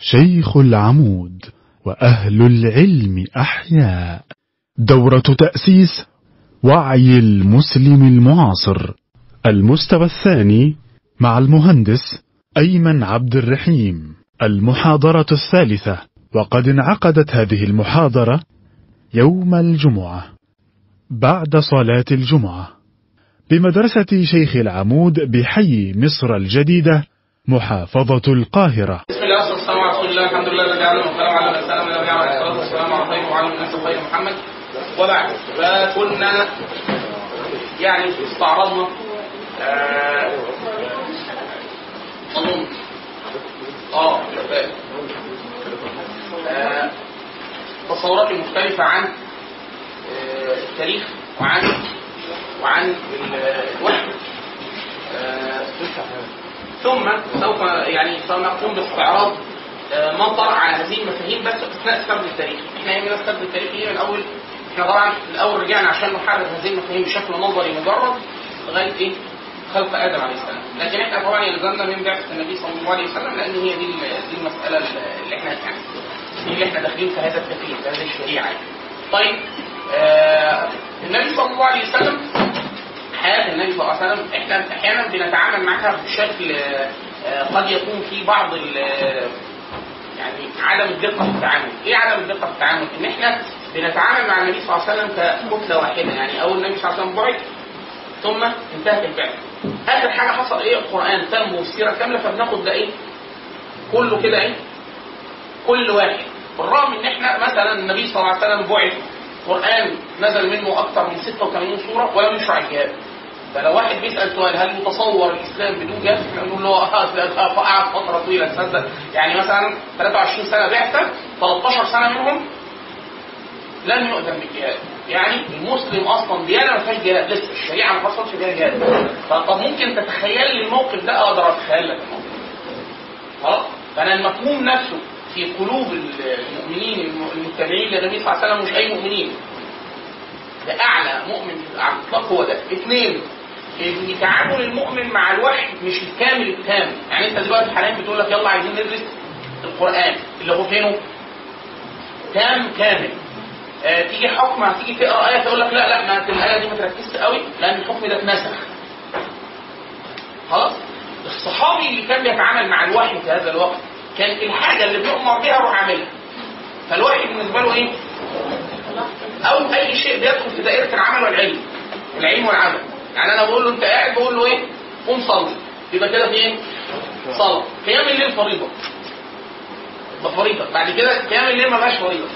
شيخ العمود وأهل العلم أحياء. دورة تأسيس وعي المسلم المعاصر. المستوى الثاني مع المهندس أيمن عبد الرحيم. المحاضرة الثالثة. وقد انعقدت هذه المحاضرة يوم الجمعة. بعد صلاة الجمعة. بمدرسة شيخ العمود بحي مصر الجديدة محافظة القاهرة. بسم الله الله الحمد لله الذي علم على من سلم النبي عليه الصلاة والسلام على خير وعلى الناس خير محمد. وبعد فكنا يعني استعرضنا آه، آه شفاف. آه، تصورات مختلفة عن آه، التاريخ وعن وعن ال- الوحي ثم سوف يعني سنقوم باستعراض آه، ما طرأ على هذه المفاهيم بس اثناء السرد التاريخي، إحنا يهمنا السرد التاريخي من اول إحنا طبعا الأول رجعنا عشان نحرر هذه المفاهيم بشكل نظري مجرد لغاية إيه؟ خلق آدم عليه السلام، لكن إحنا طبعا يلزمنا من بعثة النبي صلى الله عليه وسلم لأن هي دي دي المسألة اللي إحنا يعني اللي إحنا داخلين في هذا التكليف في هذه الشريعة يعني. طيب آه النبي صلى الله عليه وسلم حياة النبي صلى الله عليه وسلم إحنا أحيانا بنتعامل معها بشكل آه، قد يكون في بعض يعني عدم الدقه في التعامل، إيه عدم الدقه في التعامل؟ إن إحنا بنتعامل مع النبي صلى الله عليه وسلم ككتله واحدة يعني أول النبي صلى الله عليه وسلم بعث ثم انتهت البعثه. آخر حاجة حصل إيه؟ القرآن تم والسيرة كاملة فبناخد ده إيه؟ كله كده إيه؟ كل واحد بالرغم إن إحنا مثلا النبي صلى الله عليه وسلم بعث قرآن نزل منه أكثر من 86 سورة ولم يشرع الجهاد فلو واحد بيسأل سؤال هل متصور الإسلام بدون جهاد؟ إحنا نقول له قعد فترة طويلة تصدق يعني مثلا 23 سنة بعثة 13 سنة منهم لم يؤذن بالجهاد. يعني المسلم أصلا ديانه ما فيهاش جهاد لسه الشريعة ما حصلش فيها جهاد. فطب ممكن تتخيل لي الموقف ده أقدر أتخيل لك الموقف خلاص؟ فأنا المفهوم نفسه في قلوب المؤمنين المتبعين للنبي صلى الله عليه وسلم مش أي مؤمنين. ده أعلى مؤمن على الإطلاق هو ده. اثنين إن تعامل المؤمن مع الوحي مش الكامل التام. يعني أنت دلوقتي حاليا بتقول لك يلا عايزين ندرس القرآن اللي هو فينه؟ تام كامل. آه تيجي حكم هتيجي تقرا آية تقول لك لا لا ما الآية دي ما تركزش قوي لأن الحكم ده اتنسخ. خلاص؟ الصحابي اللي كان بيتعامل مع الوحي في هذا الوقت كان الحاجة اللي بيؤمر بها يروح عاملها. فالوحي بالنسبة له إيه؟ أو أي شيء بيدخل في دائرة العمل والعلم. العلم والعمل. يعني أنا بقول له أنت قاعد بقول له إيه؟ قوم صلي. يبقى كده في إيه؟ صلاة. قيام الليل فريضة. يبقى فريضة. بعد كده قيام الليل ما بقاش فريضة.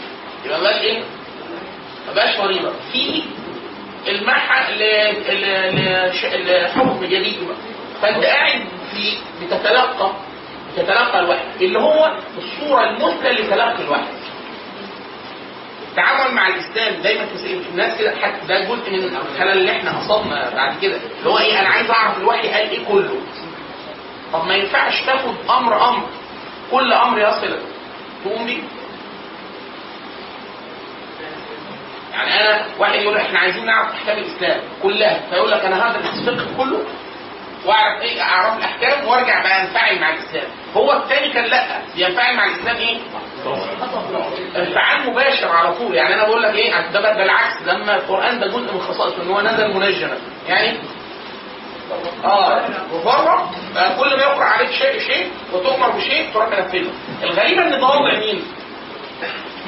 يبقى ما بقاش إيه؟ ما بقاش فريضة. في المحى لحكم جديد بقى. فأنت قاعد في بتتلقى. بتتلقى الوحي. اللي هو الصورة المثلى لتلقي الوحي. التعامل مع الإسلام دايما تسأل الناس كده حتى ده جزء من الخلل اللي إحنا اصابنا بعد كده. اللي هو إيه أنا عايز أعرف الوحي قال إيه كله. طب ما ينفعش تاخد أمر أمر. كل أمر يصلك تقوم بيه. يعني أنا واحد يقول إحنا عايزين نعرف أحكام الإسلام كلها فيقول لك أنا هدرس الفقه كله؟ واعرف إيه اعرف الاحكام وارجع بقى انفعل مع الإسلام. هو الثاني كان لأ. بينفعل مع الإسلام إيه؟ انفعال مباشر على طول. يعني أنا بقول لك إيه؟ ده بالعكس. لما القرآن ده جزء من خصائصه إن هو نزل منجما يعني آه آه كل ما يقرأ عليك شيء شيء وتؤمر بشيء تروح تنفذه. الغريب إن ده وضع مين؟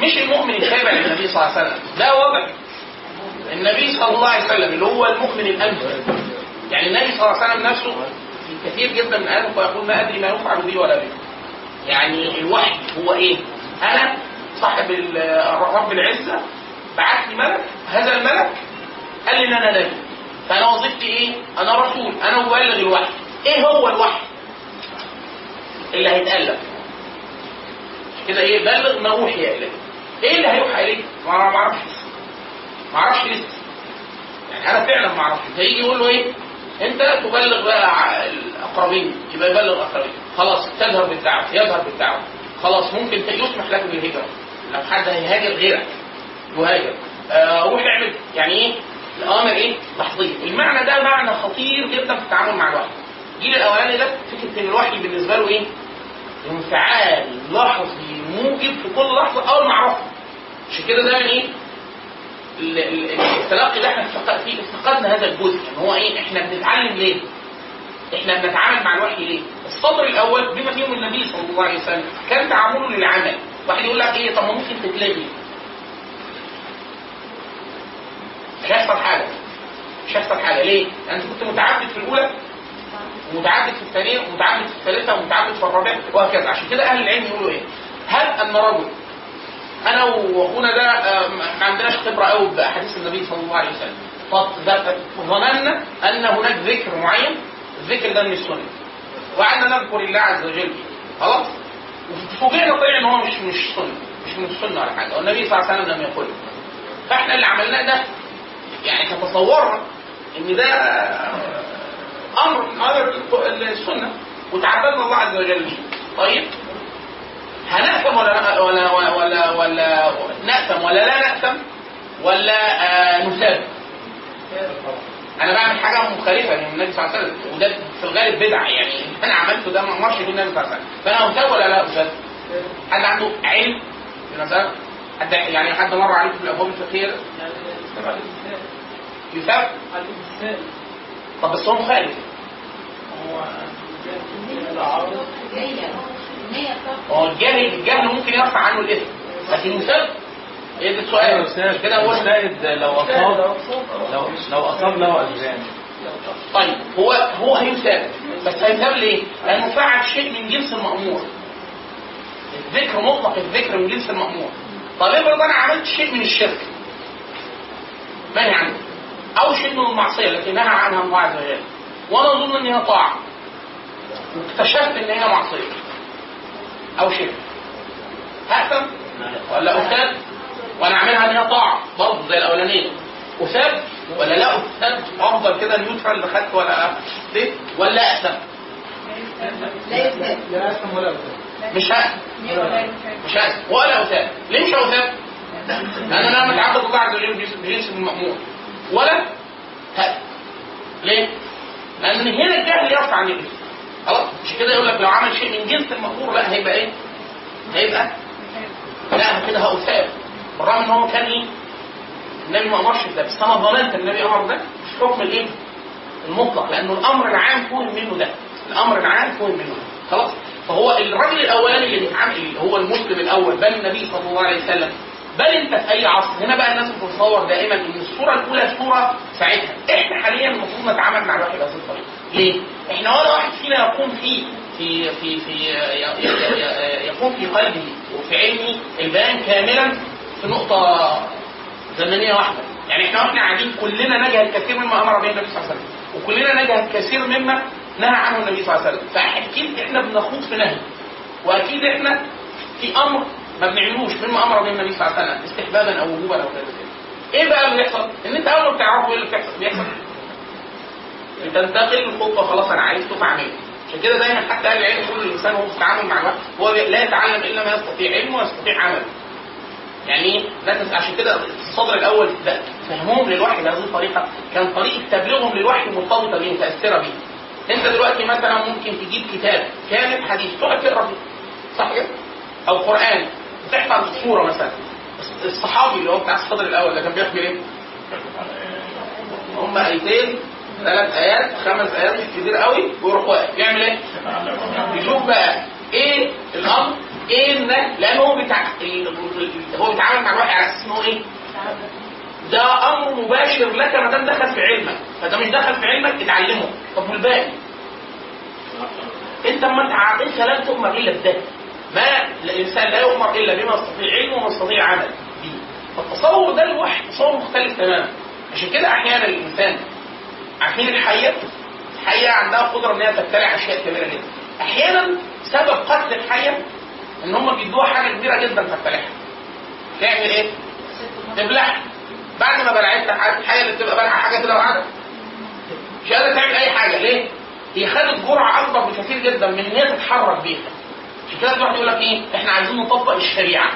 مش المؤمن التابع للنبي صلى الله عليه وسلم. ده وضع النبي صلى الله عليه وسلم اللي هو المؤمن الامثل يعني النبي صلى الله عليه وسلم نفسه في كثير جدا من اياته يقول ما أدري ما يفعل بي ولا بي يعني الوحي هو إيه؟ أنا صاحب رب العزة بعت لي ملك هذا الملك قال لي إن أنا نبي فأنا وظيفتي إيه؟ أنا رسول أنا مبلغ الوحي إيه هو الوحي؟ اللي هيتألف كده إيه بلغ ما أوحي اليك إيه اللي هيوحى اليك؟ ما أنا ما أعرفش ما أعرفش لسه يعني أنا فعلا ما أعرفش فيجي يقول له إيه؟ انت تبلغ بقى الاقربين يبقى يبلغ الاقربين. خلاص تظهر بالدعوة يظهر بالدعوة. خلاص ممكن يسمح لك بالهجره لو حد هيهاجر غيرك يهاجر. آه روح اعمل. يعني إيه؟ الامر إيه؟ لحظيا المعنى ده معنى خطير جدا في التعامل مع الوحي. الجيل الأولاني ده فكرة إن الوحي بالنسبة له إيه؟ انفعال لحظي موجب في كل لحظة اول ما اعرفه عشان كده دايما يعني إيه؟ التلقي ده إحنا فيه افتقدنا هذا الجزء. ان هو إيه؟ إحنا بنتعلم ليه؟ إحنا بنتعامل مع الوحي ليه؟ السطر الأول بما فيهم النبي صلى الله عليه وسلم. كان تعامله للعمل. واحد يقول لك إيه؟ طب ما ممكن تتلغي. مش هيحصل حاجة. مش هيحصل حاجة. ليه؟ لأن أنت كنت متعبد في الأولى ومتعبد في الثانية ومتعبد في الثالثة ومتعبد في الرابعه وهكذا. عشان كده أهل العلم يقولوا إيه؟ هل أن رجل أنا وأخونا ده آه، ما عندناش خبرة قوي بأحاديث النبي صلى الله عليه وسلم. فظ- ظننا أن هناك ذكر معين الذكر ده من السنة. وقعدنا نذكر الله عز وجل. خلاص؟ وفوجئنا طلع إن هو مش مش سنة مش من السنة ولا حاجة. والنبي صلى الله عليه وسلم لم يقله فإحنا اللي عملناه ده يعني كتصورنا إن ده أمر من أمر السنة وتعبدنا الله عز وجل طيب؟ هنأثم ولا ولا ولا ولا, نأثم ولا لا نأثم ولا آه نثاب أنا بعمل حاجة مخالفة للنبي صلى الله عليه وسلم وده في الغالب بدعة يعني أنا عملته ده ما أمرش به النبي صلى الله عليه وسلم فأنا اثاب ولا لا اثاب؟ حد عنده علم في المساله؟ حد يعني حد مر عليكم في الأبواب الفقهية؟ يثاب؟ طب بس هو مخالف هو الجاهل الجهل ممكن يرفع عنه الاثم لكن يثاب؟ إيه ده السؤال؟ كده هو السيد لو أصاب لو لو أصاب له اجران طيب هو هو هيثاب بس هيثاب ليه؟ لأنه فعل شيء من جنس المأمور. الذكر مطلق الذكر من جنس المأمور. طب افرض أنا عملت شيء من الشرك. منهي عنه. أو شيء من المعصية التي نهى عنها الله عز وجل وأنا أظن ان هي طاعة. واكتشفت إن هي معصية. أو شرك. هأثم ولا أثاب وأنا عاملها ان هي طاعة. برضه زي الأولانية. أثاب ولا لا أثاب أفضل كده نيوترال اللي خدت ولا ليه ولا أثم لا يثاب لا اسم ولا. مش هأثم مش هأثم ولا أثاب ليه مش أثاب؟ لأن أنا متعبد الله عز وجل بجنس- المأمور ولا؟ هأثم ليه؟ لأن هنا الجهل يرفع عن الإثم خلاص مش كده يقول لك لو عمل شيء من جنس المأمور لا هيبقى إيه؟ هيبقى لا كده هأثاب بالرغم إن هو كان إيه؟ النبي ما أمرش بده بس أنا ظننت النبي أمر ده مش حكم الإيه؟ المطلق لأنه الأمر العام فهم منه ده. الأمر العام فهم منه ده. خلاص؟ فهو الراجل الاولاني اللي بيتعامل هو المسلم الأول بل النبي صلى الله عليه وسلم. بل أنت في أي عصر؟ هنا بقى الناس بتتصور دائما إن الصورة الأولى صورة ساعتها. إحنا حاليا المفروض نتعامل مع الواحد بهذه الطريقة. ليه؟ إحنا ولا واحد فينا يقوم في في في في يقوم في قلبه وفي علمه البيان كاملا في نقطة زمنية واحدة. يعني إحنا وإحنا قاعدين كلنا نجهل كثير مما أمر به النبي صلى الله عليه وسلم. وكلنا نجهل كثير مما نهى عنه النبي صلى الله عليه وسلم. فاكيد إحنا بنخوض في نهي. وأكيد إحنا في أمر ما بنعملوش مما أمر به النبي صلى الله عليه وسلم استحبابا أو وجوبا أو كذا إيه بقى اللي بيحصل؟ إن أنت أول ما بتعرفه إيه اللي بيحصل؟ بيحصل تنتقل الخطوه خلاص أنا عرفته فاعمله عشان كده دايما حتى أهل العلم يقول الإنسان وهو في التعامل مع الوقت هو لا يتعلم إلا ما يستطيع علمه ويستطيع عمله يعني إيه؟ لا تنسى عشان كده الصدر الأول ده فهمهم للوحي بهذه الطريقة كان طريقه تبليغهم للوحي مرتبطه بيه متأثرة بيه. أنت دلوقتي مثلا ممكن تجيب كتاب كامل حديث تقعد تقرأ فيه صح كده؟ أو قرآن وتحفظ سورة مثلا الصحابي اللي هو بتاع الصدر الأول ده كان بيحمل إيه؟ هم ايتين ثلاث ايات خمس ايات كتير قوي ويروح واقف. يعمل إيه؟ يشوف بقى إيه الأمر إيه النهي لأن هو بتاع هو بيتعامل مع الوحي على أساس إن هو إيه؟ ده أمر مباشر لك ما دام دخل في علمك. فده مش دخل في علمك اتعلمه. طب والباقي؟ انت ما انت ع- انت لن تؤمر إلا بده ما الإنسان لا يؤمر إلا بما يستطيع علمه وما يستطيع عمل. فالتصور ده الوحي تصور مختلف تماما. عشان كده أحيانا الإنسان عارفين الحية الحية عندها قدرة إن هي تبتلع أشياء كبيرة جدا أحيانا سبب قتل الحية إن هم بيدوها حاجة كبيرة جدا تبتلعها تعمل إيه؟ تبلعها بعد ما بلعتها الحية اللي بتبقى بلعها حاجة كده وقاعده مش قادره تعمل أي حاجة ليه؟ هي خدت جرعة أكبر بكثير جدا من إن هي تتحرك بيها عشان كده الواحد يقول لك إيه؟ إحنا عايزين نطبق الشريعة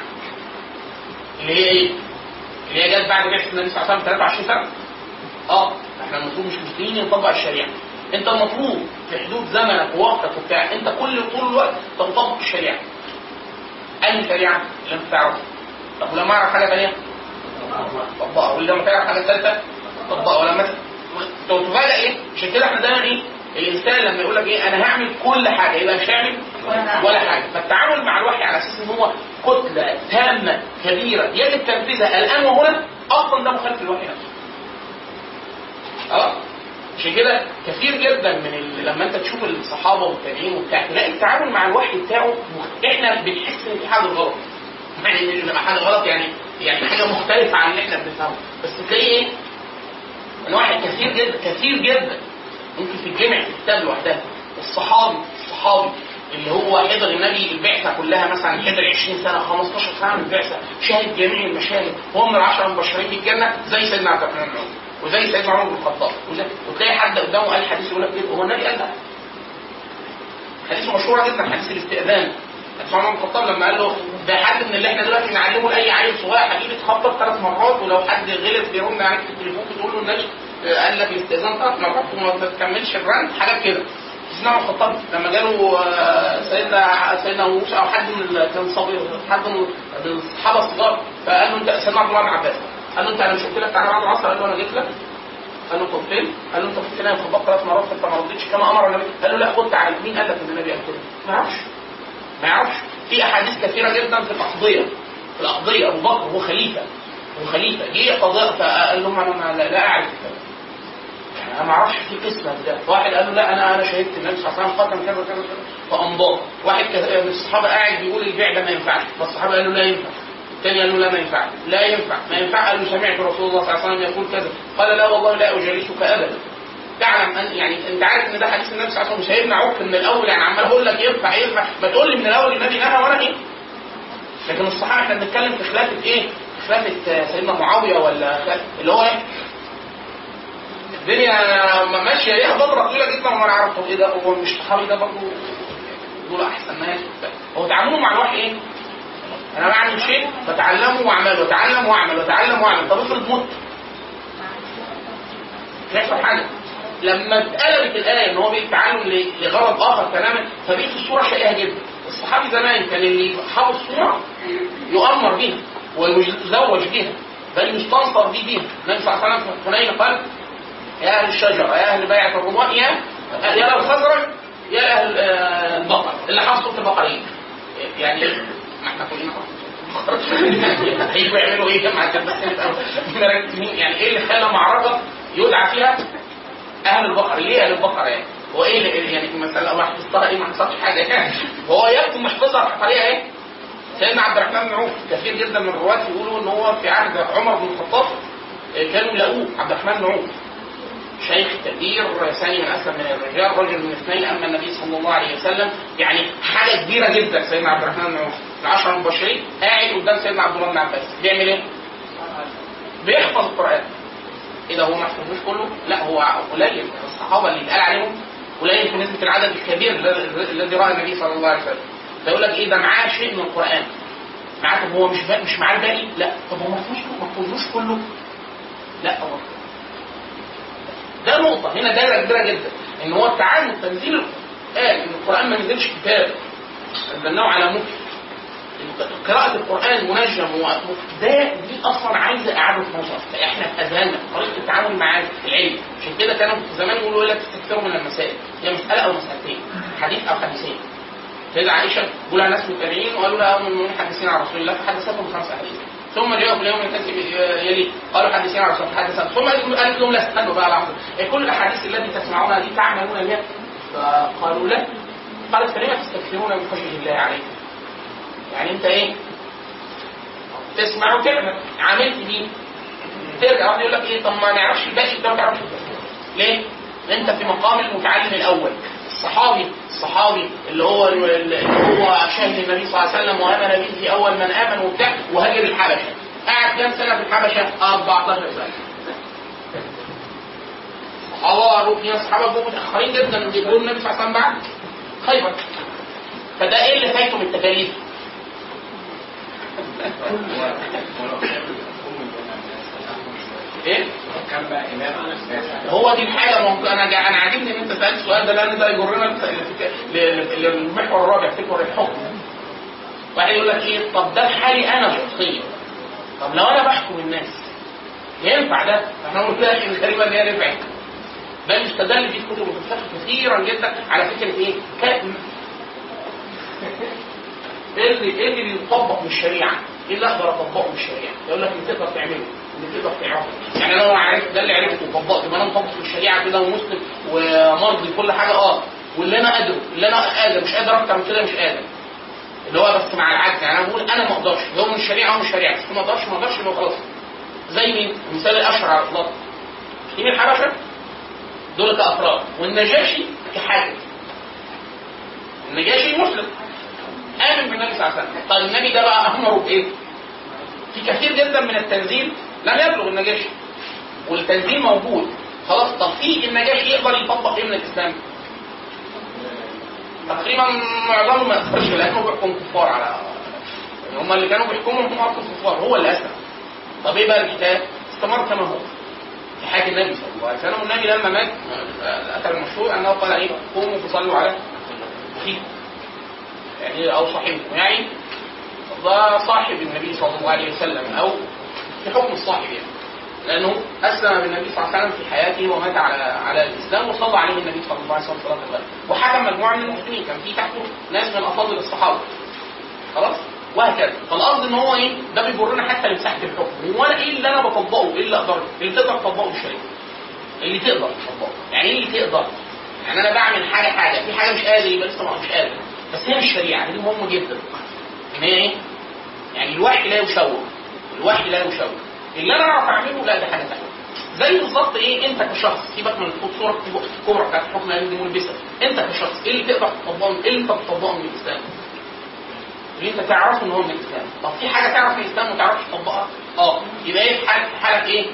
اللي هي إيه؟ اللي هي جت بعد بعثه النبي صلى الله عليه وسلم 23 سنة آه إحنا المفروض مش مسلمين نطبق الشريعة. أنت المفروض في حدود زمنك ووقتك وبتاع أنت كل طول الوقت تطبق الشريعة. أي شريعة اللي أنت تعرفها. طب ولما أعرف حاجة ثانية طبقها ولما تعرف حاجة ثالثه طبقها ولما تتفاجئ إيه؟ عشان كده إحنا دايما إيه؟ الإنسان لما يقول لك إيه؟ أنا هعمل كل حاجة. يبقى مش هيعمل ولا حاجة. فالتعامل مع الوحي على أساس إن هو كتلة تامة كبيرة يجب تنفيذها الآن وهنا أصلا ده مخالف للوحي نفسه. آه عشان كده كثير جدا من ال... لما انت تشوف الصحابة والتابعين وبتاع تلاقي التعامل مع الوحي بتاعه إحنا بنحس ان في حاجة غلط. يعني حاجة غلط يعني يعني حاجة مختلفة عن اللي إحنا بنفهمه. بس تلاقي إيه؟ ان واحد كثير جدا كثير جدا ممكن تتجمع في كتاب لوحدها. الصحابي الصحابي اللي هو حضر النبي البعثة كلها مثلا حضر 20 سنة 15 سنة من البعثة شاهد جميع المشاهد. من العشرة المبشرين بالجنة زي سيدنا عبد الرحمن وزي سيدنا عمر بن الخطاب. وتلاقي حد قدامه قال حديث يقول لك إيه؟ هو النبي قال لا. حديث مشهوره جدا حديث الاستئذان. حديث عمر بن الخطاب لما قال له ده حد من اللي إحنا دلوقتي نعلمه لاي عيل صغير حبيبي تخبط ثلاث مرات ولو حد غلط بيرن عليك في التليفون بتقول له النبي قال لك الاستئذان ثلاث مرات وما تكملش الرن حاجات كده. سيدنا عمر الخطاب لما جاله آه، سيدنا سيدنا موسى أو حد من كان صغير حد من الصحابة الصغار فقال له أنت سيدنا عبد الله بن عباس. قال له أنت أنا قلت لك تعالى بعد العصر قال له أنا جيت لك. قال له طب فين؟ قال له أنت كنت نايم خبطت ثلاث مرات فانت ما ردتش كما أمر النبي. قال له لا خد تعالى مين؟ قال لك إن النبي قال كده؟ ما يعرفش. ما يعرفش. في أحاديث كثيرة جدا في الأقضية. في الأقضية أبو بكر هو خليفة. هو خليفة جه قضاء فقال لهم أنا لا, لا أعرف يعني أنا ما أعرفش في قسمه ده. واحد قال له لا أنا أنا شهدت النبي صلى الله عليه وسلم قتل كذا كذا كذا. فامضاه واحد من الصحابة قاعد بيقول البيع ده ما ينفعش. فالصحابه قالوا لا ينفع. الثاني قال له لا ما ينفعش لا ينفع. ما ينفع قال له سمعت رسول الله صلى الله عليه وسلم يقول كذا. قال لا والله لا أجالسك أبدا. تعلم ان يعني أنت عارف إن ده حديث النبي صلى الله عليه وسلم. مش هيمنعوك من الأول. يعني عمال أقول لك ينفع ينفع ما تقول لي من الأول النبي نهى وأنا إيه لكن الصحابة إحنا بنتكلم في خلافة إيه؟ خلافة آه، سيدنا معاوية ولا اللي هو إيه؟ الدنيا ماشية. ليها فترة طويلة جدا وأنا طب إيه ده. هو مش صحابي ده برضه؟ دول أحسن ناس. هو تعامله مع الوحي إيه؟ أنا بعمل شيء فتعلمه وأعمله وتعلم واعمل وتعلم واعمل طب افرض مت. مش حاجة. لما اتقلبت الآية إن هو بيتعلم لغرض آخر تماما فبقت الصورة شائعة جدا. الصحابي زمان كان اللي حافظ صورة يؤمر بيها ويزوج بيها بل يستنصر بيه بيها. النبي صلى الله عليه وسلم في حنين قال يا أهل الشجرة يا أهل بيعه الرضوان يا يا الخزرج يا أهل آه، البقر. اللي البقرة. إيه يعني إحنا كلنا. هيجوا يعملوا إيه نبقى مركزين يعني إيه اللي خلى معركه يدعى فيها أهل البقر ليه أهل البقر يعني هو إيه يعني مثلا الله حفظتها إيه ما حصلش حاجة يعني هو يكتب محفظها في إيه سيدنا عبد الرحمن بن عوف كثير جدا من الرواة يقولوا ان هو في عهد عمر بن الخطاب كانوا لقوه عبد الرحمن بن عوف شيخ كبير ثاني من اسلم من الرجال رجل من اثنين اما النبي صلى الله عليه وسلم يعني حاجة كبيره جدا سيدنا عبد الرحمن بن عوف العشره المبشرين قاعد قدام سيدنا عبد الله بن عباس. بيعمل إيه؟ بيحفظ القرآن. إيه ده هو ما حفظوش كله؟ لا هو قليل. الصحابة اللي اتقال عليهم قليل في نسبة العدد الكبير الذي- رأى النبي صلى الله عليه وسلم. فيقول لك إيه؟ ده معاه شيء من القرآن. معاه طب هو مش مش معاه الباقي؟ لا. طب هو ما فيهوش كله؟ لا هو ده نقطة. هنا دايرة كبيرة جدا. إن هو التعامل تنزيل القرآن. إن القرآن ما نزلش كتاب. نزلناه على مكتب قراءة القرآن منجم ومكتب ده دي أصلا عايزة إعادة نظر. فإحنا في أذهاننا طريقة التعامل مع العلم. عشان كده كانوا زمان يقولوا لك تستكثروا من المسائل. هي مسألة أو مسألتين حديث أو حديثين. سيدة عائشة قولها ناس متابعين وقالوا لها هم المحدثين عن رسول الله فحدثتهم بخمس أحاديث ثم جاءوا في اليوم الذي يلي قالوا حدثين عن رسول الله حدثتهم ثم قالت لهم لا استنوا بقى لحظة كل الأحاديث التي تسمعونها دي تعملون بها؟ فقالوا لا. قالت فلما تستكثرون من خشية الله عليكم؟ يعني انت إيه؟ تسمع وتعمل. عملت دي. ترجع واحد يقول لك إيه؟ طب ما نعرفش الباقي ده ما تعرفش ليه؟ انت في مقام المتعلم الأول. الصحابي الصحابي اللي هو اللي هو شاهد النبي صلى الله عليه وسلم وأمن في أول من آمن وبتاع وهاجر الحبشة. قعد كام سنة في الحبشة؟ 14 سنة. صحابه في صحابه جم متأخرين جدا بيقولوا النبي صلى الله عليه وسلم بعد. خيبر فده إيه اللي فايته من التكاليف؟ إيه؟ كان هو دي الحاجة هو أنا جا- أنا عاجبني إن أنت سألت السؤال ده لأن ده يجرنا للمحور الرابع فكر الحكم. واحد يقول لك إيه؟ طب ده في حالي أنا شخصيا. طب لو أنا بحكم الناس ينفع ده؟ إحنا قلنا لك اللي هي نفعت. بل استدل في كتب كثيرا جدا على فكرة إيه؟ كائن. إيه اللي إيه اللي بيطبق من الشريعة؟ إيه اللي أقدر أطبقه من الشريعة؟ يقول لك اللي تقدر تعمله اللي تقدر تعرفه. يعني لو أنا عرفت ده اللي عرفته وطبقته يبقى أنا مطبق في الشريعة كده ومسلم ومرضي كل حاجة آه. واللي أنا قادره اللي أنا قادر مش قادر أكتر من كده مش قادر اللي هو بس مع العجز يعني أنا بقول أنا ما أقدرش. هو من الشريعة هو من الشريعة. بس ما أقدرش ما أقدرش يبقى خلاص. زي مين؟ المثال الاشهر على الإطلاق. مين الحبشة؟ دول كأفراد. والنجاشي كحاكم. النجاشي مسلم. امن بالنبي صلى الله عليه وسلم طيب النبي ده بقى أمره بإيه؟ في كثير جدا من التنزيل لم يبلغ النجاشي والتنزيل موجود خلاص طب في النجاشي يقدر يطبق إيه من الإسلام؟ تقريبا معظمهم ما يقدرش لأنه بيحكم كفار على يعني هم اللي كانوا بيحكموا هم أصلا كفار هو اللي أسلم طب إيه بقى الحكاية؟ استمر كما هو في حياه النبي صلى الله عليه وسلم والنبي لما مات الأثر المشهور أنه قال إيه؟ قوموا فصلوا على اخيكم يعني أو صاحبكم يعني ده صاحب النبي صلى الله عليه وسلم أو في حكم الصاحب يعني. لأنه أسلم بالنبي صلى الله عليه وسلم في حياته ومات على على الإسلام وصلى عليه النبي صلى الله عليه وسلم صلاة الغائب وحكم مجموعة من المسلمين كان في تحته ناس من افاضل الصحابة. خلاص؟ وهكذا. فالقصد إن هو إيه؟ ده بيجرنا حتى لمساحة الحكم. هو أنا إيه اللي أنا بطبقه إيه اللي أقدر اللي تقدر تطبقه؟ الشريعه اللي تقدر تطبقه؟ يعني إيه اللي تقدر؟ يعني أنا بعمل حاجة حاجة. في حاجة مش قادر يبقى لسه مش قادر. بس هي مش شريعة دي مهمه جدا. ان هي إيه؟ يعني الوحي لا يشوه الوحي لا يشوه. اللي أنا أعرف أعمله لا ده حاجة ثانية زي بالظبط إيه؟ أنت كشخص سيبك من الصورة الكبرى بتاعت الحكم اللي دي ملبسة. أنت كشخص إيه اللي تقدر تطبقه؟ إيه اللي انت بتطبقه من الإسلام؟ اللي أنت تعرفه إن هو من الإسلام. طب في حاجة تعرف من الإسلام وما تعرفش تطبقها؟ آه. يبقى إيه؟ حالك حالك إيه؟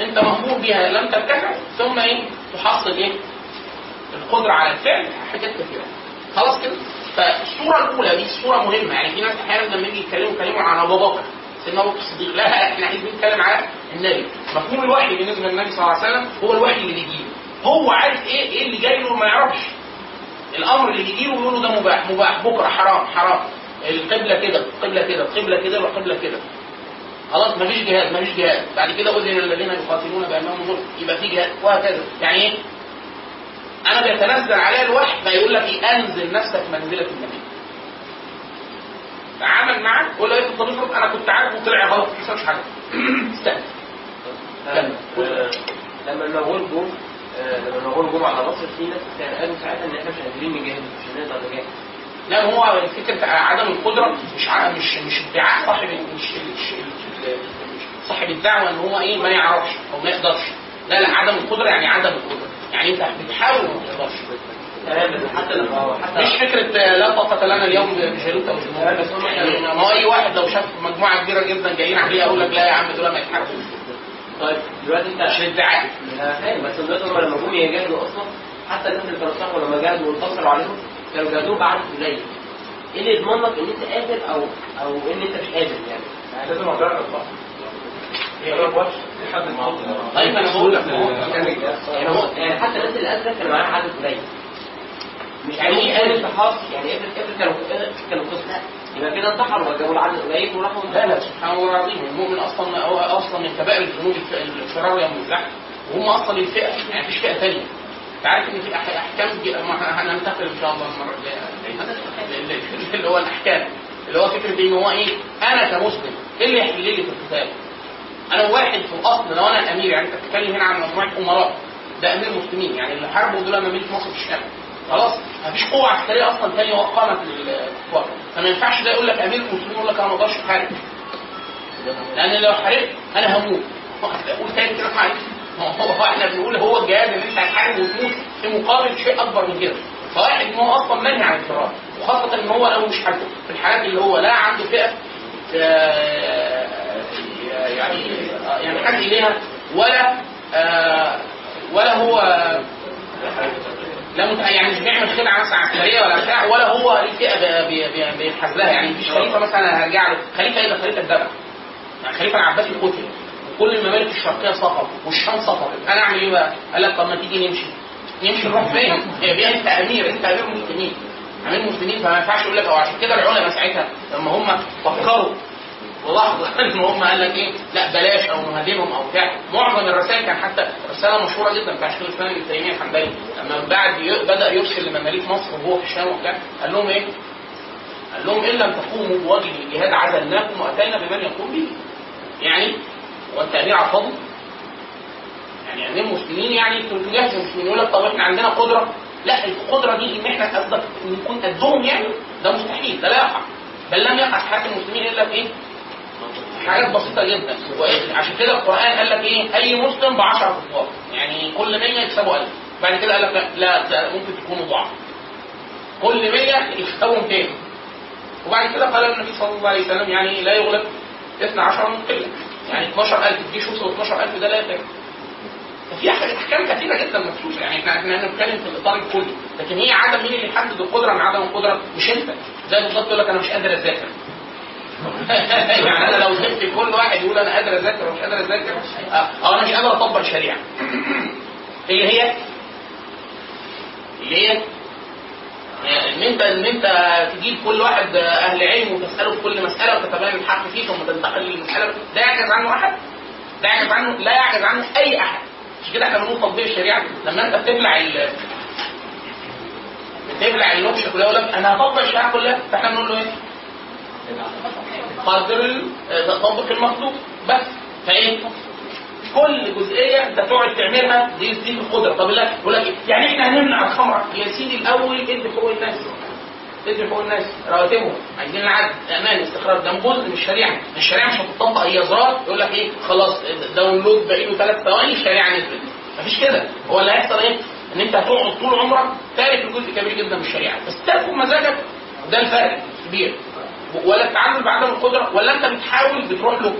أنت مأمور بها لم ترتفع ثم إيه؟ تحصل إيه؟ القدرة على الفعل حاجات كثيرة. خلاص كده؟ فالصورة الأولى دي صورة مهمة. يعني في ناس أحيانا لما يجي يتكلموا يتكلموا عن أبو بكر سيدنا أبو بكر الصديق. لا إحنا عايزين نتكلم على النبي. مفهوم الوحي بالنسبة للنبي صلى الله عليه وسلم هو الوحي اللي بيجي له. هو عارف إيه إيه اللي جاي له ما يعرفش. الأمر اللي بيجي له بيقول له ده مباح مباح بكرة حرام حرام. القبلة كده القبله كده القبله كده والقبله كده. خلاص مفيش جهاد مفيش جهاد بعد كده أذن الذين يقاتلون بأنهم ظلم يبقى في جهاد وهكذا. يعني إيه؟ أنا بيتنزل عليه الوحي فيقول لك إيه انزل نفسك منزلة النبي. تعامل معك ولا إيه طب افرض أنا كنت عارف وطلع غلط ما حصلش حاجة. استنى. كمل. آه، لما المغول جم آه، لما المغول جم على مصر في ناس كانوا قالوا ساعتها إن إحنا مش قادرين نجاهد مش هنقدر نجاهد. لا هو فكره عدم القدرة مش مش مش ادعاء صاحب مش- صاحب الدعوة إن هو إيه ما يعرفش أو ما يقدرش. لا لا عدم القدرة يعني عدم القدرة. يعني انت بتحاول وما تقدرش تمام حتى لما حتى مش فكرة لا طاقة لنا اليوم بجالوت أو بس يعني ما هو أي واحد لو شاف مجموعة كبيرة جدا جايين عليه أقول لك لا يا عم دول ما يتحاربوش طيب دلوقتي انت مش ادعاء أنا فاهم بس دلوقتي هم لما جم يجاهدوا أصلا حتى الناس اللي كانوا صحوا لما جاهدوا وانتصروا عليهم كانوا جاهدوا بعدد قليل إيه اللي يضمن لك إن أنت قادر أو أو إن أنت مش قادر يعني؟ لازم اجرب صح طيب أنا بقول لك يعني حتى الناس اللي قادره كانوا معاها عدد قليل مش يعني عايزين إيه قادر؟ تحاص يعني افرض افرض كانوا كانوا قسم يبقى كده انتحروا وجابوا العدد قليل وراحوا لا لا سبحان الله العظيم. المؤمن أصلا هو أصلا من كبائر الذنوب الف- الفرار يوم الزحف وهم أصلا الفئة يعني مفيش فئة ثانية أنت عارف إن في أحكام هننتقل إن شاء الله المره الجايه اللي هو الأحكام. اللي هو فكرة إن هو إيه؟ أنا كمسلم إيه اللي يحل لي في القتال؟ أنا واحد في الاصل لو أنا امير يعني انت بتتكلم هنا عن مجموعة أمراء. ده أمير مسلمين يعني اللي حاربوا دول مماليك مصر في الشام. خلاص؟ مفيش قوة عسكرية أصلا ثانية وقامت الكفار فما ينفعش ده يقول لك أمير المسلمين يقول لك أنا ما أقدرش أحارب. لأن لو حاربت أنا هموت. أقول تاني كده معلش ما هو إحنا بنقول هو الجهاد إن أنت هتحارب وتموت في مقابل شيء أكبر من كده. فواحد إن هو أصلا منهي عن الفرار وخاصة إن هو لو مش حاربه. في الحالات اللي هو لا عنده فئة آه، يعني ينحاز إليها ولا آه، ولا هو لا يعني مش بيعمل خدعه مثلا عسكرية ولا بتاع ولا هو ليه فئة بي- بي- بينحاز لها. يعني مفيش خليفة مثلا هرجع له. خليفة الا خليفة الدبع يعني خليفة العباسي قتل وكل الممالك الشرقية سقطت والشام سقطت. أنا أعمل إيه بقى؟ قال لك طب ما تيجي نمشي. نمشي نروح فين؟ يبقى أنت أمير. أنت أمير المسلمين. أمير المسلمين فما ينفعش يقول لك أو عشان كده العلماء ساعتها لما هم فكروا تلاحظ إن هم قال لك إيه لا بلاش أو نهدمهم أو بتاع معظم الرسائل كان حتى رسالة مشهورة جدا بتاع شيخ الاسلام ابن تيمية الحنبلي لما بعد بدأ يرسل لمماليك مصر وهو في الشام وبتاع قال لهم إيه؟ قال لهم إن لم تقوموا بوجه الجهاد عزلناكم وأتينا بمن يقوم به يعني هو انت امير؟ يعني أمير مسلمين يعني تجهز المسلمين يقول لك طب إحنا عندنا قدرة لا القدرة دي إن إحنا نكون قدهم يعني ده مستحيل ده لا يقع بل لم يقع في حياه المسلمين إلا في إيه؟ حاجات بسيطة جدا؟ عشان كده القرآن قال لك إيه؟ أي مسلم ب 10 كفار يعني كل 100 يكسبوا 1000 بعد كده قال لك لا, لا ممكن تكونوا ضعف. كل 100 يكسبوا 200 وبعد كده قال النبي صلى الله عليه وسلم يعني لا يغلب 12 من قلة. يعني 12000 الجيش وصل 12000 ده لا ففي أح- أحكام كثيرة جدا مفشوشه يعني إحنا إحنا بنتكلم في الإطار الكلي. لكن هي عدم مين اللي يحدد القدرة من عدم القدرة؟ مش أنت. زي بالظبط يقول لك أنا مش قادر أذاكر. يعني أنا لو سبت كل واحد يقول أنا قادر أذاكر ومش قادر أذاكر آه أنا مش قادر أطبق الشريعة. اللي هي. اللي هي. إن انت إن أنت تجيب كل واحد أهل علم وتسأله في كل مسألة وتتبين الحق فيه ثم تنتقل للمسألة. ده يعجز عنه أحد؟ ده يعجز عنه لا يعجز عنه أي أحد. مش كده إحنا بنقول تطبيق الشريعة. لما أنت بتبلع ال بتبلع اللوكشه كلها لك أنا هطبق الشريعة كلها فإحنا بنقول له إيه؟ قدر ال- طبق المطلوب بس فإيه؟ كل جزئية أنت تقعد تعملها دي دي القدرة. طب يقول لك إيه؟ يعني إحنا هنمنع الخمره يا سيدي الأول ادي فوق الناس. ادي فوق الناس. رواتبهم. عايزين العدل. أمان. استقرار ده جزء من الشريعة. الشريعة مش هتطبق. هي زرار. يقول لك إيه؟ خلاص داونلود باقي له ثلاث ثواني الشريعة نزلت. مفيش كده. هو اللي هيحصل إيه؟ إن أنت هتقعد طول عمرك تارك جزء كبير جدا من الشريعة. بس تركه بمزاجك ده الفرق كبير ولا التعامل بعدم القدرة ولا انت بتحاول بتروح له.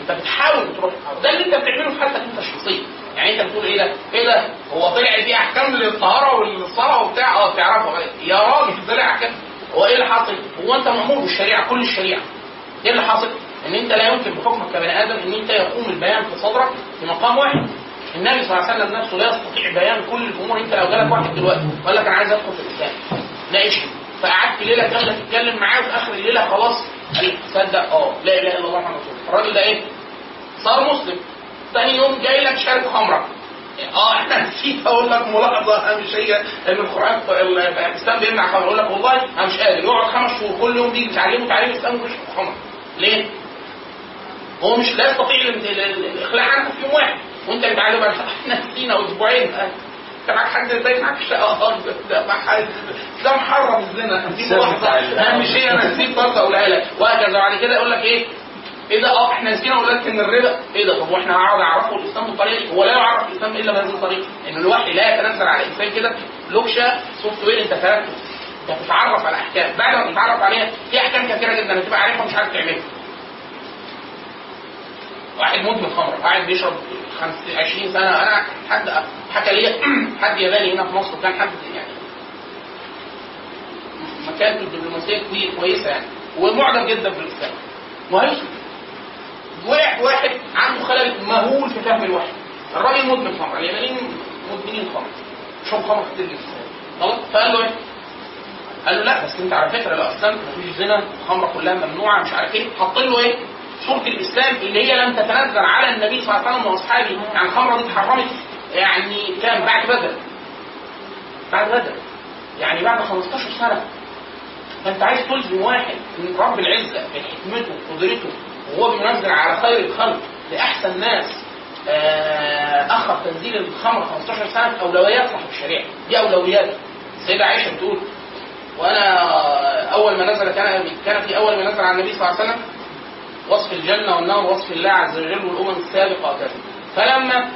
انت بتحاول تروح ده اللي انت بتعمله في حالتك انت الشخصيه يعني انت بتقول إيه ده؟ إيه ده؟ هو طلع دي احكام للطهارة والصلاة وبتاع آه تعرفها يا راجل طلع احكام. هو إيه اللي حاصل؟ هو انت مأمور بالشريعة كل الشريعة. إيه اللي حاصل؟ ان انت لا يمكن بحكمك كبني آدم ان انت يقوم البيان في صدرك في مقام واحد. النبي صلى الله عليه وسلم نفسه لا يستطيع بيان كل الأمور. انت لو جالك واحد دلوقتي وقال لك أنا عايز أدخل في الإسلام ناقشني فقعدت ليلة كاملة تتكلم معاه وفي آخر الليلة خلاص تصدق؟ آه. لا إله إلا الله محمد رسول الله. الراجل ده إيه؟ صار مسلم. ثاني يوم جاي لك شارب خمرة. آه إحنا نسيت أقول لك ملاحظة اهمشيه إن القرآن الإسلام بيمنع خمر أقول لك والله أنا مش قادر. يقعد خمس شهور كل يوم بيجي تعلمه تعليم الإسلام ويشرب خمر ليه؟ هو مش لا يستطيع ال- ال- ال- الاخلاع عنك في يوم واحد. وأنت بتعلم إحنا نسينا أسبوعين. انت معاك حد إزاي معاك آه ده ده محرم الزنا. دي ملاحظة. اهمشيه أنا نسيت برضه أقولها لك. وهكذا. بعد كده يقول لك إيه؟ إيه ده؟ آه إحنا نسينا أقول لك إن الربا. إيه ده؟ طب وإحنا هقعد اعرفه الاسلام بالطريقة دي هو لا يعرف الاسلام إلا بهذه الطريقة إن الوحي لا يتنزل على الانسان كده. لوكشة software أنت تركته أنت بتتعرف على أحكام. بعد ما تتعرف عليها في أحكام كثيرة جدا هتبقى عارفها مش عارف تعملها. واحد مدمن خمر قاعد بيشرب خمس 20 سنة. أنا حد حكى لي حد ياباني هنا في مصر كان حد يعني مكانته الدبلوماسية كوي- كويسة يعني. ومعجب جدا بالاسلام وهيسلم وقع واحد عنده خلل مهول في فهم الوحي. الراجل مدمن خمر اليابانيين مدمنين خمر. شرب خمر كتير جدا. خلاص؟ فقال له إيه؟ قال له لا بس أنت على فكرة لو اسلمت مفيش زنا الخمره كلها ممنوعة مش عارف إيه. حط له إيه؟ صوره الإسلام اللي هي لم تتنزل على النبي صلى الله عليه وسلم وأصحابه يعني الخمره دي اتحرمت يعني كام بعد بدر. بعد بدر. يعني بعد 15 سنة. فأنت عايز تلزم واحد من رب العزة بحكمته وقدرته وهو بينزل على خير الخلق لأحسن ناس آه، اخر تنزيل الخمر 15 سنة في اولويات صاحب الشريعة. دي اولويات السيده عائشة بتقول وأنا أول ما نزل كان كان في أول ما نزل على النبي صلى الله عليه وسلم وصف الجنة والنار وصف الله عز وجل والأمم السابقة وكذا. فلما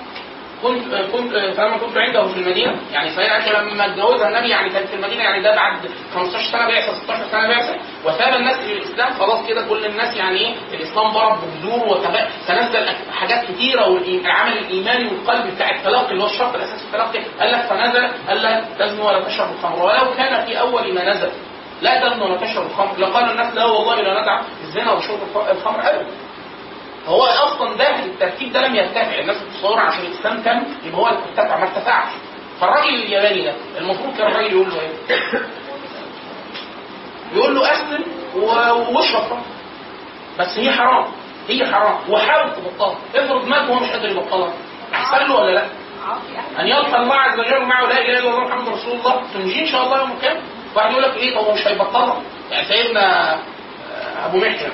كنت كنت فلما كنت عنده في المدينة يعني سيدنا عائشه لما اتجوزها النبي يعني كانت في المدينة يعني ده بعد 15 سنة بعثة 16 سنة بعثة وثاب الناس للاسلام خلاص كده كل الناس يعني إيه الإسلام ضرب بجذور وتنزل حاجات كتيرة والعمل الايماني والقلب بتاع التلقي اللي هو الشرط الأساسي في التلقي قال لك فنزل قال لا تزنوا ولا تشربوا الخمر ولو كان في أول ما نزل. لا تزنوا ولا تشربوا الخمر. لقال الناس لا والله لا ندع الزنا وشرب الخمر ابدا هو أصلا ده الترتيب ده لم يرتفع. الناس بتصور عشان الاسلام تم يبقى هو ارتفع ما ارتفعش. فالراجل الياباني ده المفروض كان الراجل يقول له إيه؟ يقول له أسلم واشرب بس هي حرام. هي حرام. وحاول تبطلها. افرض مات وهو مش قادر يبطلها. أحسن له ولا لا؟ أن يلقى الله عز وجل معه لا اله الا الله محمد رسول الله. تنجيه إن شاء الله يوم القيامة. واحد يقول لك إيه طب هو مش هيبطلها؟ يعني سيدنا آه، أبو محسن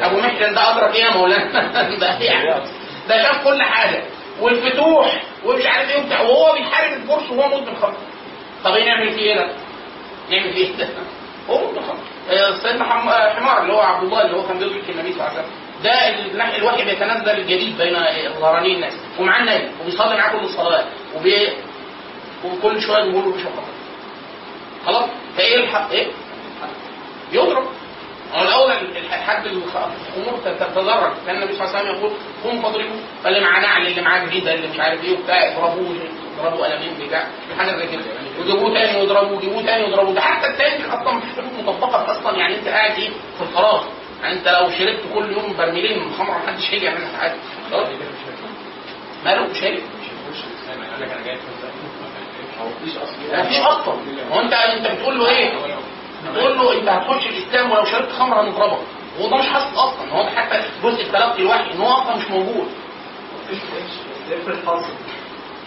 أبو محسن ده أدرك إيه يا مولانا؟ ده يعني ده شاف كل حاجة. والفتوح ومش عارف إيه وبتاع وهو بيحارب الفرس وهو مدمن خمر. طب إيه نعمل فيه إيه ده؟ نعمل فيه إيه ده؟ هو مدمن خمر. آه، سيدنا حم- آه، حمار اللي هو عبد الله اللي هو كان بيدرك النبي صلى الله عليه وسلم. ده ال- الوحي بيتنزل الجديد بين ظهراني الناس. ومعاه النبي. وبيصلي معاه كل الصلوات. وبي وكل شوية بيقول له بيشرب خمر. خلاص؟ فإيه الحق؟ إيه؟ يضرب. هو الأول الحد الأمور تتدرج. كان النبي صلى الله عليه وسلم يقول قوم فاضربوا. فاللي معاه نعل اللي معاه جريده اللي مش عارف إيه وبتاع اضربوه اضربوا قلمين بتاع. في حاجة زي كده. ويجيبوه تاني ويضربوه ويجيبوه تاني ويضربوه ده. حتى التاني أصلا مش مطبقة أصلا. يعني أنت قاعد إيه؟ في الفراغ. يعني أنت لو شربت كل يوم برميلين من خمرة محدش هيجي يعمل لك حاجة ماله؟ مش هيجي مفيش أصلا هو انت أنت بتقول له إيه؟ بتقول له أنت هتخش الإسلام ولو شربت خمر هنضربك هو ده مش حاصل أصلا. هو حتى جزء تلقي الوحي إن هو أصلا مش موجود.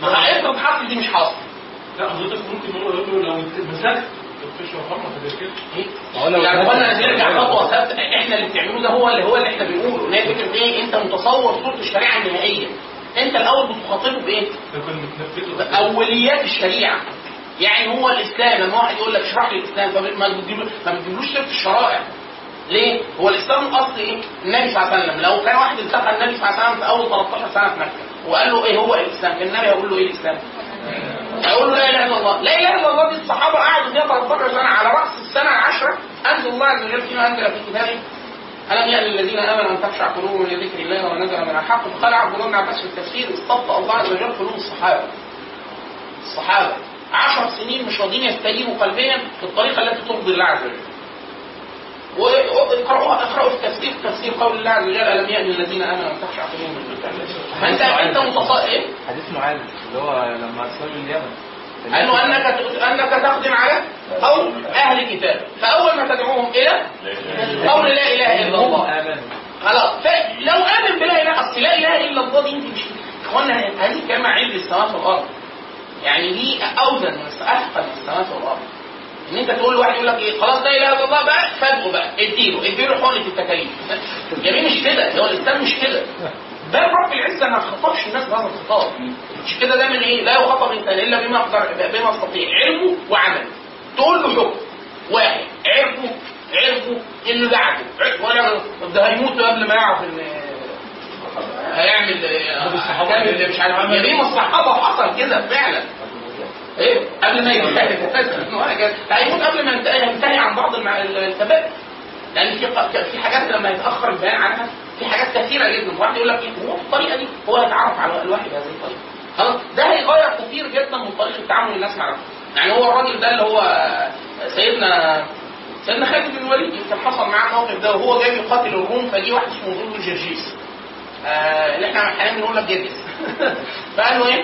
ما هيفرض حاصل دي مش حاصل لا حضرتك ممكن هو يقول له لو مسكت خمره إيه؟ يعني هو أنا نرجع خطوة ثابته إحنا اللي بتعملوه ده هو اللي هو اللي إحنا بنقوله. ان هي فكره إيه؟ أنت متصور صورة الشريعة النهائية. انت الأول بتخاطبه بايه؟ لكن متنفذه اوليات الشريعة يعني هو الإسلام لما واحد يقول لك اشرح لي الإسلام ما بتجيبلوش سيره الشرائع ليه؟ هو الإسلام الأصل إيه؟ النبي صلى الله عليه وسلم لو كان واحد التقى النبي صلى الله عليه وسلم في أول 13 سنة في مكة وقال له إيه هو الإسلام؟ كان النبي هيقول له إيه الإسلام؟ هيقول له لا إله إلا الله، لا إله إلا الله دي الصحابة قعدوا فيها 13 سنة على رأس السنة العاشرة أنزل الله عز وجل فيما أنزل في كتابه ألم يأن للذين آمنوا أن تخشع قلوبهم لذكر الله وما نزل من الحق؟ فقال عبد الله بن عباس في التفسير استبطأ الله عز وجل قلوب الصحابة. الصحابة. عشر سنين مش راضيين يستجيبوا قلبيا بالطريقة التي ترضي الله عز وجل. واقرأوا اقرأوا في تفسير تفسير قول الله عز وجل ألم يأن للذين آمنوا أن تخشع قلوبهم لذكر الله؟ فأنت أنت متص إيه؟ حديث معاذ اللي هو لما ارسلوا اليمن. قال له انك أنك تقدم على قوم أهل كتاب فأول ما تدعوهم إلى قول لا إله إلا الله. خلاص. فلو آمن بلا اله أصل لا إله إلا الله دي انت مش أخوانا هذه كلمة علم السماوات والأرض. يعني دي أوزن من أثقل السماوات والأرض. إن أنت تقول لواحد يقول لك إيه خلاص لا إله إلا الله بقى فادوا بقى. اديله. اديله حقنه التكاليف. جميل مش كده. هو الإسلام مش كده. ده رب العزة ما خطبش الناس بهذا الخطاب. مش كده ده من إيه؟ لا يخاطب انسان إلا بما يقدر بما يستطيع علمه وعمله. تقول له حكم واحد. عرفه عرفه إنه بعده عرف ولا ده هيموت قبل ما يعرف إن هيعمل هيعمل مش عارف. ليه ما الصحابة حصل كده فعلا. إيه؟ قبل ما ينتهي هيموت قبل ما ينتهي عن بعض الكبائر لأن في في حاجات لما يتأخر البيان عنها في حاجات كثيرة جدا. واحد يقول لك إيه؟ هو بالطريقة دي. هو يتعرف على الواحد بهذه الطريقة. خلاص. ده هيغير كثير جدا من طريقة تعامل الناس مع يعني هو الراجل ده اللي هو سيدنا سيدنا خالد بن الوليد يمكن حصل معاه الموقف ده وهو جاي يقاتل الروم فجي واحد اسمه ذو الجرجيس آه اللي إحنا حاليا بنقول لك جرجس فقال له إيه؟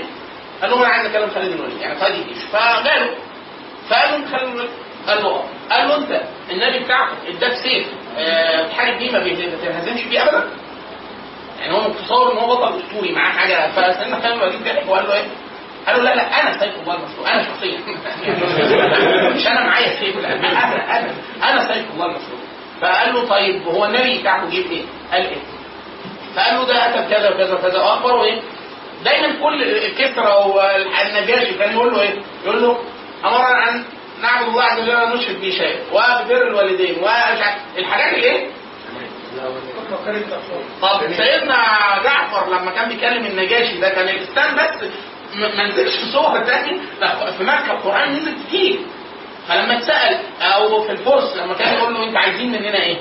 قال له أنا عايز اكلم خالد بن الوليد. يعني قائد الجيش فجاله فقال له خالد بن الوليد قال له آه. قال له أنت النبي بتاعك اداك سيف آه، تحارب بيه ما بيه ابدا يعني هو متصور إن هو بطل أسطوري معاه حاجة خالد بن الوليد ضحك وقال له إيه؟ قال له لا لا أنا سيف الله المسلول أنا شخصيا مش أنا معايا سيف أنا أنا أنا سيف الله المسلول فقال له طيب هو النبي بتاعه جيب إيه؟ قال إيه؟ فقال له ده أتى بكذا وكذا وكذا واخبره إيه؟ دايما كل كسرى والنجاشي كان يقول له إيه؟ يقول له أمرنا أن نعبد الله عز وجل ولا نشرك به شيئا وبر الوالدين والحاجات الايه؟ طب سيدنا جعفر لما كان بيكلم النجاشي ده كان الاسلام بس ما نزلش في صور تاني في مكه القران نزل كتير فلما اتسأل أو في الفرس لما كان يقول له أنت عايزين مننا إيه؟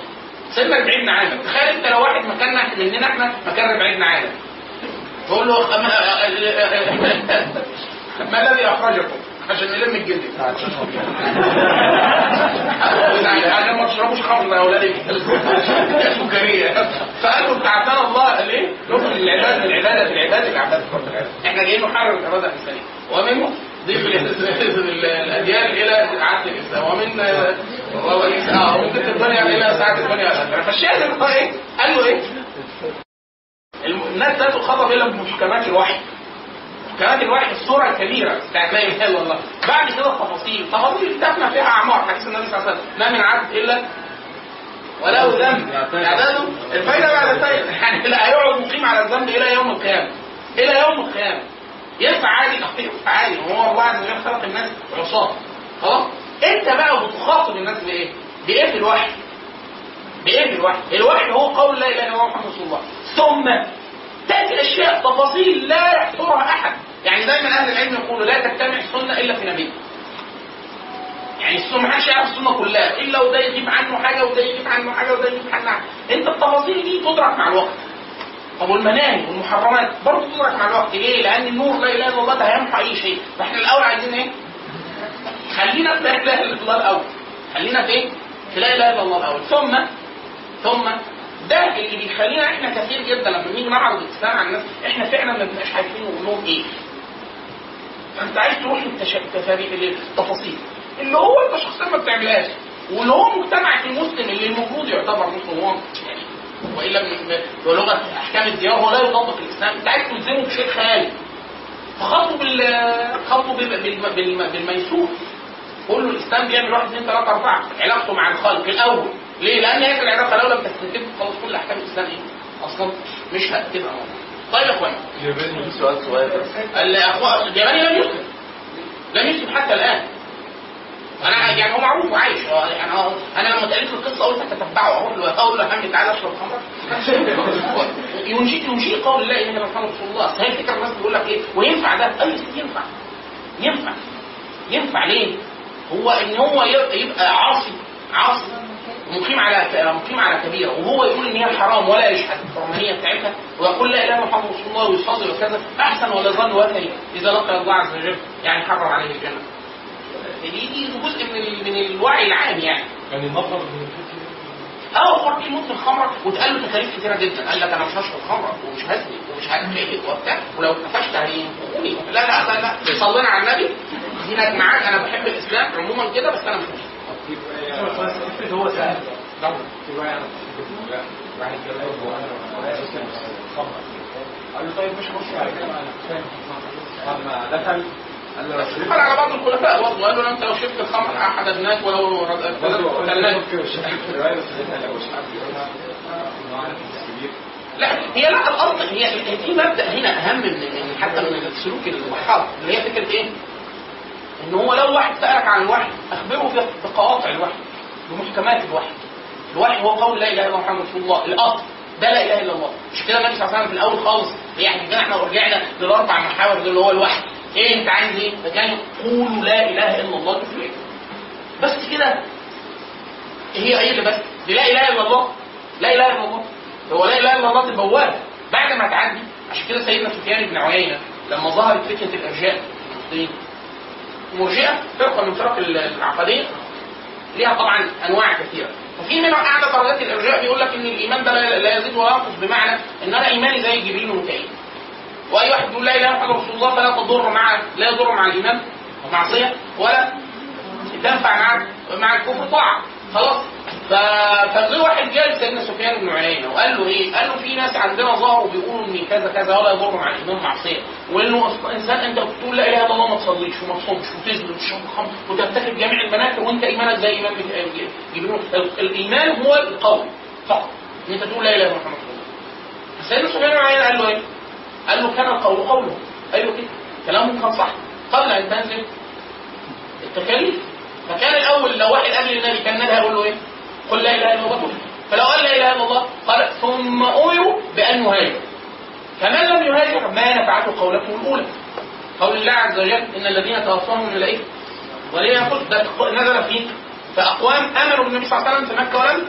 سيدنا ربعي عامر تخيل أنت لو واحد مكاننا مننا إحنا مكان ربعي عامر تقول له ما الذي أخرجكم؟ عشان نلم الجلد عشان ما تشربوش خمر يا أولاد سكرية فقالوا بتاعتنا الله ليه؟ نخرج العباده العباده العباده العباده إحنا جايين نحرر الاراده الانسانيه ومنه ضيف ال- ال- الأديان إلى عهد الإسلام ومن إيه؟ آه ممكن الدنيا إلى ساعة الدنيا. فالشاهد ان هو إيه؟ قال له إيه؟ الناس لا تخاطب إلا بمحكمات الوحي محكمات الوحي الصورة الكبيرة بتاعت لا إله إلا الله. بعد كده التفاصيل. تفاصيل الدفنه فيها أعمار. حديث النبي صلى الله عليه وسلم. ما من عبد إلا وله ذنب. أعداده. الفايده بعد الفايده يعني لا هيقعد مقيم على الذنب إلى يوم القيامة. إلى يوم القيامة. ينفع عادي ينفع عادي. هو الله عز وجل خلق الناس عصاة. خلاص؟ أنت بقى بتخاطب الناس بإيه؟ بإيه في الوحي؟ بإيه في الوحي؟ الوحي هو قول لا إله إلا الله محمد رسول الله. ثم تأتي أشياء تفاصيل لا يحصرها أحد. يعني دايما أهل العلم يقولوا لا تجتمع السنة إلا في نبي يعني السنة ما حدش يعرف السنة كلها إلا وده يجيب عنه حاجة وده يجيب عنه حاجة وده يجيب عنه حاجة. أنت التفاصيل دي تدرك مع الوقت. طب والمناهي والمحرمات برضه تدرك مع الوقت. ليه؟ لأن النور لا إله إلا الله ده هيمحو أي شيء. فاحنا الأول عايزين إيه؟ خلينا في لا إله إلا الله الأول. خلينا في إيه؟ في لا إله إلا الله الأول. ثم ثم ده اللي بيخلينا إحنا كثير جدا لما نيجي نعرض الإسلام على الناس إحنا فعلا ما بنبقاش عارفين نقول إيه. فانت عايز تروح للتفاصيل. اللي هو انت شخصيا ما بتعملهاش. واللي هو مجتمعك المسلم اللي المفروض يعتبر مسلم يعني وإلا بلغة أحكام الديار هو لا يطبق الإسلام. انت عايز تلزمه بشيء خيالي. فخطوا بال خطوا بال- بال- بال- بالميسور. قول له الإسلام بيعمل واحد اثنين ثلاثة أربعة. علاقته مع الخالق الأول. ليه؟ لأن هي العلاقة لو لم تستتب خلاص كل أحكام الإسلام إيه؟ أصلا مش هتبقى موجوده. طيب يا اخوانا في سؤال صغير بس الياباني لم يسلم لم يسلم حتى الآن. أنا يعني هو معروف وعايش. يعني أنا لما اتقالت القصة قلت اتتبعه أقول له أقول له عمي تعالى اشرب خمر. ينجي ينجي قول لا إله إلا الله رسول الله. هي الفكرة الناس بيقول لك إيه؟ وينفع ده؟ أي ينفع. ينفع. ينفع ليه؟ هو إن هو يبقى عاصي مقيم على مقيم على كبيرة وهو يقول إن هي حرام ولا يشهد الحرمانيه بتاعتها ويقول لا إله إلا محمد رسول الله ويصلي وكذا أحسن ولا ظن وثني إذا لقي الله عز وجل يعني حرم عليه الجنة. دي دي جزء من من الوعي العام يعني. يعني الفتي أه هو راجل مدمن خمرة واتقال له تكاليف كتيرة جدا قال لك أنا مش هشرب خمرة ومش هزني ومش هتكيف وبتاع ولو اتقفشت هينفخوني لا لا لا لا صلينا على النبي دينك معاك أنا بحب الإسلام عموما كده بس أنا مش هو سهل قال له طيب مش هخش على كده أنا فاهم بعد ما دخل قال على بعض الخلفاء برضه له انت لو شربت الخمر احد ابنائك ولو لو مش الكبير لا هي لا الاصل هي في مبدأ هنا أهم من حتى من السلوك الوحاط اللي هي فكرة إيه؟ إن هو لو واحد سألك عن الوحي أخبره بقواطع الوحي بمحكمات الوحي. الوحي هو قول لا إله إلا الله محمد رسول الله الأصل ده لا إله إلا الله. مش كده النبي صلى الله عليه وسلم في الأول خالص يعني كده إحنا رجعنا للأربع محاور دول اللي هو الوحي. إيه أنت عايز إيه؟ فكان قولوا لا إله إلا الله تفلحوا بس كده. هي إيه اللي بس؟ دي لا إله إلا الله. لا إله إلا الله. هو لا إله إلا الله دي بعد ما تعدي. عشان كده سيدنا سفيان بن عيينة لما ظهرت فكرة الارجاء في المسلمين مرجئة فرقة من فرق العقدية ليها طبعا أنواع كثيرة. ففي منها أعلى درجات الإرجاء بيقول لك إن الإيمان ده لا يزيد ولا ينقص بمعنى إن أنا إيماني زي جبريل وميكائيل. وأي واحد يقول لا إله إلا الله رسول الله فلا تضر مع لا يضر مع الإيمان معصيه ولا تنفع مع مع الكفر طاعة. خلاص. ف... فجه واحد جاي سيدنا سفيان بن عيينة وقال له إيه؟ قال له في ناس عندنا ظهروا بيقولوا إن كذا كذا ولا يضر مع الايمان معصية. وانه انسان أنت بتقول لا إله إلا الله ما تصليش وما تصومش وتزني وتشرب خمر وترتكب جميع المناكر وأنت إيمانك زي إيمان جبريل ال- الإيمان هو القول فقط. إن أنت تقول لا إله إلا الله محمد رسول الله سيدنا سفيان بن عيينة قال له إيه؟ قال له كان القول قوله. قال له كده. كلامه كان صح. قبل أن تنزل التكاليف. فكان الأول لو واحد قبل النبي كان النبي هيقول له إيه؟ قل لا إله إلا الله. كفر. فلو قال لا إله إلا الله قال ثم أمروا بأن يهاجر فمن لم يهاجر ما نفعته قولته الأولى. قول الله عز وجل إن الذين توفاهم الملائكه وليه يقول ده نزل فيه فأقوام آمنوا بالنبي صلى الله عليه وسلم في مكة ولم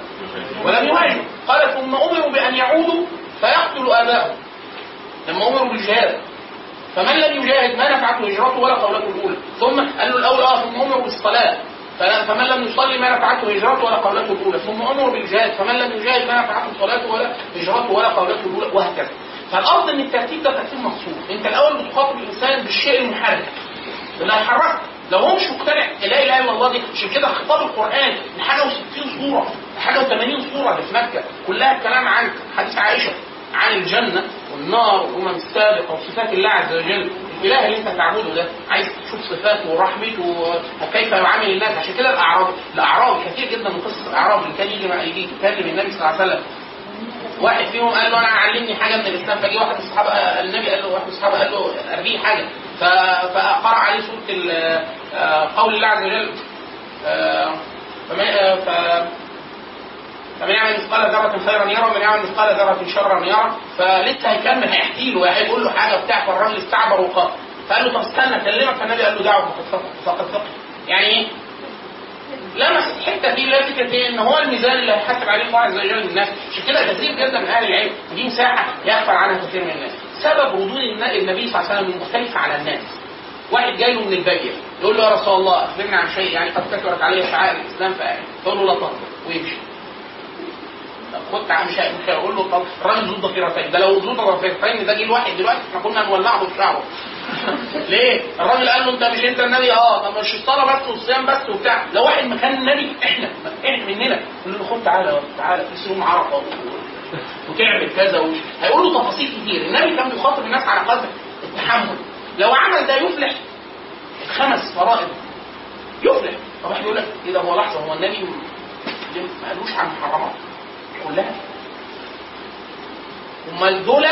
ولم يهاجروا. قال ثم أمروا بأن يعودوا فيقتلوا آباءهم. لما أمروا بالجهاد. فمن لم يجاهد ما نفعته هجرته ولا قولته الأولى. ثم قال له الأول آه ثم أمروا بالصلاة. فمن لم يصلي ما نفعته هجرته ولا قولته الأولى. ثم امروا بالجهاد. فمن لم يجاهد ما نفعته صلاته ولا هجرته ولا قولته الأولى وهكذا. فالقصد إن الترتيب ده ترتيب مقصود. أنت الأول بتخاطب الإنسان بالشيء المحرك اللي هيحركك لو هو مش مقتنع لا إله إلا الله دي عشان كده خطاب القرآن حاجة و60 سوره حاجة و80 سوره اللي في مكة. كلها الكلام عن حديث عائشة عن الجنة والنار والامم السابقه وصفات الله عز وجل. الاله اللي انت تعبده ده عايز تشوف صفاته ورحمته وكيف يعامل الناس. عشان كده الاعراب الأعراب كثير جدا من قصص الأعراب اللي كان يجي يجي يكلم النبي صلى الله عليه وسلم. واحد فيهم قال له أنا علمني حاجة من الإسلام. فجي واحد من الصحابه النبي قال له واحد من الصحابة قال له اريه حاجة. فقرأ عليه سورة آه، قول الله عز وجل. آه، فمن يعمل مثقال ذرة خيرا يرى ومن يعمل مثقال ذرة شرا يرى. فلسه هيكمل هيحكي له هيقول له حاجة بتاع فالراجل استعبر وقال فقال له طب استنى اكلمك فالنبي قال له دعوة فقد فقد يعني إيه؟ لمس الحته دي فكرة إيه؟ إن هو الميزان اللي هيحاسب عليه الله عز وجل الناس. عشان كده كثير جدا من أهل العلم ودي مساحه يغفل عنها كثير من الناس. سبب ردود الن- النبي صلى الله عليه وسلم المختلفه على الناس. واحد جاي له من الباديه يقول له يا رسول الله اخبرنا عن شيء يعني قد كثرت عليه شعائر الإسلام تقول له لا تنظر ويمشي. خد مش مش هيقول له طب الراجل ذو ضفيرتين ده لو ذو ضفيرتين ده جه الواحد دلوقتي إحنا كنا نولعه بشعره. ليه؟ الراجل قال له أنت مش انت النبي آه طب مش الصلاه بس والصيام بس وبتاع. لو واحد مكان النبي إحنا إحنا مننا. نقول له خد تعالى تعالى في يوم عرفه وتعمل كذا وش. هيقول له تفاصيل كتير. النبي كان بيخاطب الناس على قدر التحمل. لو عمل ده يفلح خمس فرائض. يفلح. طب واحد يقول لك إيه ده؟ هو لحظة هو النبي ما قالوش عن محرمات كلها. أمال دول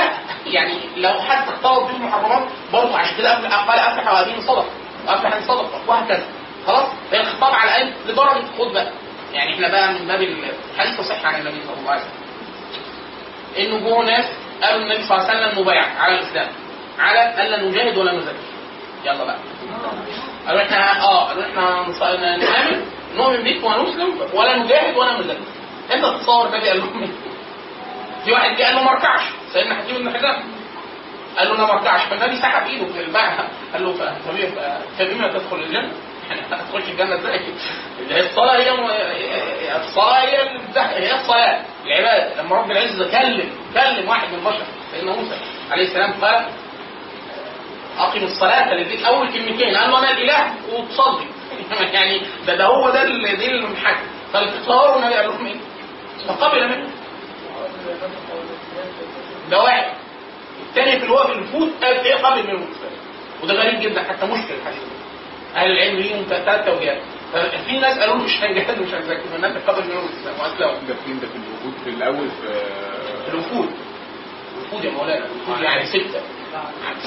يعني لو حد اختلط بهم المحرمات برضه عشان كده قال أفلح وأبين صدق وأفلح ان صدق وهكذا. خلاص؟ هي الخطاب على الاقل لدرجه خد بقى. يعني إحنا بقى من باب الحديث صحيح عن النبي صلى الله عليه وسلم. إنه جوه ناس قالوا النبي صلى الله عليه وسلم مبايع على الإسلام على الا نجاهد ولا نزكي. يلا بقى. قالوا إحنا آه قالوا إحنا نؤمن نؤمن بك ونسلم ولا نجاهد ولا نزكي. انت تتصور النبي قال لهم إيه؟ في واحد جه قال له ما أركعش. سيدنا حكيم بن حزام قال له أنا ما أركعش. فالنبي سحب إيده في الباع قال له فبما- تدخل الجنة؟ يعني هتخش الجنة إزاي؟ هي الصلاه هي الصلاه هي هي الصلاة. العبادة. لما رب العزة كلم كلم واحد من البشر سيدنا موسى عليه السلام قال أقم الصلاة. للبيت أول كلمتين. قال له أنا الإله وتصلي. يعني ده ده هو ده اللي دي المحك فالتصور النبي قال لهم إيه؟ فقبل منه. ده واحد. الثاني في الوقت الفوت قال إيه قبل من المستقبل وده غريب جدا حتى مشكل الحديث. أهل العلم ليهم ثلاث توجيهات ففي ناس قالوا مش هنجهز مش هنزكي فالناس قبل من المستقبل واسلموا ده فين؟ ده في الوجود في الأول في في الوفود الوفود يا مولانا. الوفود يعني ستة. يعني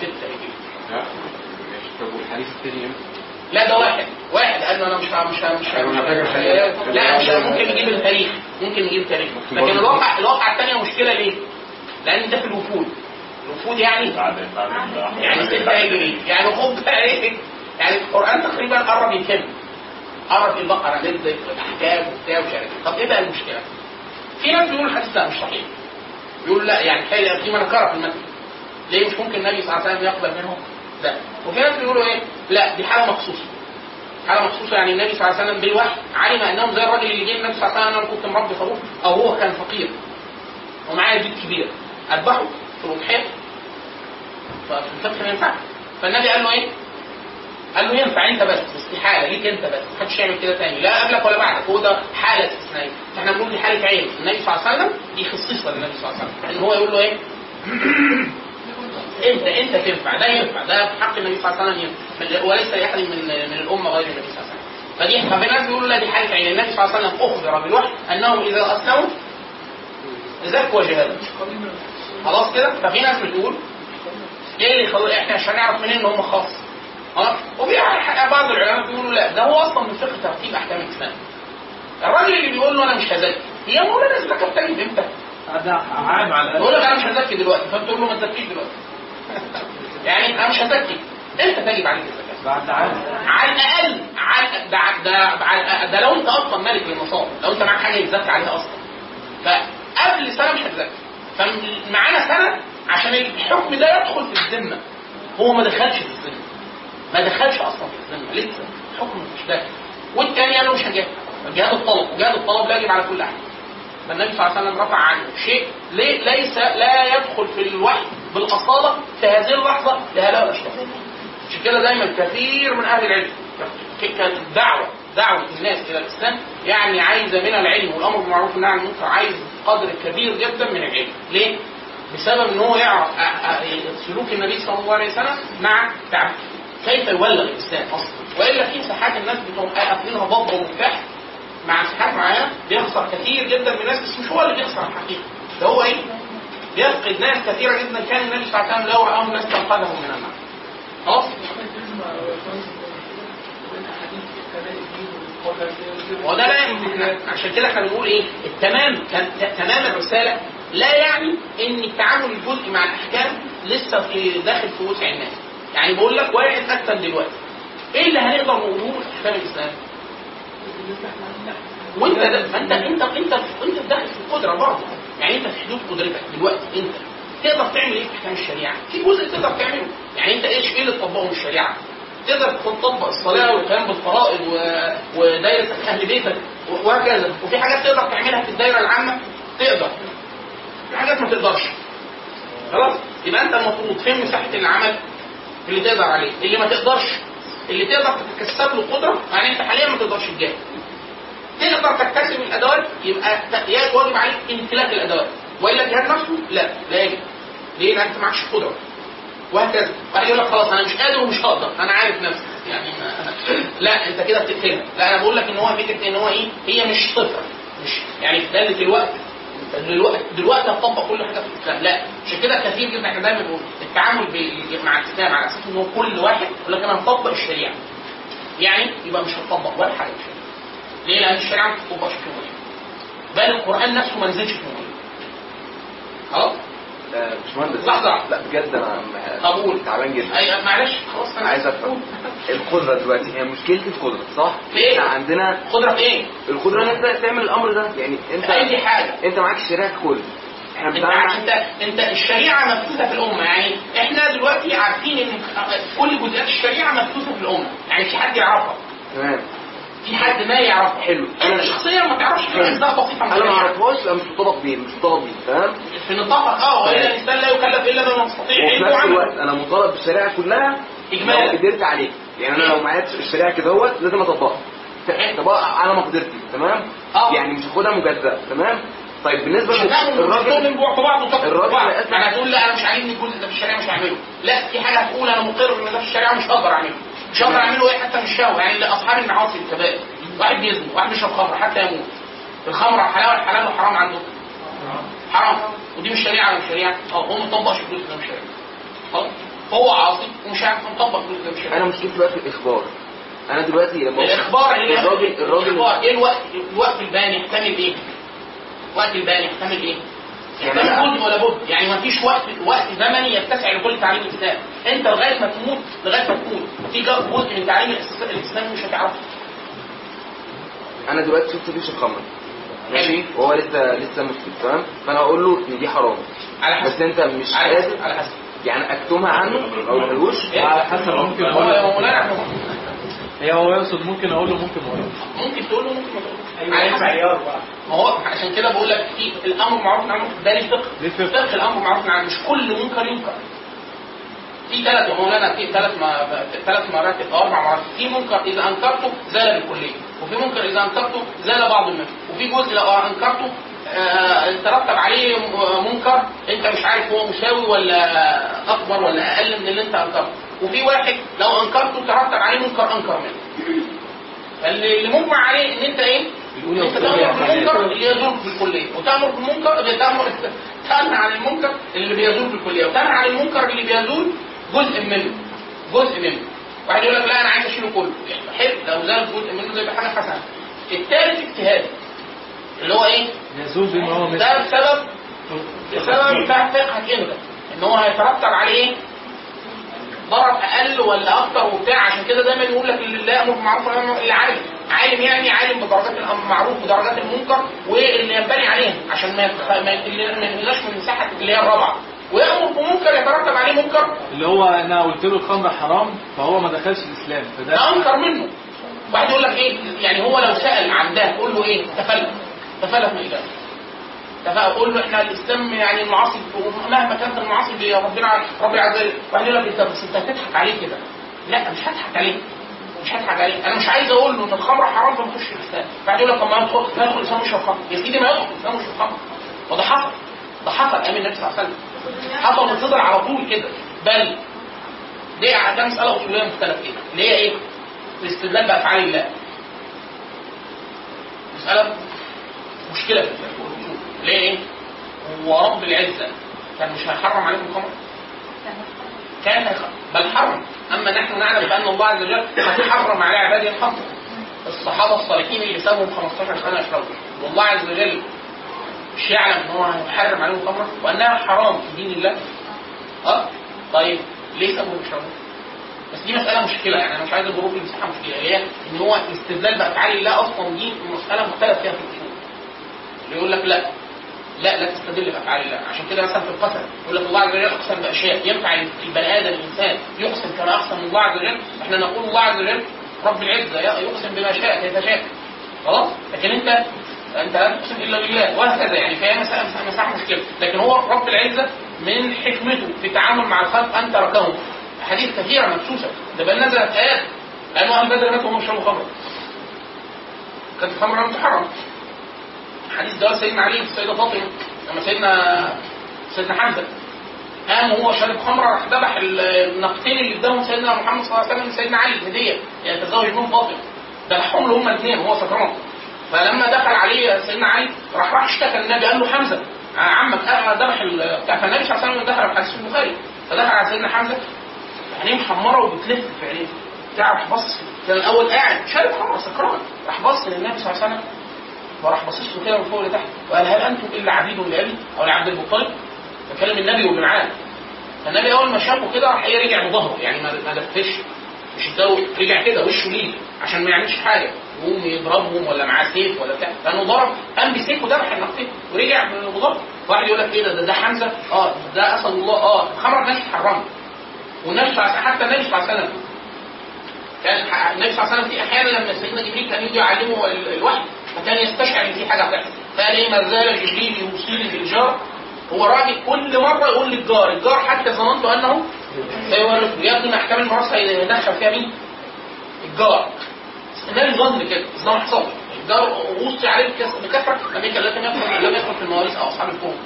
ها ماشي. طب والحديث الثاني إمتى؟ لا ده واحد. واحد. قال له أنا مش مش مش لا مش ممكن نجيب التاريخ. ممكن نجيب ممكن لكن. الواقع الواقع الثانية مشكلة ليه؟ لأن ده في الوفود. الوفود يعني يعني ستة هجري يعني خد بقى إيه؟ يعني القرآن تقريبا قرب يتم قرب البقرة نزلت والأحكام وبتاع ومش عارف إيه. طب إيه بقى المشكلة؟ في ناس بيقولوا الحديث ده مش صحيح. بيقولوا لا يعني في في منكرة في المتن ليه مش ممكن النبي صلى الله عليه وسلم يقبل منهم؟ ده وفي ناس بيقولوا إيه؟ لا دي حالة مخصوصة. حالة مخصوصة يعني النبي صلى الله عليه وسلم بالوحي علم أنهم زي الراجل اللي جه النبي صلى الله عليه وسلم أنا كنت مربي خروف أو هو كان فقير ومعايا بيت كبير. أذبحه في الاضحيه ففي الفتح ما ينفعش. فالنبي قال له إيه؟ قال له ينفع أنت بس استحالة ليك أنت بس محدش يعمل كده تاني. لا قبلك ولا بعدك هو ده حالة استثنائيه فإحنا بنقول دي حالة عين. النبي صلى الله عليه وسلم دي خصيصه للنبي صلى الله عليه وسلم. ان هو يقول له إيه؟ انت انت تنفع ده ينفع ده في حق النبي صلى الله عليه وسلم ينفع وليس لاحد من من الأمة غير النبي صلى الله عليه وسلم. فدي ففي ناس بيقولوا لا دي حاله عين النبي صلى الله عليه وسلم أخبر بالوحي أنهم إذا اسلموا زكوا وجهادهم خلاص كده؟ ففي ناس بتقول إيه اللي يخلي إحنا عشان نعرف منين إن هم خاص. خلاص وفي بعض العلماء بيقولوا لا ده هو أصلا من فقه ترتيب أحكام الإسلام. الراجل اللي بيقول له أنا مش هزكي هي مولانا الزكاة بتجب إمتى؟ هذا عام على يقول لك أنا مش هزكي دلوقتي فانت تقول له ما تزكيش دلوقتي. يعني أنا مش هزكي أنت تجب عليك الزكاه بعد عام. على الأقل على ده ده ده لو أنت أصلا مالك للنصاب لو أنت معاك حاجة يتزكى عليها أصلا. فقبل سنة مش هتزكى فمعانا سنة عشان الحكم ده يدخل في الذمة. هو ما دخلش في الذمة. ما دخلش أصلا في الذمة. لسه الحكم مش داخل. والتاني قال له مش هجاهد جهاد الطلب. وجهاد الطلب لا يجب على كل أحد. فالنبي صلى الله عليه وسلم رفع عنه شيء لي- ليس لا يدخل في الوحي بالأصالة في هذه اللحظة لهؤلاء الاشخاص عشان كده دايما كثير من أهل العلم كانت الدعوه دعوة الناس إلى الإسلام يعني عايزة من العلم والأمر بالمعروف والنهي عن المنكر عايز قدر كبير جدا من العلم. ليه؟ بسبب إن هو يعرف سلوك النبي صلى الله عليه وسلم مع دعوته كيف يبلغ الاسلام أصلا؟ وإلا في ساحات الناس بتقوم قافلينها بابا ومفتاح؟ مع ساحات معينه بيخسر كثير جدا من الناس بس مش هو اللي بيخسر الحقيقة. ده هو إيه؟ بيفقد ناس كثيرة جدا. كان النبي صلى الله عليه وسلم لو راهم من النار خلاص؟ هو ده لا عشان كده إحنا بنقول إيه؟ التمام تمام الرسالة. لا يعني إن التعامل الجزئي مع الأحكام لسه في داخل في وسع الناس. يعني بقول لك واحد قتل دلوقتي. إيه اللي هنقدر نقوله احكام الإسلام؟ وانت ده ما انت انت انت داخل في القدرة برضه. يعني انت في حدود قدرتك دلوقتي انت. تقدر تعمل إيه في احكام الشريعة؟ في جزء تقدر تعمله. يعني انت إيش؟ إيه اللي تطبقه من الشريعة؟ تقدر تطبق الصلاة والقيام بالفرائض. ودايرة أهل بيتك وهكذا. وفي حاجات تقدر تعملها في الدايرة العامة؟ تقدر. في حاجات ما تقدرش. خلاص؟ يبقى انت المفروض فين مساحة العمل اللي تقدر عليه؟ اللي ما تقدرش اللي تقدر تتكسب له قدره يعني انت حاليا ما تقدرش تجاهد. تقدر تكتسب الأدوات يبقى واجب عليك امتلاك الأدوات. وإلا الجهاد نفسه؟ لا لا يجب. ليه؟ لأن أنت معكش قدرة. وهكذا. واحد يقول لك خلاص أنا مش قادر ومش هقدر. أنا عارف نفسي. يعني لا أنت كده بتقتلها لا أنا بقول لك إن هو فكرة إن هو إيه؟ هي مش صفر. مش يعني في داله الوقت. دلوقتي دلوقتي هتطبق كل حاجة في الإسلام. لا عشان كده كثير جدا إحنا دايما التعامل مع الإسلام على أساس ان هو كل واحد يقول لك أنا هطبق الشريعة. يعني يبقى مش هتطبق ولا حاجة في الشريعة. ليه؟ لأن الشريعة ما بتطبقش في بل القرآن نفسه ما نزلش في باشمهندس. لحظة. لا بجد أنا طب قول. تعبان جدا. أي معلش. خلاص أنا عايز أفهم. القدرة دلوقتي هي مشكلتي القدرة صح؟ في إيه؟ إحنا عندنا في إيه؟ القدرة إن أنت تعمل الأمر ده. يعني أنت أي حاجة. أنت معاك الشريعة كل إحنا أنت أنت أنت الشريعة مبثوثه في الأمة. يعني إحنا دلوقتي عارفين إن كل جزئيات الشريعة مبثوثه في الأمة. يعني في حد يعرفها. تمام. في حد ما يعرفها حلو. انت شخصيا ما تعرفش في اجزاء بسيطه من أنا ما أعرفهاش يبقى مش مطابق بيه مش مطابق بيه تمام في نطاقك آه والا الانسان لا يكلف إلا بما يستطيع وفي نفس الوقت أنا مطالب بالشريعة كلها إجمالا. لو قدرت عليه يعني أنا لو معايا الشريعة كده أهوت لازم أطبقها. طبقها على مقدرتي تمام؟ آه. يعني مش هاخدها مجزأة تمام؟ طيب بالنسبة للراجل الراجل يعني هتقول لا أنا مش عاجبني الجزء ده في الشريعة مش هعمله لا في حاجة هتقول أنا مقر إن ده في الشريعة مش هقدر أعمله. مش هقدر اعمله إيه حتى مش شهوه يعني لاصحاب المعاصي الكبائر واحد بيزني واحد بيشرب خمر حتى يموت. الخمر حلال حلال وحرام عنده. حرام. ودي مش شريعة ولا مش شريعة. أه هو الجزء ده مش شريعة. هو عاصي ومش عارف مطبق ده مش شريعة. أنا مشكلتي بقى في الإخبار. أنا دلوقتي لما الإخبار الراجل الراجل. إيه الوقت الوقت الباني يحتمل إيه؟ وقت الباني يحتمل إيه؟ يعني لا. بد ولا بد. يعني ما فيش وقت وقت زمني يتسع لكل تعليم الاسلام انت لغاية ما تموت لغاية ما تموت. في جزء من تعليم الاسلام مش هتعرفه. أنا دلوقتي شفت بيشرب خمر ماشي؟ وهو لسه لسه مسلم تمام؟ فأنا أقول له إن دي حرام. على بس حسب أنت مش على حسب على حسب. يعني أكتمها عنه ما اقولهالوش على حسب ممكن هو أقول يا له مولانا هي هو يقصد ممكن أقول له ممكن ما أقول ممكن تقول له ممكن ما تقولش أيوه. عيار بقى. ما هو عشان كده بقول لك في الأمر معروف عن المنكر ده ليه فقه. فقه؟ الأمر معروف عن مش كل منكر ينكر. في ثلاث يا مولانا في ثلاث ما ثلاث مراتب أو أربع مراتب في منكر إذا أنكرته زال بالكليه وفي منكر إذا أنكرته زال بعض منه وفي جزء لو أنكرته آه، ترتب عليه منكر أنت مش عارف هو مساوي ولا أكبر ولا أقل من اللي أنت أنكرته. وفي واحد لو أنكرته ترتب عليه منكر أنكر منه. اللي مجمع عليه إن أنت إيه؟ أنت تأمر بالمنكر اللي يزول في الكلية وتأمر بالمنكر بتامر تنهى عن المنكر اللي بيزول في الكلية وتنهى عن المنكر اللي بيزول جزء منه جزء منه واحد يقول لك لا أنا عايز أشيله كله حلو لو زال جزء منه يبقى حاجة حسنة الثالث اجتهاد اللي هو إيه؟ يزول بما هو ده بسبب بسبب بتاع فقهك انت إن هو هيترتب عليه؟ ضرر أقل ولا أكتر وبتاع؟ عشان كده دايما يقول لك اللي لا يامر بالمعروف ولا ينهى الا عالم عالم يعني عالم بدرجات المعروف ودرجات المنكر واللي ينبني عليها عشان ما ما اللي ينزلش من مساحة اللي هي الرابعة. ويأمر بمنكر يترتب عليه منكر. اللي هو أنا قلت له الخمر حرام فهو ما دخلش الإسلام. ده فده أنكر منه. واحد يقول لك إيه؟ يعني هو لو سأل عن ده قول له إيه؟ تفلت. تفلت من الاجابه تفا- قول له إحنا الإسلام يعني المعاصي مهما كانت المعاصي اللي ربنا رب العز وجل. واحد يقول لك أنت بس أنت هتضحك عليه كده. لا مش هضحك عليه. مش هضحك عليه. أنا مش عايز أقول له إن الخمر حرام فما يخش الإسلام. بعد يقول لك طب ما يدخل ما يدخل الاسلام يشرب خمر. يا سيدي ما يدخل الاسلام يشرب خمر. وده حصل. ده حصل أيام النبي صلى الله عليه وسلم. حصل وفضل على طول كده. بل دي ده مساله اصوليه مختلف فيها اللي هي إيه؟ الاستدلال بافعال الله. مسألة مشكلة في. إيه؟ هو رب العزه كان مش هيحرم عليكم الخمر؟ كان بل حرم. أما نحن نعلم بأن الله عز وجل قد حرم على عباده الخمر. الصحابة الصالحين اللي سابهم 15 سنة يشربوا. والله عز وجل مش يعلم إن هو هيحرم عليهم الخمر وأنها حرام في دين الله. أه؟ طيب ليه سابهم يشربوا؟ بس دي مسألة مشكلة. يعني أنا مش عايز الجروب المساحة مشكلة. هي إن هو الاستدلال بأفعال الله أصلا دي مسألة مختلف فيها في الأصول. اللي يقول لك لا. لا لا تستدل بأفعال الله. عشان كده مثلا في القسم يقول لك الله عز وجل أقسم بأشياء ينفع البني آدم الإنسان يقسم كما أقسم الله عز وجل؟ إحنا نقول الله عز وجل رب العزة يقسم بما شاء كيف شاء. خلاص؟ لكن أنت أنت لا تقسم إلا بالله وهكذا يعني فهي مساحة مشكلة لكن هو رب العزة من حكمته في التعامل مع الخلق أن تركهم أحاديث كثيرة مبسوسة ده بل نزلت آيات. لأنه أهل بدر ماتوا وهم يشربوا خمر كانت الخمر لم تحرم حديث ده سيدنا علي والسيدة فاطمة لما سيدنا سيدنا حمزة قام وهو شارب خمرة راح ذبح ال- النقطين اللي اداهم سيدنا محمد صلى الله عليه وسلم لسيدنا علي هدية يعني تزوج بهم فاطمة. ذبحهم له هما الاثنين وهو سكران. فلما دخل عليه سيدنا علي راح راح اشتكى النبي قال له حمزة آه، عمك آه، ذبح بتاع فالنبي صلى الله عليه وسلم دخل في حديث البخاري. فدخل على سيدنا حمزة عينيه محمرة وبتلف في عينيه. بتاع راح بص كان الأول قاعد شارب خمرة سكران. راح بص للنبي صلى الله عليه وسلم وراح باصص له كده من فوق لتحت وقال هل أنتم إلا عبيد لابي أو لعبد المطلب؟ فكلم النبي واللي معاه فالنبي أول ما شافه كده راح إيه رجع بظهره. يعني ما لفش مش الجو رجع كده وشه ليه؟ عشان ما يعملش حاجة. يقوم يضربهم ولا معاه سيف ولا بتاع. لأنه ضرب قام بسيف وذبح النقطين ورجع بظهره. واحد يقول لك إيه ده ده, ده حمزة. آه ده أسد الله. آه الخمره الناس حرمها والنبي حتى النبي صلى الله عليه وسلم. كان ح- النبي صلى الله عليه وسلم في أحيانا لما سيدنا جبريل كان يجي يعلمه ال- الوحي فكان يستشعر إن في حاجة هتحصل. فقال إيه ما زال جبريل يوصيني بالجار. هو راجل كل مرة يقول للجار الجار حتى ظننت أنه سيورثه يبدو ان احكام الميراث هيدخل فيها مين؟ الجار. النبي ظن كده بس ده ما حصلش. الجار وصي عليه بكثرة لم يكن لم يدخل لم يدخل في المواريث أو أصحاب الفروض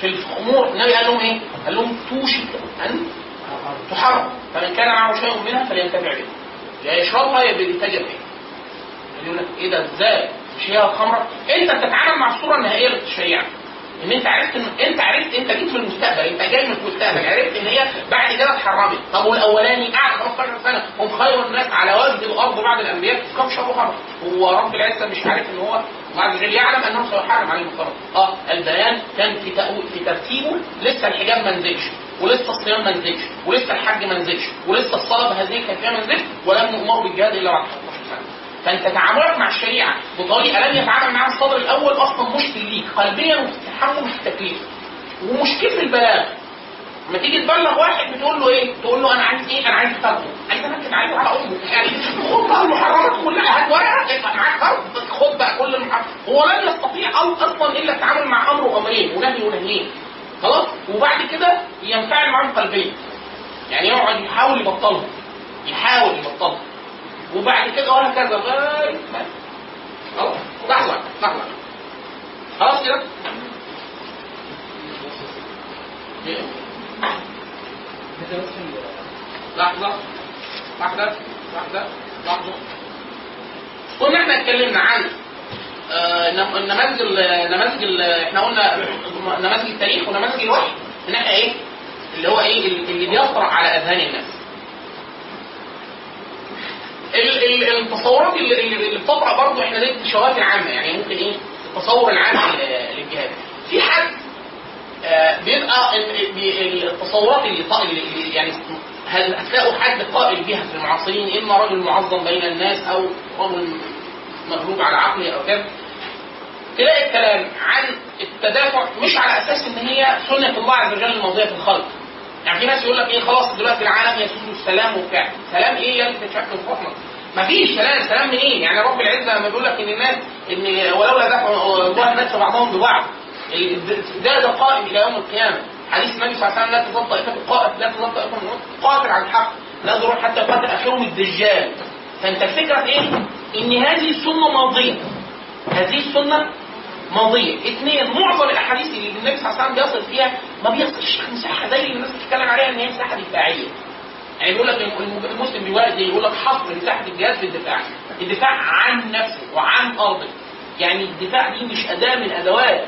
في الأمور النبي قال لهم إيه؟ قال لهم توشك أن تحرم. فمن كان معه شيء منها فلينتفع به. يا يشربها يا بيتاجر بيها يقول لك إيه ده؟ إزاي؟ هي الخمره انت بتتعامل مع الصورة النهائية للشريعه ان انت عرفت ان انت عرفت انت جيت في المستقبل انت جاي من المستقبل عرفت ان هي بعد كده اتحرمت. طب والأولاني قعد 15 سنه هم خير الناس على وجه الأرض بعد الأنبياء كم شربوا خمر هو رب العزة مش عارف إن هو عز وجل يعلم انه سيحرم عليهم الخمر. آه البيان كان في في ترتيبه لسه الحجاب ما نزلش ولسه الصيام ما نزلش ولسه الحج ما نزلش ولسه الصلاة بهذه الكيفية ما نزلش ولم نؤمر بالجهاد إلا بعد 15 سنه فانت تعاملك مع الشريعة. بطريقه لم يتعامل معها الصدر الأول أصلا مشكل ليك قلبيا وفي التكليف ومشكل في البلاغ. لما تيجي تبلغ واحد بتقول له إيه؟ تقول له أنا عايز إيه؟ أنا عايز فرد عايز انكد عليه على امه يعني خد بقى المحرمات كلها. هات ورقة. يبقى معاك فرد. خد بقى كل المحرمات هو لن يستطيع أصلا إلا التعامل مع أمر وأمرين. ونهي ونهيين. خلاص؟ وبعد كده ينفعل معاهم قلبيا. يعني يقعد يحاول يبطلهم. يحاول يبطلهم. وبعد كده وهكذا لغايه خلاص لحظه لحظه خلاص كده؟ لحظة واحدة واحدة لحظة. قلنا إحنا اتكلمنا عن آه، نم- النماذج ال- النماذج ال- إحنا قلنا نماذج التاريخ ونماذج الوحي إن إحنا إيه اللي هو إيه اللي بيطرأ على أذهان الناس. ال- ال- التصورات اللي, بتطرأ برضه إحنا دي الشواذ العامة يعني ممكن إيه التصور العام لل- للجهاد. في حد آه، بيبقى ال- بي- التصورات اللي يعني هل هتلاقوا حد قائل بها في المعاصرين إما رجل معظم بين الناس أو رجل مغلوب على عقله أو كده. تلاقي الكلام عن التدافع مش على أساس إن هي سنة الله عز وجل الماضية في الخلق. يعني في ناس يقول لك إيه خلاص دلوقتي العالم يسود السلام وبتاع. سلام إيه يا انت شكل فطنه مفيش سلام. سلام منين؟ إيه؟ يعني رب العزة لما بيقول لك إن الناس إن ولولا دفع الله الناس بعضهم ببعض. ده ده قائم إلى يوم القيامة. حديث النبي صلى الله عليه وسلم لا تظل طائفة القائد لا تظل طائفة من قاتل على الحق. لا ضرور حتى يقاتل آخرهم الدجال. فأنت الفكرة في إيه؟ إن هذه السنة ماضية. هذه السنة ماضية. اثنين معظم الاحاديث اللي النبي صلى الله عليه وسلم بيصل فيها ما بيصلش مساحة زي اللي الناس بتتكلم عليها إن هي مساحة دفاعية. يعني بيقول لك الم- المسلم بيواجه يقول لك حصر مساحة الجهاد في الدفاع. الدفاع عن نفسه وعن أرضه. يعني الدفاع دي مش أداة من أدوات.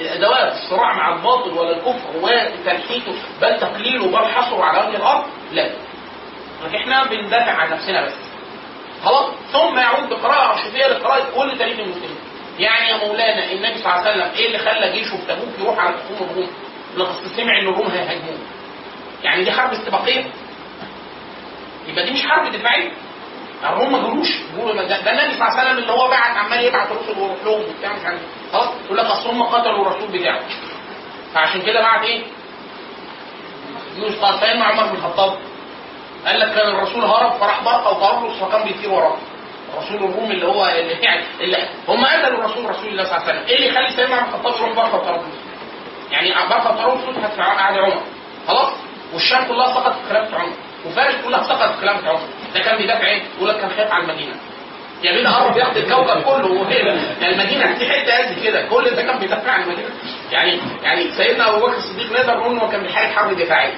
الأدوات الصراع مع الباطل ولا الكفر وتنحيته بل تقليله بل حصره على وجه الأرض؟ لا. إحنا بندافع عن نفسنا بس. خلاص؟ ثم يعود بقراءة رشيديه لقراءة كل تاريخ المسلمين. يعني يا مولانا النبي صلى الله عليه وسلم إيه اللي خلى جيشه في تبوك يروح على خصوم الروم لقد سمع ان الروم هيهاجموه. يعني دي حرب استباقيه يبقى دي مش حرب دفاعية. الروم ما جروش بيقولوا ده, النبي صلى الله عليه وسلم اللي هو بعت عمال يبعت رسل ويروح لهم وبتاع مش عارف. خلاص يقول لك أصل هم قتلوا الرسول بتاعه. فعشان كده بعت إيه؟ يونس قال سيدنا عمر بن الخطاب قال لك كان الرسول هرب فراح برقه وطرابلس فكان بيطير وراه. رسول الروم اللي هو اللي يعني اللي هم قتلوا الرسول رسول الله صلى الله عليه وسلم. إيه اللي يخلي سيدنا عمر الخطاب يروح برقه وطرابلس؟ يعني برقه وطرابلس فتحت في عهد عمر خلاص؟ والشام كلها سقطت في خلافه عمر. وفارس كلها سقطت في خلافه عمر. ده كان بيدافع إيه؟ يقول لك كان خايف على المدينة. يا بينا قرب ياخد الكوكب كله وهي يعني المدينة دي حتة قد كده. كل ده كان بيدافع عن المدينة. يعني يعني سيدنا أبو بكر الصديق نقدر نقول إنه كان بيحارب حرب دفاعية.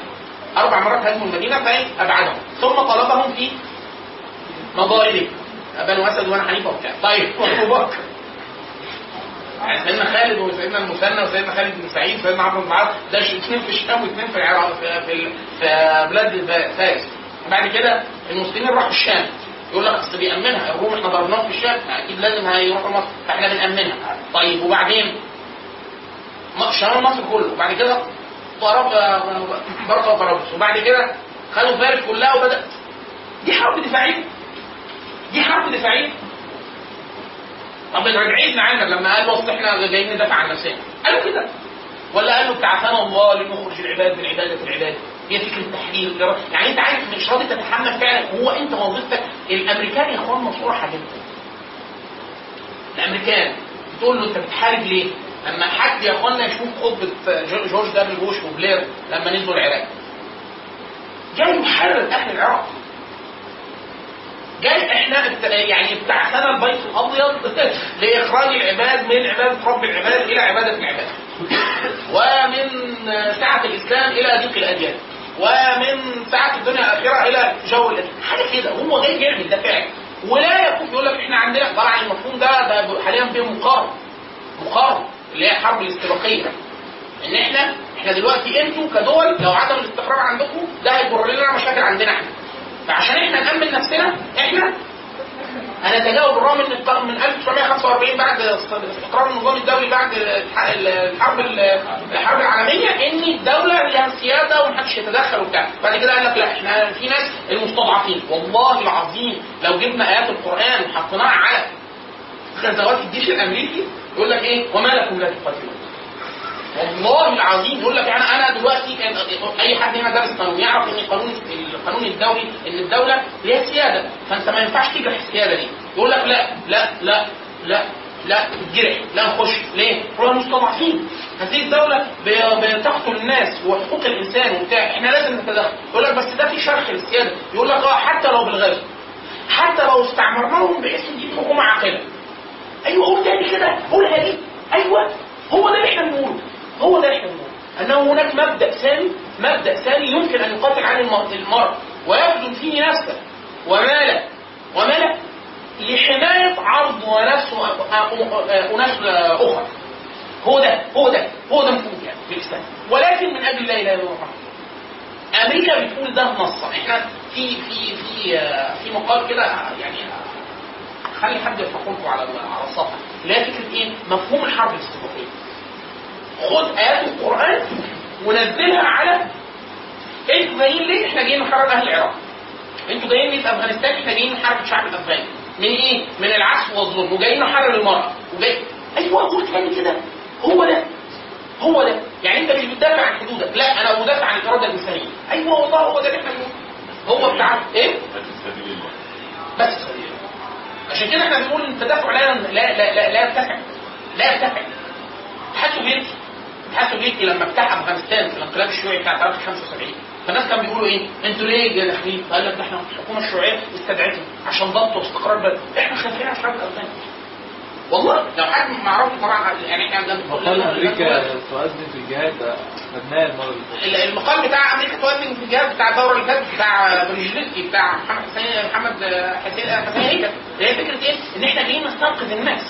أربع مرات هاجموا المدينة فإيه؟ أبعدهم. ثم طلبهم في مضاربه بنو اسد وأنا حنيفه وبتاع. طيب أبو بكر. يعني سيدنا خالد وسيدنا المثنى وسيدنا خالد بن سعيد وسيدنا عمرو بن العاص ده اثنين في الشام واثنين في العراق في, في, في بلاد فارس. بعد كده المسلمين راحوا الشام. يقول لك أصل بيأمنها. الروم إحنا ضربناهم في الشام. أكيد لازم هيروحوا مصر. فإحنا بنأمنها. طيب وبعدين؟ شمال مصر كله. وبعد كده ضرب برقه وطرابلس وبعد كده خدوا فارس كلها وبدأ. دي حرب دفاعية. دي حرب دفاعية. طب الرجعيد معانا لما قال له أصل إحنا جايين ندافع عن نفسنا. قالوا كده. ولا قالوا ابتعثنا الله لنخرج العباد من عبادة العباد. هي فكرة الإرادة. يعني أنت عارف مش راضي تتحمل فعلا. هو أنت وظيفتك الأمريكان يا إخوان مصروحه جدا الأمريكان بتقول له أنت بتحارب ليه؟ لما حد يا اخوانا يشوف خطبه جو- جورج دبليو بوش وبلير لما نزلوا العراق. جاي يحرر أهل العراق. جاي إحنا ابت- يعني ابتعثنا البيت الأبيض لإخراج العباد من عباده رب العباد إلى عبادة العباد. ومن سعة الإسلام إلى ضيق الأديان. ومن سعة الدنيا الآخرة إلى جو حاجة كده. هو جاي يعمل ده فعلا ولا يكون يقول لك إحنا عندنا طبعا المفهوم ده ده حاليا فيه مقارنة. مقارنة. اللي هي الحرب الاستباقية. إن إحنا إحنا دلوقتي أنتوا كدول لو عدم الاستقرار عندكم ده هيجر لنا مشاكل عندنا إحنا. فعشان إحنا نامن نفسنا إحنا هنتجاوب بالرغم ان من 1945 بعد استقرار النظام الدولي بعد الح- الحرب الحرب العالمية إن الدولة لها سياده ومحدش يتدخل وبتاع. بعد كده قال لك لا إحنا في ناس المستضعفين. والله العظيم لو جبنا آيات القرآن وحطيناها على غزوات الجيش الأمريكي يقول لك إيه؟ وما لكم لا تقاتلون. والله العظيم يقول لك يعني أنا دلوقتي أي حد هنا دارس قانون يعرف إن القانون القانون الدولي إن الدولة ليها سيادة. فأنت ما ينفعش تجرح السيادة دي. يقول لك لا لا لا لا لا تجرح لا نخش ليه؟ هو المستضعفين. هذه الدولة بتقتل الناس وحقوق الإنسان وبتاع. إحنا لازم نتدخل. يقول لك بس ده في شرخ للسيادة. يقول لك آه حتى لو بالغزو حتى لو استعمرناهم بحيث دي حكومة عاقلة. أيوه قول تاني كده. قولها دي. أيوه هو ده اللي إحنا بنقوله. هو ده إحنا أنه هناك مبدأ ثاني مبدأ ثاني يمكن أن يقاتل المر- المرء ويبذل فيه نفسه. وماله وماله لحماية عرض ونفس اناس أخرى. هو ده هو ده هو ده مفهوم يعني في الاسلام ولكن من أجل لا إله إلا الله. أمريكا بتقول ده نصا إحنا في في في في مقال كده يعني خلي حد لكم على على الصفحه اللي هي فكرة إيه؟ مفهوم الحرب الاستباقيه. خد آيات القرآن ونزلها على أنتوا جايين ليه؟ إحنا جايين نحرر أهل العراق. إنتوا جايين ليه في أفغانستان؟ إحنا جايين نحارب الشعب الأفغاني. من إيه؟ من العسف والظلم وجايين نحرر المرأة وجاي أيوه قول تاني كده هو ده هو ده يعني أنت مش بتدافع عن حدودك لا أنا بدافع عن الاراده الإنسانية أيوه والله هو ده اللي إحنا هو بتاع إيه؟ بس عشان كده إحنا بنقول التدافع لا لا لا لا, يرتفع لا يرتفع الاتحاد السوفيتي الاتحاد السوفيتي لما اجتاح افغانستان في الانقلاب الشيوعي بتاع 75 فالناس كانوا بيقولوا إيه؟ أنتوا ليه داخلين؟ قال لك إحنا الحكومة الشيوعيه استدعتنا عشان ضبط واستقرار البلد، إحنا خايفين على الشعب الافغاني. والله لو حد ما يعرفش طبعا يعني إحنا عندنا مقال أمريكا تؤذن في الجهاد ده خدناه المره اللي المقال بتاع أمريكا تؤذن في الجهاز بتاع الدوره اللي فاتت بتاع برجلسكي بتاع محمد حسين محمد حسين حسين هيكل هي فكرة إيه؟ إن إحنا جايين نستنقذ الناس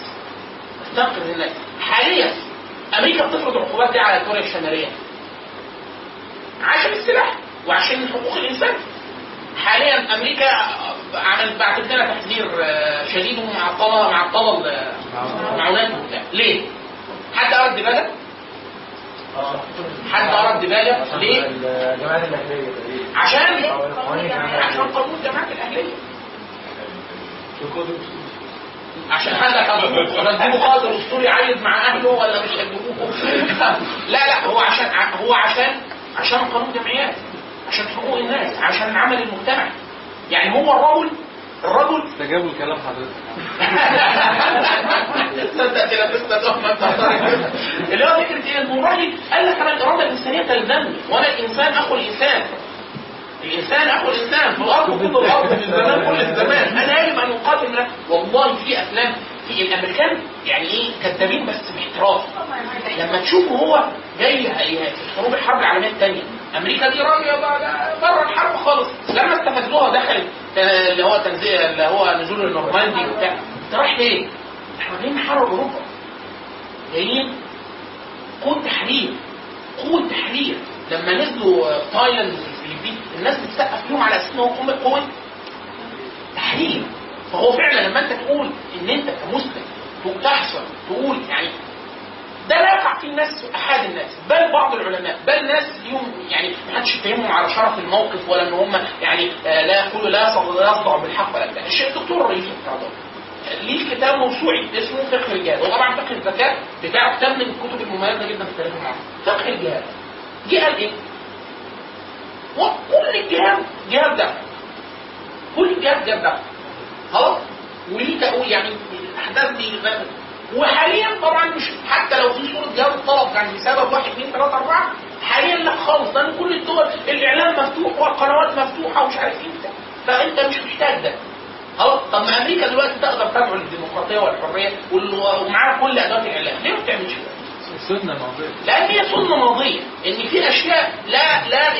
نستنقذ الناس حاليا أمريكا بتفرض العقوبات دي على كوريا الشمالية عشان السلاح وعشان حقوق الإنسان حاليا أمريكا عملت بعتت لنا تحذير آه، شديد ومعطله معطله المعونات وبتاع ليه؟ حد قرأ الدباجه؟ حد قرأ الدباجه ليه؟ عشان عشان قانون الجماعات الأهلية عشان كان رتبوه قادر أسطوري عايز مع أهله ولا مش هيجيبوه لا لا هو عشان هو عشان عشان قانون جمعيات. عشان حقوق الناس. عشان العمل المجتمعي يعني هو الرجل الرجل استجابوا لكلام حضرتك. تصدق كده لسه تهمة. انت اللي هو فكرة إيه؟ الراجل قال لك أنا الاراده الانسانيه تلزمني وأنا الانسان أخو الإنسان. الإنسان أخو الإنسان في الأرض كل الأرض من زمان كل الزمان. أنا يجب أن اقاتل له. والله في أفلام في الامريكان يعني إيه كذابين بس باحتراف. لما تشوفه هو جاي في حروب الحرب العالمية الثانية أمريكا دي راجل بره الحرب خالص. لما استفزوها دخلت آه، اللي هو تنزيل اللي هو نزول النورماندي وبتاع. أنت رايح ليه؟ إحنا جايين نحرر أوروبا. جايين؟ قوة تحرير. قوة تحرير. لما نزلوا آه، تايلاند الناس بتسقف لهم على أساس إن هو قوة تحرير فهو فعلا لما أنت تقول إن أنت كمسلم تحصل تقول يعني ده لا يقع فيه الناس أحد الناس بل بعض العلماء بل ناس ليهم يعني ما حدش يتهمهم على شرف الموقف ولا إن هم يعني آه، لا يقولوا لا يصدع بالحق ولا بتاع الشيخ الدكتور بتاع ده ليه كتاب موسوعي اسمه فقه الجهاد وطبعا فقه الزكاه بتاعه كتاب من الكتب المميزة جدا في التاريخ المعاصر. فقه الجهاد. جه قال إيه؟ وكل الجهاد جهاد ده. كل الجهاد جهاد ده. خلاص؟ وليه تقول يعني الأحداث دي وحاليا طبعا مش حتى لو في صورة جهاد الطلب كان بسبب واحد اثنين ثلاثة أربعة حاليا لا خالص. لأن كل الدول الاعلام مفتوح والقنوات مفتوحة ومش عارف بتاع. فأنت مش محتاج ده. خلاص؟ طب ما أمريكا دلوقتي تقدر تدعو للديمقراطية والحرية وال- ومعاها كل أدوات الاعلام ليه ما بتعملش كده؟ السنة الماضيه لأن هي سنة ماضية. إن في أشياء لا لا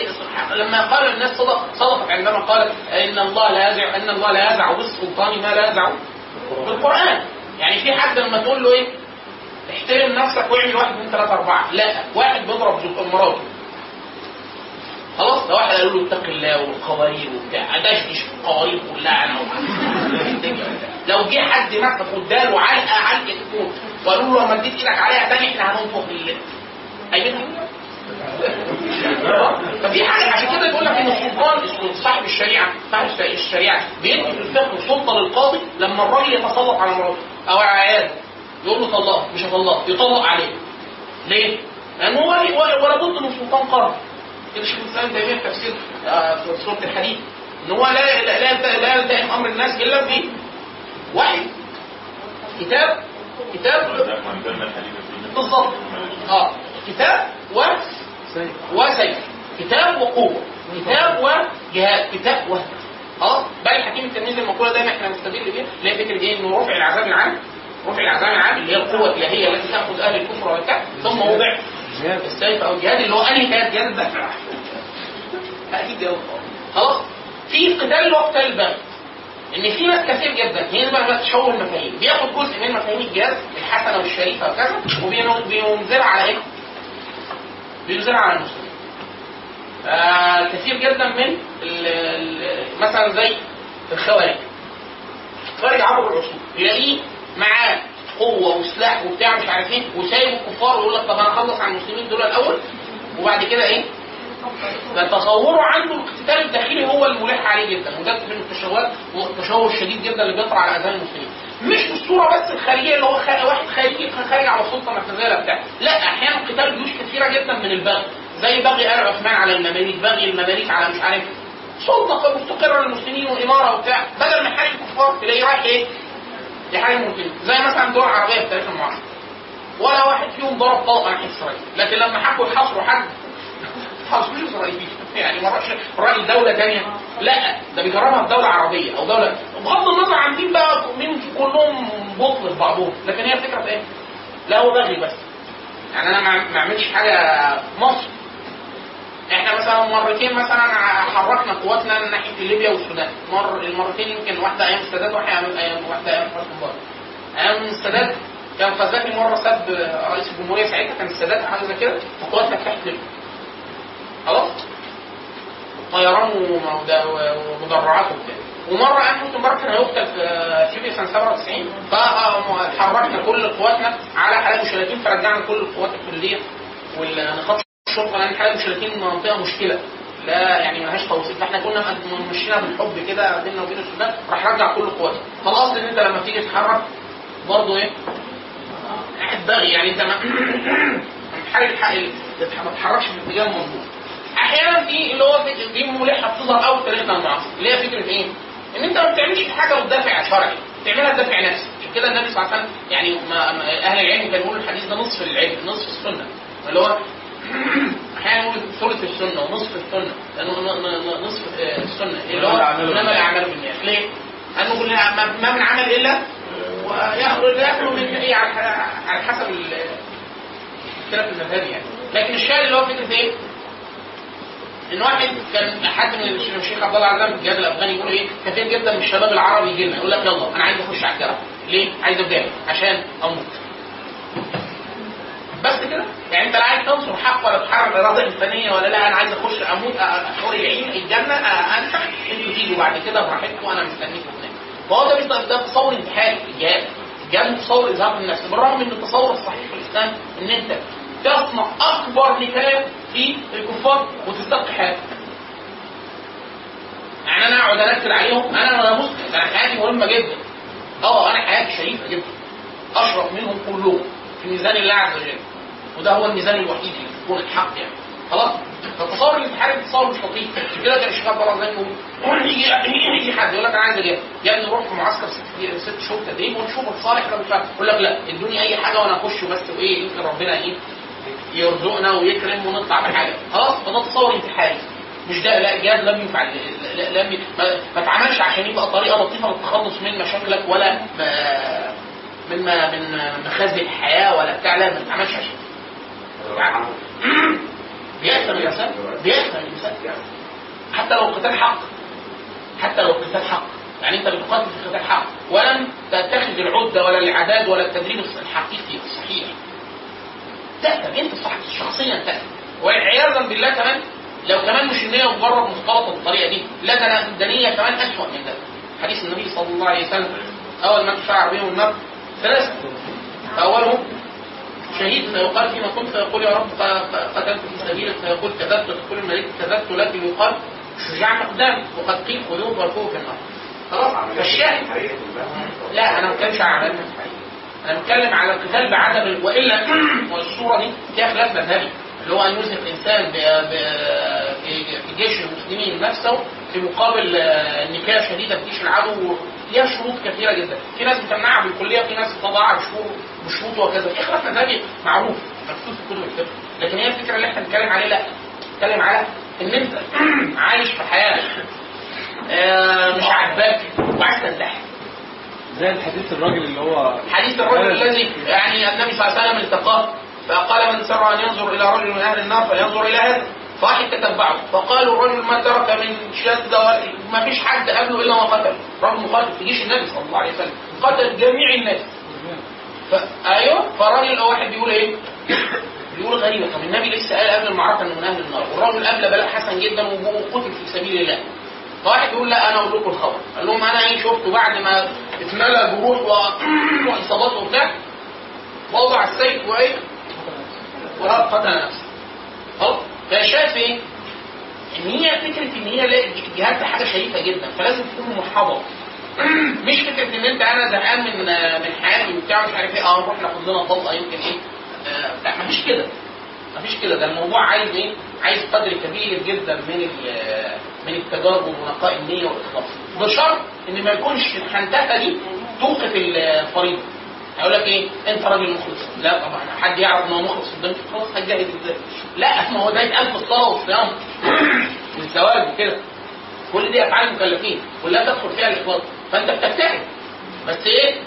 لما قال الناس صدق صدقت. عندما قال إن الله لا يزع إن الله لا يزع بالسلطان ما لا يزع بالقران يعني في حد لما تقول له إيه؟ احترم نفسك واعمل واحد اثنين ثلاثة أربعة. لا. واحد بيضرب مراته. خلاص ده واحد قالوا له اتق الله والقوارير وبتاع. ادشدش في القوارير كلها أنا لو جه حد مسك واداله علقة علقه تكون وقالوا له لما اديت إيدك عليها تاني إحنا هننفخ الليل هيجيبها ففي حاجة عشان كده بيقول لك إن السلطان صاحب الشريعة صاحب الشريعة. بيدي في الفقه السلطة للقاضي لما الراجل يتسلط على مراته. أو على عياله. يقول له طلقها مش هطلقها يطلق عليه. ليه؟ لأن هو ولا بد من سلطان قرار كده شيخ الإسلام تيميه في تفسير آه، في سورة الحديد. إن هو لا لا لا, يلتئم أمر الناس إلا ب وحي كتاب كتاب بالظبط آه. كتاب و وسيف. كتاب وقوة. كتاب وجهاد. كتاب وهدف خلاص؟ بل الحكيم التلميذ المقوله دايما إحنا بنستدل بيها اللي هي فكرة إيه؟ إنه رفع العذاب العام. رفع العذاب العام اللي هي القوة الإلهية التي تأخذ أهل الكفر والكفر ثم وضع السيف أو الجهاد اللي هو أنهي جهاد؟ جهاد الدفع أكيد جواب خلاص؟ في قتال اللي هو قتال البغي ان في ناس كثير جدا هنا بقى تشوه المفاهيم بياخد جزء من مفاهيم الجهاد الحسنة والشريفة وكذا وبينزلها على إيه؟ بينزلها على المسلمين آه كثير جدا من ال- ال- مثلا زي الخوارج الخوارج عبر العصور تلاقيه معاه قوة وسلاح وبتاع مش عارف إيه وسايب الكفار ويقول لك طب أنا اخلص على المسلمين دول الأول وبعد كده إيه؟ ده تصوره عنده القتال الداخلي هو الملح عليه جدا وده من التشوهات والتشوه الشديد جدا اللي بيطرا على اذهان المسلمين. مش بالصورة بس الخارجية اللي هو خ... واحد خارجي خارج على سلطه مركزيه بتاع. لا أحيانا قتال جيوش كثيره جدا من البغي زي بغي آل عثمان على المماليك بغي المماليك على مش عارف سلطة مستقرة للمسلمين وإمارة وبتاع. بدل ما يحارب الكفار تلاقيه رايح إيه؟ يحارب المسلمين. زي مثلا الدول العربيه في التاريخ المعاصر. ولا واحد فيهم ضرب طلقة ناحية إسرائيل. لكن لما حكوا يحاصروا حد خالص مش اسرائيلي يعني ما راحش راجل دولة ثانية لا ده بيجربها في دولة عربية أو دولة بغض النظر عن مين بقى مين كلهم بطل في بعضهم. لكن هي الفكرة في إيه؟ لا هو بغي بس. يعني أنا ما أعملش حاجة مصر. إحنا مثلا مرتين مثلا حركنا قواتنا ناحية ليبيا والسودان. مر المرتين يمكن واحدة أيام السادات واحدة أيام واحدة أيام حسني مبارك. أيام السادات كان فزاكي مرة سب رئيس الجمهورية ساعتها كان السادات حاجة زي كده وقواتنا تحت ليبيا. خلاص؟ طيران ومد- ومدرعات وبتاع. ومرة أيام حسني مبارك كان هيقتل في ليبيا سنه 97 فحركنا كل قواتنا على حلب وشلاتين فرجعنا كل القوات الكلية. والنقاط الشرطة لأن حلب وشلاتين منطقة مشكلة. لا يعني ملهاش توصيل فاحنا كنا ماشيينها بالحب كده بيننا وبين السودان راح رجع كل قواتنا فالاصل إن أنت لما تيجي تتحرك برضه إيه؟ قاعد بغي يعني أنت ما حاجة ما تتحركش في الاتجاه المظبوط أحيانا في اللي هو دي ملحه بتظهر قوي في تاريخنا المعاصر اللي هي فكرة إيه؟ إن أنت ما بتعملش حاجة بدافع شرعي بتعملها بدافع نفسي. عشان كده النبي صلى الله عليه وسلم يعني ما أهل العلم كانوا يقولوا الحديث ده نصف العلم نصف السنة. اللي هو أحيانا يقول ثلث السنة ونصف السنة نصف آه، السنة. اللي هو إنما الأعمال بالنيات ليه؟ لأنه ما من عمل إلا ويخرج يخرج من إيه؟ على حسب ال- اختلاف المذهب يعني. لكن الشاهد اللي هو فكرة إيه؟ ان واحد كان حد من الش- الشيخ عبد الله عزام الجهاد الأفغاني يقول إيه؟ كثير جدا من الشباب العرب يجي لنا يقول لك يلا أنا عايز أخش على الجبهه ليه؟ عايز أبدأ عشان أموت. بس كده؟ يعني أنت لا عايز تنصر حق ولا تحرر اراده انسانيه ولا لا أنا عايز أخش أموت أحور العين الجنة انفع أنتوا تيجوا بعد كده براحتكم وأنا مستنيكم هناك فهو ده ده تصور انتحاري الجهاد الجهاد تصور إظهار النفس بالرغم من التصور الصحيح في الإسلام إن أنت تصنع أكبر نكايه في الكفار وتستبقي حياتك يعني أنا أقعد انكد عليهم أنا أنا مسلم أنا حياتي مهمة جدا. آه أنا حياتي شريفة جدا. أشرف منهم كلهم في ميزان الله عز وجل. وده هو الميزان الوحيد اللي يكون الحق يعني. خلاص؟ فالتصور الانتحاري تصور مش لطيف. عشان كده كان عبد الله زي بيقول يجي يجي حد؟ يقول لك أنا عايز أجي يا ابني نروح في معسكر ست ست شهور تدريب ونشوف الصالح لو مش عارف. يقول لك لا ادوني أي حاجة وأنا أخش بس وإيه؟ يمكن ربنا إيه يرزقنا ويكرم ونطلع بحاجه خلاص فده تصور انتحاري مش ده لا الجهاز لم يفعل لم ما اتعملش عشان يبقى طريقة لطيفة للتخلص من مشاكلك ولا من من مخازن الحياة ولا بتاع لا ما اتعملش عشان. بيأثم الانسان بيأثم الانسان حتى لو قتال حق حتى لو قتال حق. يعني انت بتقاتل في قتال حق. ولم تتخذ العدة ولا الاعداد ولا التدريب الحقيقي الصحيح. تأثم انت صح شخصيا تأثم وعياذا بالله كمان لو كمان مش النية مجرد مختلطة بالطريقة دي لا ده ده نية كمان أسوأ من ده. حديث النبي صلى الله عليه وسلم أول ما تشعر بهم النار ثلاثة فأولهم شهيد فيقال فيما كنت فيقول يا رب قتلت في سبيلك فيقول كذبت تقول الملك كذبت لكن يقال شجاع مقدام وقد قيل خذوه واركوه في النار. خلاص فالشاهد لا أنا ما بتكلمش الحقيقة أنا بتكلم على القتال بعدم وإلا والصورة دي فيها خلاف مذهبي. اللي هو أن يوزن الإنسان في جيش المسلمين نفسه في مقابل آه، النكايه شديدة في جيش العدو ليها شروط كثيرة جدا. في ناس بتمنعها بالكلية في ناس بتضعها بشروط بشروط وكذا. في خلاف مذهبي معروف مكتوب في كتب الفقه. لكن هي الفكرة اللي إحنا بنتكلم عليه لا. بنتكلم على إن أنت عايش في حياة آه، مش عاجباك وعايز تنتحر. زي الحديث الراجل اللي هو حديث الرجل الذي يعني النبي صلى الله عليه وسلم التقاه فقال من سر أن ينظر إلى رجل من أهل النار فلينظر إلى هذا فواحد تتبعه فقالوا الرجل ما ترك من شده ما فيش حد قبله إلا ما قتل. رجل مقاتل في جيش النبي صلى الله عليه وسلم. قتل جميع الناس. ف... أيوه فالراجل واحد بيقول إيه؟ بيقول غريبة. طب النبي لسه قال قبل المعركه إنه من أهل النار. والراجل قبل بلاء حسن جدا وقتل في سبيل الله. فواحد يقول لا أنا أقول لكم الخبر. قال لهم أنا إيه شفته بعد ما اتملى جروح و... وإصابات وبتاع وضع السيف وإيه؟ وقتل نفسه. خلاص فشاف إيه؟ إن هي فكرة إن هي الجهاد ده حاجة شريفة جدا فلازم تكون محافظة. مش فكرة إن أنت أنا زهقان من من حياتي وبتاع مش عارف إيه آه نروح ناخد لنا طلقه يمكن إيه؟ آه، لا مفيش كده. مفيش كده. ده الموضوع عايز إيه؟ عايز قدر كبير جدا من من التجارب ونقاء النية والإخلاص. بشرط إن ما يكونش الحنتفه دي توقف الفريضة. هيقول لك إيه؟ أنت راجل مخلص. لا طبعا. حد يعرف إن هو مخلص قدامك خلاص هتجاهد إزاي؟ لا ما هو ده يتقال في الصلاه والصيام والزواج وكده. كل دي أفعال المكلفين. كلها تدخل فيها الاخلاص فأنت بتجتهد. بس إيه؟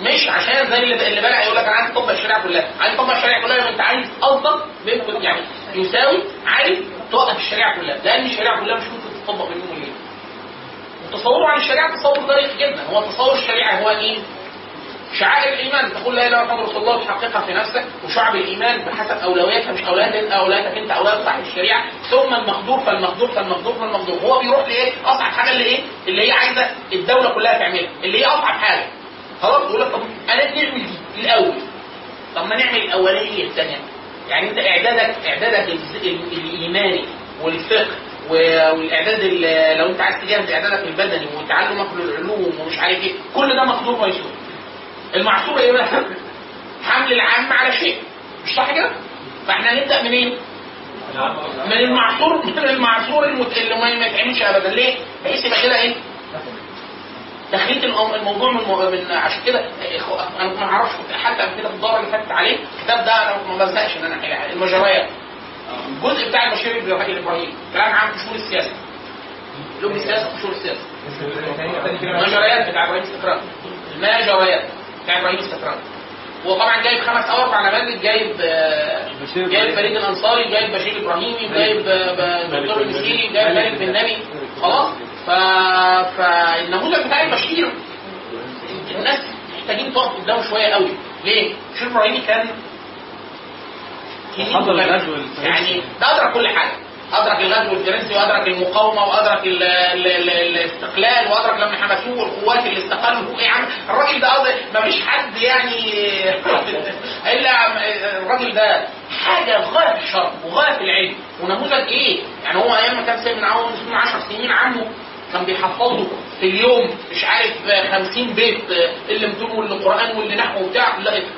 مش عشان زي اللي اللي بقى يقول لك أنا عايز اطبق الشريعة كلها. عايز اطبق الشريعة كلها أنت عايز بين يعني. يساوي عايز توقف الشريعة كلها. لأن الشريعة كلها مش ممكن تطبق بين يوم وتصوره عن الشريعة تصور ضيق جدا. هو تصور الشريعة هو إيه؟ شعائر الإيمان. تقول لا إله إلا الله الله تحققها في نفسك. وشعب الإيمان بحسب اولوياتها مش اولويات اولوياتك أنت اولويات صاحب الشريعة. ثم المقدور فالمقدور فالمقدور فالمقدور. هو بيروح لإيه؟ أصعب حاجة اللي إيه؟ اللي هي عايزة الدولة كلها تعملها. اللي هي أصعب حاجة. خلاص يقول لك طب أنا نعمل دي الأول. طب ما نعمل الأولانية الثانية. يعني أنت إعدادك إعدادك الإيماني والفقه والإعداد ال- لو انت عايز تجهز إعدادك البدني وتعلمك للعلوم ومش عارف إيه كل ده مقدور ميسور المعصور إيه بقى؟ حمل العام على شيء مش صح كده؟ فإحنا نبدا منين؟ من المعصور من المعصور. اللي ما يتعملش ابدا ليه؟ بحيث يبقى كده إيه؟ تخليط الموضوع من, من عشان كده إخو- أنا ما أعرفش حتى قبل كده في الدورة اللي فاتت عليه الكتاب ده أنا ما بزهقش ان أنا المجريات الجزء بتاع البشير الابراهيم كلام عن قشور السياسة. لب السياسة قشور السياسة. المجريات بتاع إبراهيم استقرار المجريات بتاع إبراهيم استقرار هو طبعا جايب خمس أو أربع نماذج جايب جايب فريد الأنصاري جايب بشير إبراهيمي جايب دكتور المسيري جايب مالك بن نبي خلاص. ف... فالنموذج بتاع البشير الناس محتاجين تقف قدامه شوية قوي. ليه؟ بشير إبراهيمي كان حضر الغزو الفرنسي. يعني ده أدرك كل حاجة أدرك الغزو الفرنسي وأدرك المقاومة وأدرك ال ال ال الاستقلال وأدرك لما حبسوه والقوات اللي استقلوا إيه عم الراجل ده ما فيش حد يعني إلا الراجل ده حاجة غاية في الشرف وغاية في العلم ونموذج إيه؟ يعني هو أيام ما كان سيد من عون مسلم 10 سنين عمه كان بيحفظه في اليوم مش عارف 50 بيت اللي متون واللي قرآن واللي نحو وبتاع.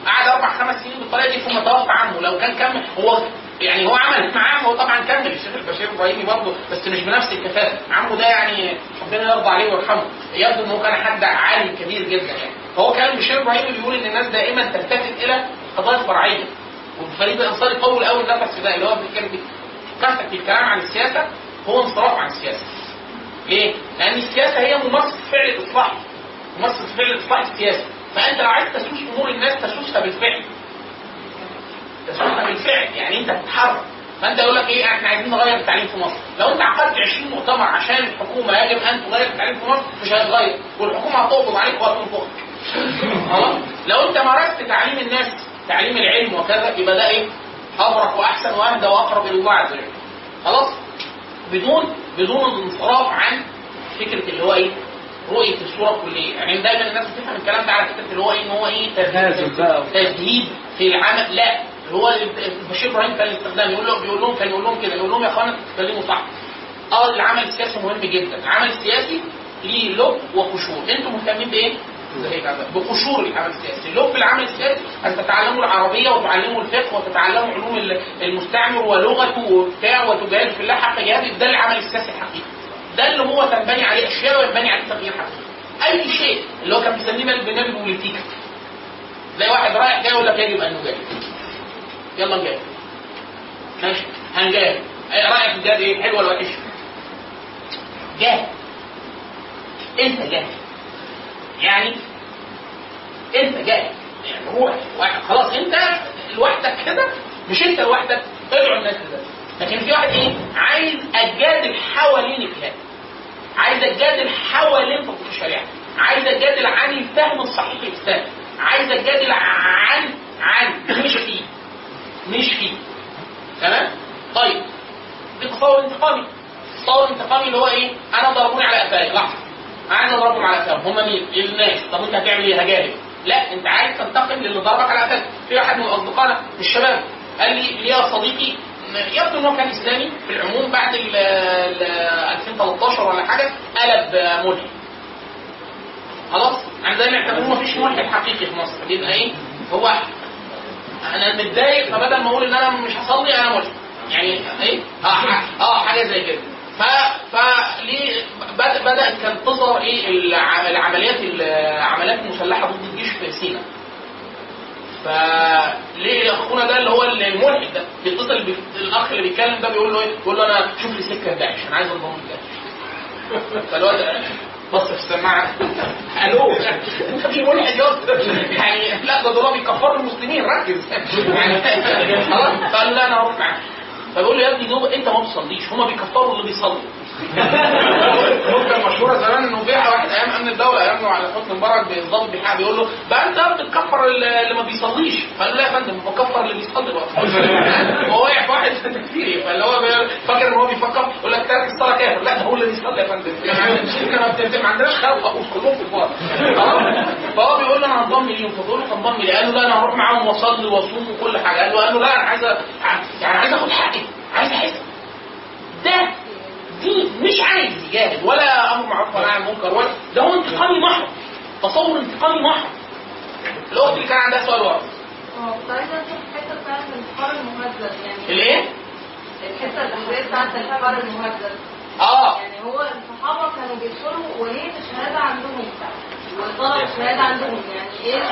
قعد أربع خمس سنين بالطريقة دي ثم توفى عنه. لو كان كمل هو يعني هو عمل مع عمه هو طبعا كمل الشيخ البشير إبراهيمي برضه بس مش بنفس الكفاءة. عمه ده يعني ربنا يرضى عليه ويرحمه. يبدو إن هو كان حد عالم كبير جدا يعني. فهو كان بشير إبراهيمي بيقول إن الناس دائما تلتفت إلى قضايا فرعية. وفريد الانصاري طول قوي النفس في ده اللي هو بيتكلم فيه كثره الكلام عن السياسة هو انصراف عن السياسة. ليه؟ لأن السياسة هي ممارسة فعل الإصلاح. ممارسة فعل الإصلاح السياسي. فأنت لو عايز تسوس أمور الناس تسوسها بالفعل. تسوسها بالفعل. يعني أنت تتحرك فأنت يقول لك إيه إحنا عايزين نغير التعليم في مصر. لو أنت عقدت 20 مؤتمر عشان الحكومة يجب أن تغير التعليم في مصر مش هيتغير. والحكومة هتقبض عليك وهتنفخك خلاص؟ لو أنت مارست تعليم الناس تعليم العلم وكذا يبقى ده إيه؟ أبرك وأحسن وأهدى وأقرب إلى الله عز وجل. خلاص؟ بدون بدون الانصراف عن فكرة اللي هو إيه؟ رؤية الصورة الكلية. يعني دايما الناس بتفهم الكلام ده على فكرة اللي هو إيه؟ إن هو إيه. تزهيد في العمل. لا. هو بشير إبراهيم كان الاستخدام يقول له بيقول لهم كان يقول لهم كده. يقول لهم يا أخوانا تتكلموا صح. آه العمل السياسي مهم جدا. العمل السياسي ليه لب وقشور أنتم مهتمين بإيه؟ بقشور العمل السياسي لب العمل السياسي أن تتعلموا العربية وتعلموا الفقه وتتعلموا علوم ال- المستعمر ولغته وبتاع وتجاهدوا في الله حق جهاد ده العمل السياسي الحقيقي. ده اللي هو تنبني عليه أشياء وينبني عليه تغيير حقيقي. أي شيء اللي هو كان بيسميه نبي بوليتيكا زي واحد رايح جاي يقول لك يجب ان نجاهد يلا نجاهد. ماشي. هنجاهد. أي في الجهاد إيه؟ حلو ولا وحش؟ جاهد. أنت جاهد. يعني انت جاهد يعني روح واحد. خلاص انت لوحدك كده مش انت لوحدك ادعو الناس لده. لكن في واحد إيه؟ عايز اتجادل حوالين الكلام. عايز اتجادل حوالين تطبيق الشريعة. عايز اتجادل عن الفهم الصحيح للاسلام عايز اتجادل عن عن مش فيه مش فيه تمام؟ طيب. دي تصور انتقامي. تصور انتقامي اللي هو إيه؟ أنا ضربوني على قفاي لحظة. عايز اضربهم على قفاهم هم مين؟ الناس. طب انت هتعمل إيه؟ هجاهد. لا انت عايز تنتقم للي ضربك على قفاك في واحد من اصدقائنا من الشباب قال لي ليا صديقي يبدو ان هو كان إسلامي في العموم بعد ال ال 2013 ولا حاجة قلب ملحد. خلاص؟ أنا دايما اعتبروه مفيش ملحد حقيقي في مصر. بيبقى إيه؟ هو أنا متضايق فبدل ما أقول إن أنا مش هصلي أنا ملحد. يعني إيه؟ آه آه حاجة زي كده. ف ف ليه بد- بدات كانت تظهر إيه الع- العمليات العمليات المسلحة ضد الجيش في سيناء فليه أخونا ده اللي هو الملحد ده بيتصل بالاخ اللي بيتكلم ده بيقول له إيه؟ بيقول له أنا شوف لي سكة داعش أنا عايز أنضم لداعش فالواد بص في السماعه ألو؟ أنت مش ملحد يا. يعني لا ده دول بيكفروا المسلمين ركز. يعني خلاص فقال له لا أنا هروح معاك. فبيقول له يا ابني دوب انت ما بتصليش هما بيكفروا اللي بيصلي. نكته مشهورة زمان إنه بيع واحد أيام أمن الدولة أيام على حسن مبارك بالظبط بيحق بيقول له بقى أنت بتكفر اللي ما بيصليش. فقال له لا يا فندم بكفر اللي بيصلي بقى هو واقع في واحد تكفيري فاللي هو فاكر إن هو بيفكر يقول لك تارك الصلاة كافر لا ده هو اللي بيصلي يا فندم. يعني إحنا ما عندناش خلق كلهم كفار خلاص؟ فهو هنضم ليهم فبيقول له هنضم ليه؟ قال له لا أنا هروح معاهم واصلي واصوم وكل حاجة. قال له قال له لا أنا عايز يعني عايز اخد حقي. عايز احس ده دي مش عايز يجاهد ولا أمر معروف ولا عن منكر ولا ده هو انتقامي محض. تصور انتقامي محض. الأخت اللي كان عندها سؤال ورا. آه كنت عايزة أشوف الحتة بتاعت الانتحار المهذب يعني الإيه؟ الحتة الاخيره بتاعت الانتحار المهذب آه. يعني هو الصحابه كانوا بيدخلوا وليه الشهادة عندهم؟ يعني كده؟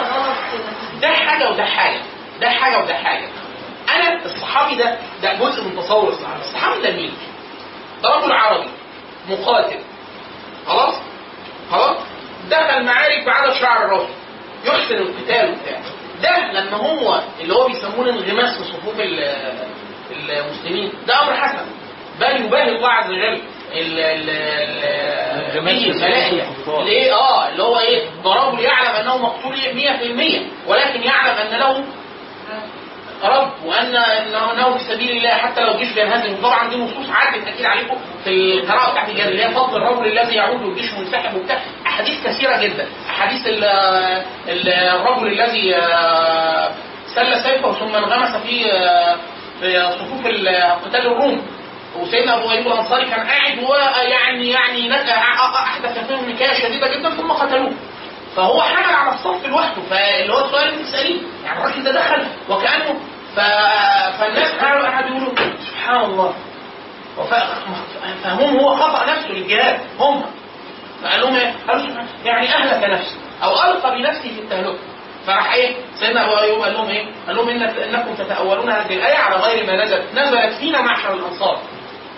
ده حاجة وده حاجة ده حاجة وده حاجة أنا الصحابي ده ده جزء من تصور الصحابي الصحابي ده مين؟ ده رجل عربي مقاتل خلاص؟ خلاص؟ دخل معارك بعدد شعر الرجل يحسن القتال وبتاع ده لما هو اللي هو بيسموه الانغماس في صفوف ال- المسلمين ده أمر حسن بل يباهي الله عز وجل ال ال ال ليه؟ آه اللي هو إيه؟ ضربه ليعلم أنه مقتول 100% ولكن يعلم أن له رب وأن إنه في سبيل الله حتى لو الجيش بينهزم وطبعا دي نصوص عدت أكيد عليكم في القراءة بتاعت الجهاد اللي هي فضل الرجل الذي يعود والجيش منسحب وبتاع. أحاديث كثيرة جدا. أحاديث ال- ال- الرجل الذي آه، سل سيفه ثم انغمس في آه، في صفوف ال- قتال الروم. وسيدنا أبو ايوب الأنصاري كان قاعد ويعني يعني نك- أحدث فيهم نكاية شديدة جدا ثم قتلوه فهو حمل على الصف لوحده فاللي هو السؤال اللي بتساليه يعني الراجل ده دخل وكانه ف... فالناس قعدوا يقولوا سبحان الله فهمهم هو خطأ نفسه للجهاد هم فقال لهم إيه؟ قالوا يعني أهلك نفسه أو ألقى بنفسه في التهلكه فراح إيه؟ سيدنا أبو ايوب قال لهم إيه؟ قال لهم إنكم تتأولون هذه الآية على غير ما نزلت، نزلت فينا معشر الأنصار.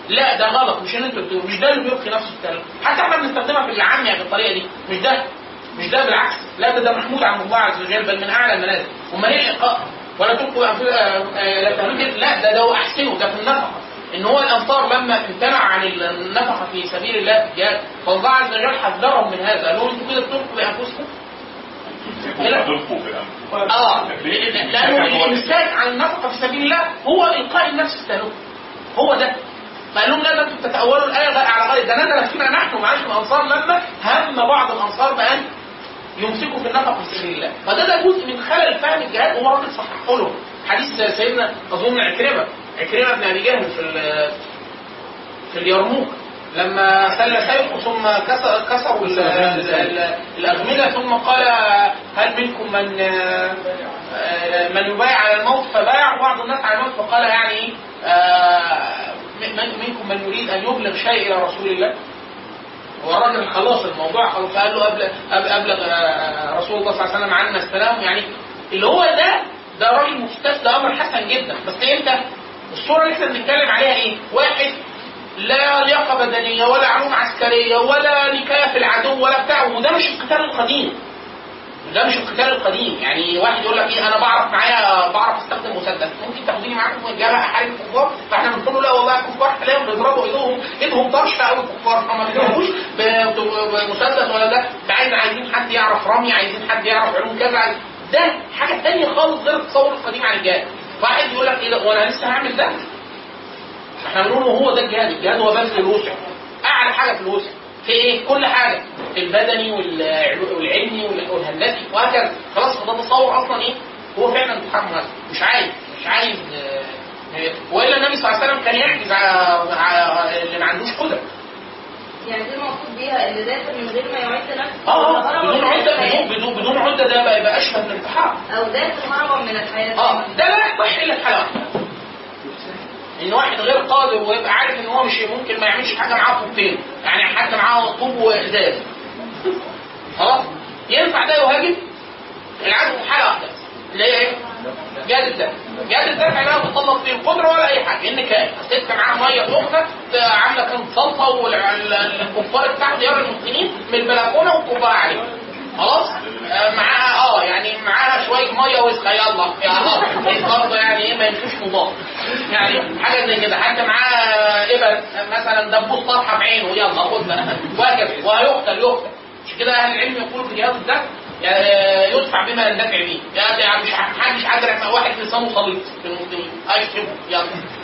لا ده غلط مش اللي أنتوا بتقولوا مش ده اللي بيلقي نفسه التهلكه، حتى إحنا بنستخدمها في العام يعني بالطريقة دي، مش ده مش ده بالعكس، لا ده ده محمود عن الله عز وجل بل من أعلى المنازل، امال إيه الإلقاء؟ ولا تلقوا آه، آه، لا تهلكوا لا ده ده هو أحسنه ده في النفقة. إن هو الأنصار لما امتنع عن النفقة في سبيل الله الجهاد فالله عز وجل حذرهم من هذا. قال لهم أنتوا كده بتلقوا بأنفسكم. آه. لأنه الامساك عن النفقة في سبيل الله هو القاء النفس في التهلكه هو ده. فقال لهم لا أنتم تتأولوا الآية ده على غير ده نزلت فينا نحن معاشر الانصار لما هم بعض الأنصار بان يمسكوا في النفقه في سبيل الله. فده ده جزء من خلل فهم الجهاد وهو راجل صححه لهم حديث سيدنا أظن عكرمه عكرمة بن أبي جهل في في اليرموك. لما سل سيفه ثم كسر كسروا ال- ال- ال- الأغمدة ثم قال هل منكم من آه، من يبايع على الموت؟ فبايع بعض الناس على الموت فقال يعني إيه، آه، من- منكم من يريد أن يبلغ شيء إلى رسول الله؟ هو الراجل خلاص الموضوع خلاص فقال له أبلغ, أبلغ آه، رسول الله صلى الله عليه وسلم عنا السلام. يعني اللي هو ده ده راجل مفتاح ده أمر حسن جدا. بس أنت؟ الصورة اللي إحنا بنتكلم عليها إيه؟ واحد لا لياقه بدنية ولا علوم عسكرية ولا نكايه في العدو ولا بتاع. وده مش القتال القديم. ده مش القتال القديم. يعني واحد يقول لك إيه أنا بعرف معايا بعرف أستخدم مسدس. ممكن تاخديني معاكم الجبهه احارب الكفار فإحنا بنقول له لا والله الكفار حاليا بيضربوا إيدهم. إيدهم طرشه قوي الكفار فما بيضربوش بمسدس ولا ده. عايز عايزين حد يعرف رمي عايزين حد يعرف علوم كذا. ده حاجة ثانية خالص غير التصور القديم عن الجهاد واحد يقول لك إيه وأنا لسه هعمل ده؟ إحنا بنقول هو ده الجهاد الجهاد هو بذل الوسع. أعلى حاجة في الوسع في إيه؟ كل حاجة البدني والعلو- والعلمي وال- والهندسي وهكذا. خلاص ده تصور أصلا إيه؟ هو فعلا مهندس مش عايز مش عايز آه، آه، وإلا النبي صلى الله عليه وسلم كان يحجز على اللي ما عندوش قدرة. يعني دي المقصود بيها اللي داخل من غير ما يعد نفسه. آه هربا بدون عدة بدون بدون, عدة ده بقى يبقى أشبه بالانتحار. أو داخل هربا من الحياة. آه ده لا يصح إلا في حاله ان واحد غير قادر ويبقى عارف ان هو مش ممكن ما يعملش حاجة معاه طوبتين يعني حتى معاه طوب وازاز. خلاص؟ ينفع ده يهاجم؟ العدو حاله واحدة. اللي هي إيه؟ جهاز الدفع. جهاز الدفع لا يتطلب فيه القدره ولا أي حاجة. إن كان ست معاها مية سخنه عاملة كام صلصة والكفار بتاعه ديار المسلمين من البلكونة والكوبايه عليه. خلاص؟ آه، معاها آه يعني معاها شوية مية وسخة يلا. يلا إيه برضه يعني إيه ما يمشوش مضاد يعني حاجة زي كده. حد معاه إبر مثلا دبوس طرحة بعينه يلا خدها وهكذا. وهيقتل يقتل. مش كده أهل العلم يقولوا في جهاز الدفع؟ يدفع بما يندفع به. يعني يعني مش محدش مع واحد لسانه صليط في المسلمين اشتموا يلا.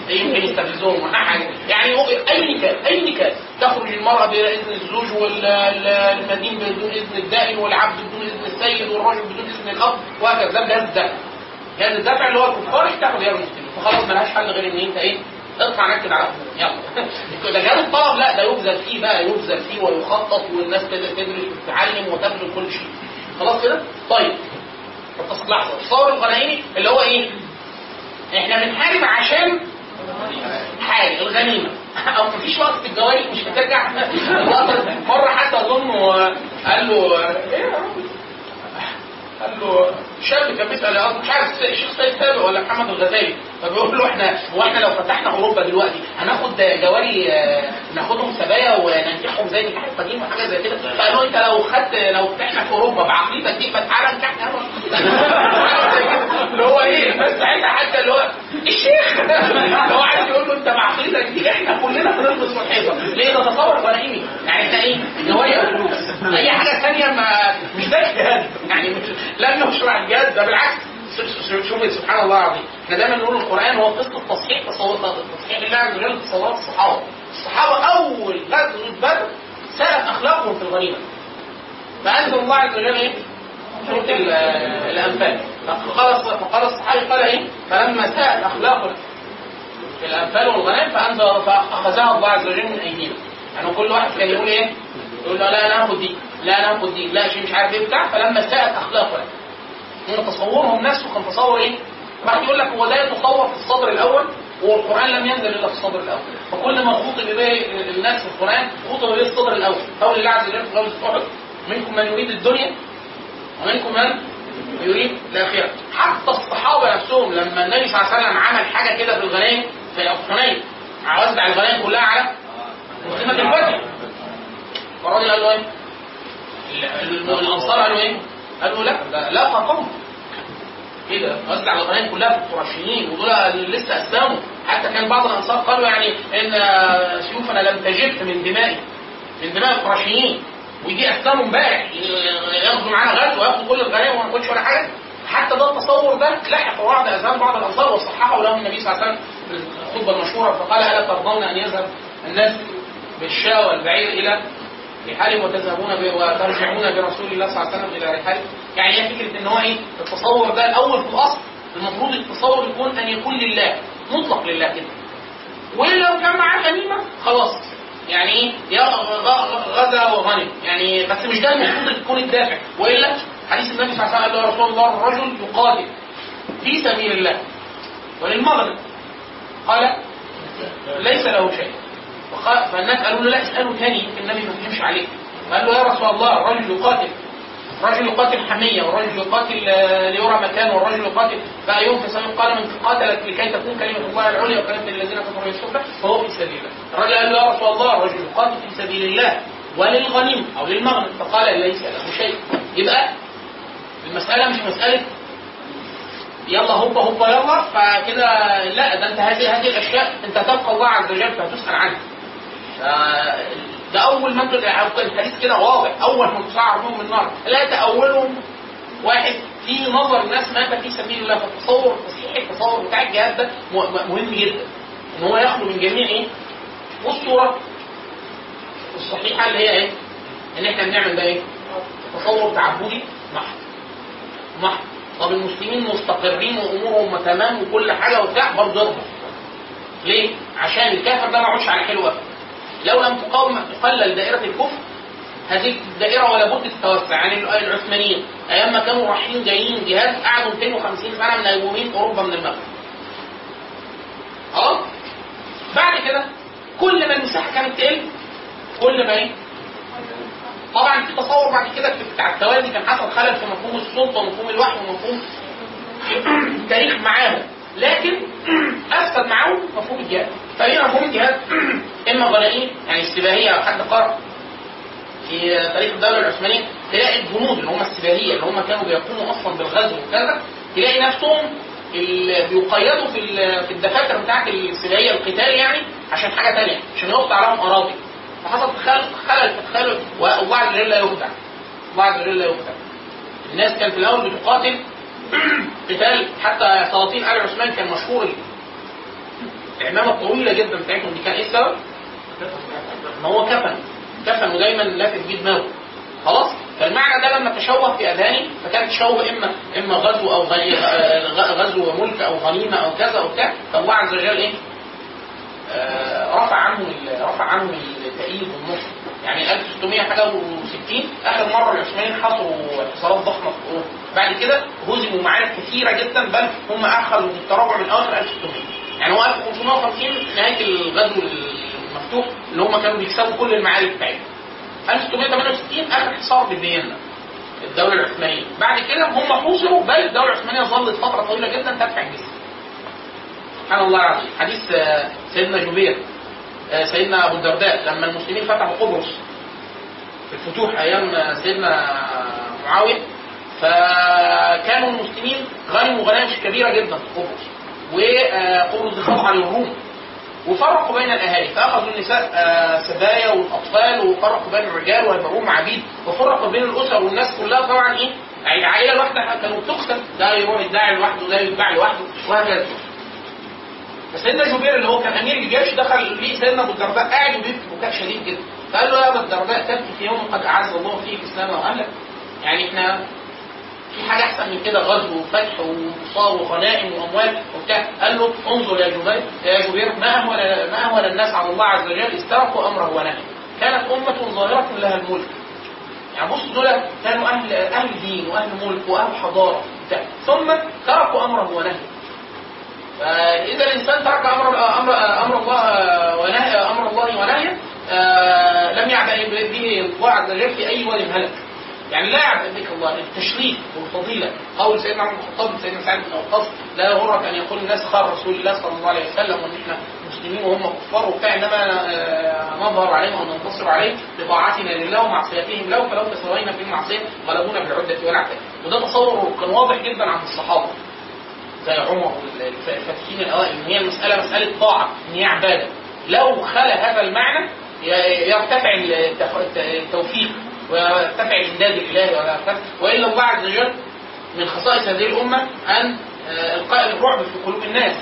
يمكن يستفزهم ولا حاجة. يعني أي نكاح أي نكاح تخرج المرأة بإذن الزوج والمدين بدون إذن الدائن والعبد بدون إذن السيد والرجل بدون إذن الأب وهكذا. ده جهاز الدفع جهاز الدفع اللي هو الكفار تاخد يا المسلمين فخلاص ملهاش حل غير إن أنت إيه؟ اطلع نكد على. يلا. ده جهاز الطلب. لا ده يبذل فيه بقى يبذل فيه ويخطط والناس تدرس وتتعلم وتبذل كل شيء. خلاص كده؟ طيب. لحظة. التصور الغنائمي اللي هو إيه؟ إحنا بنحارب عشان حاجة الغنيمه أو مفيش وقت في الجواري مش بترجع مرة حتى اظن قال له إيه يا رب؟ قال له شاب كان بيسأل مش عارف الشيخ سيد سابق ولا محمد الغزالي؟ فبيقول له إحنا هو إحنا لو فتحنا أوروبا دلوقتي هناخد جواري ناخدهم سبايا وننكحهم زي نكاح القديم وحاجه زي كده. فقال له أنت لو خدت لو فتحنا في أوروبا بعقليتك دي فتعالى كده. اللي هو إيه بس ساعتها حتى اللي هو الشيخ! اللي هو عايز يقول له أنت بعقليتك دي إحنا كلنا بنلبس في الحيطه ليه؟ ده تصور غنائمي يعني إحنا إيه؟ نوايا فلوس أي حاجة ثانية ما مش ده يعني مش لن نشرع الجهاد ده بالعكس. شوف- سبحان الله العظيم. إحنا دايما نقول القرآن هو قصه تصحيح تصحيح الله عز وجل تصورات الصحابة. الصحابة أول غزوه بدر سالت أخلاقهم في الغنيمه فانزل الله عز وجل إيه؟ سورة ال- الأنفال. فقال فقال الصحابي قال إيه؟ فلما ساءت أخلاق في الأنفال والغنائم فانزل فأخذها الله عز وجل من أيدينا. يعني كل واحد كان يقول إيه؟ يقول لا أنا هاخد دي. لا أنا دي لا شيء مش عارف إيه بتاع فلما ساءت اخلاقنا هم تصورهم نفسه كان تصور إيه؟ واحد يقول لك هو ده يتصور في الصدر الأول والقرآن لم ينزل إلا في الصدر الأول. فكل ما خطب به الناس في القرآن خطب به الصدر الأول. قول الله عز وجل في غزوه أحد منكم من يريد الدنيا ومنكم من يريد الآخرة. حتى الصحابة نفسهم لما النبي صلى الله عليه وسلم عمل حاجة كده في الغنائم في الحنين وزع الغنائم كلها على مسلمه الفتح فالراجل قال له إيه؟ ال- ال- الأنصار قالوا إيه؟ قالوا لا ده لا قوم إيه ده؟ وزع الغنائم كلها في القرشيين ودول لسه أسلموا حتى كان بعض الأنصار قالوا يعني إن سيوفنا لم تجف من دمائي من دماء القرشيين ويجي أسلموا امبارح ياخدوا معانا غزو وياخدوا كل الغنائم وما ناخدش ولا حاجة حتى ده التصور ده لحق بعض اذهان بعض الأنصار وصححه لهم النبي صلى الله عليه وسلم في الخطبة المشهورة فقال ألا ترضون أن يذهب الناس بالشاة والبعير إلى رحالهم وتذهبون. وترجعون برسول الله صلى الله عليه وسلم إلى رحالهم يعني هي فكرة إن هو إيه؟ التصور ده الأول في الأصل. المفروض التصور يكون أن يكون لله مطلق لله كده. ولو كان معاه غنيمة خلاص. يعني إيه؟ يا غزا وغنم. يعني بس مش ده المفروض يكون الدافع. وإلا حديث النبي صلى الله عليه وسلم قال رسول الله الرجل يقاتل في سبيل الله وللمغرب. قال ليس له شيء. فالناس قالوا له لا اساله تاني النبي ما فهمش عليك قال له يا رسول الله الرجل يقاتل الرجل يقاتل حمية والرجل يقاتل آه، ليرى مكان والرجل يقاتل في سبيل قال من قاتلت لكي تكون كلمة الله العليا وكلمة الذين كفروا السفلى فهو في سبيل الله. الرجل قال له يا رسول الله الرجل يقاتل في سبيل الله وللغنيم أو للمغنم. فقال ليس له شيء. يبقى المسألة مش مسألة يلا هوبا هوبا يلا فكده لا ده انت هذه هذه الأشياء انت تلقى الله عز وجل فهتسأل عنها. ده أول انت الحديث كده واضح. أول ما تصعر بهم النار. لا تأولهم. واحد في نظر الناس مات في سبيل الله فالتصور التصحيح التصور بتاع الجهاد ده مهم جدا. إن هو يخلو من جميع إيه؟ والصورة الصحيحة اللي هي إيه؟ ان إحنا بنعمل ده إيه؟ تصور تعبدي محض. محض. طب المسلمين مستقرين وأمورهم تمام وكل حاجة وبتاع برضه ليه؟ عشان الكافر ده ما يقعدش على حلوة. لو لم تقاوم تقلل دائره الكفر هذه الدائرة ولا بد تتوسع يعني العثمانيين. أيام ما كانوا رايحين جايين جهاد قعدوا 250 سنة منيمين أوروبا من المغرب. خلاص؟ بعد كده كل ما المساحة كانت تقل كل ما إيه؟ طبعا في تصور بعد كده بتاع التوازي كان حصل خلل في مفهوم السلطة ومفهوم الوحي ومفهوم التاريخ معاهم. لكن افسد معاهم مفهوم الجهاد. فهنا مفهوم الجهاد إما غنائم يعني استباهيه لو حد قرأ في تاريخ الدولة العثمانية تلاقي الجنود اللي هم السباهية اللي هم كانوا بيقوموا أصلا بالغزو وكذا تلاقي نفسهم بيقيدوا في في الدفاتر بتاعت السباهية القتال يعني عشان حاجة ثانية عشان يقطع عليهم أراضي. فحصل خلل خلل تخيلوا وبعض الرجال لا يخدع بعض الرجال لا يخدع الناس كانت في الأول بتقاتل قتال حتى سلاطين آل عثمان كان مشهور العمامه الطويله جدا بتاعتهم دي كان إيه السبب؟ ان هو كفن. كفن ودايما لافت بيه دماغه خلاص؟ فالمعنى ده لما تشوه في اذهاني فكان تشوه اما إما غزو أو غني آه، غزو وملك أو غنيمة أو كذا أو فالله عز وجل إيه؟ آه، رفع عنهم ال- رفع عنهم التأييد والنصر يعني 1600 حاجة و60 آخر مرة العثمانيين حصروا حصارات ضخمة في أوروبا. بعد كده هزموا معارك كثيرة جدا بل هم أخذوا التراجع من أواخر 1600 يعني هو 1550 نهاية الغزو المفتوح اللي هم كانوا بيكسبوا كل المعارك بتاعتهم. 1668 آخر حصار بفيينا الدولة العثمانية. بعد كده هم حوصروا بل الدولة العثمانية ظلت فترة طويلة جدا تدفع الجزيه سبحان الله العظيم. حديث آه، سيدنا جبير آه، سيدنا أبو الدرداء لما المسلمين فتحوا قبرص في الفتوح أيام آه، سيدنا معاوية فكانوا المسلمين غنموا غنائم كبيرة جدا في قبرص. وقبرص دي خاضعه للروم وفرقوا بين الأهالي. فأخذوا النساء آه، سبايا والاطفال وفرقوا بين الرجال ويبيعوهم عبيد. وفرقوا بين الأسر والناس كلها طبعا إيه؟ يعني العائلة الواحدة كانوا بتقتل ده يروح يدعي لوحده ده يتباع لوحده وهكذا. فسيدنا جبير اللي هو كان أمير الجيش دخل ليه سيدنا أبو الدرداء قاعد وبيبكي بكاء شديد جدا. فقال له يا أبا الدرداء تبكي في يوم قد أعز الله فيك اسلاما واهلك يعني إحنا في حاجة أحسن من كده غزو وفتح وانتصار وغنائم وأموال. وبتاع. قال له انظر يا جبير يا جبير ما اهون ما اهون الناس على الله عز وجل؟ استرقوا أمره ونهيه كانت أمة ظاهرة لها الملك. يعني بص دول كانوا أهل أهل دين وأهل ملك وأهل حضارة. بتاع. ثم تركوا أمره ونهيه فإذا الإنسان ترك أمر أمر أمر الله ونهي أمر الله ونهيه آه، لم يعبأ به الله عز وجل في أي واد هلك. يعني لا بك الله التشريف والفضيله قول سيدنا عمر بن الخطاب سيدنا سعد بن وقاص لا يغرك أن يقول الناس خار رسول الله صلى الله عليه وسلم وإن إحنا مسلمين وهم كفار وبتاع إنما آه، نظهر عليهم وننتصر عليهم بطاعتنا لله ومعصيتهم له فلو تساوينا في المعصية غلبونا بالعده والعتاد وده تصور كان واضح جدا عند الصحابة. زي عمر والفاتحين الأوائل إن هي المسألة مسألة طاعة إن هي عبادة. لو خلا هذا المعنى يرتفع التوفيق. ويرتفع الامداد الإلهي ولا وإلا الله عز وجل من خصائص هذه الأمة أن آه، إلقاء الرعب في قلوب الناس.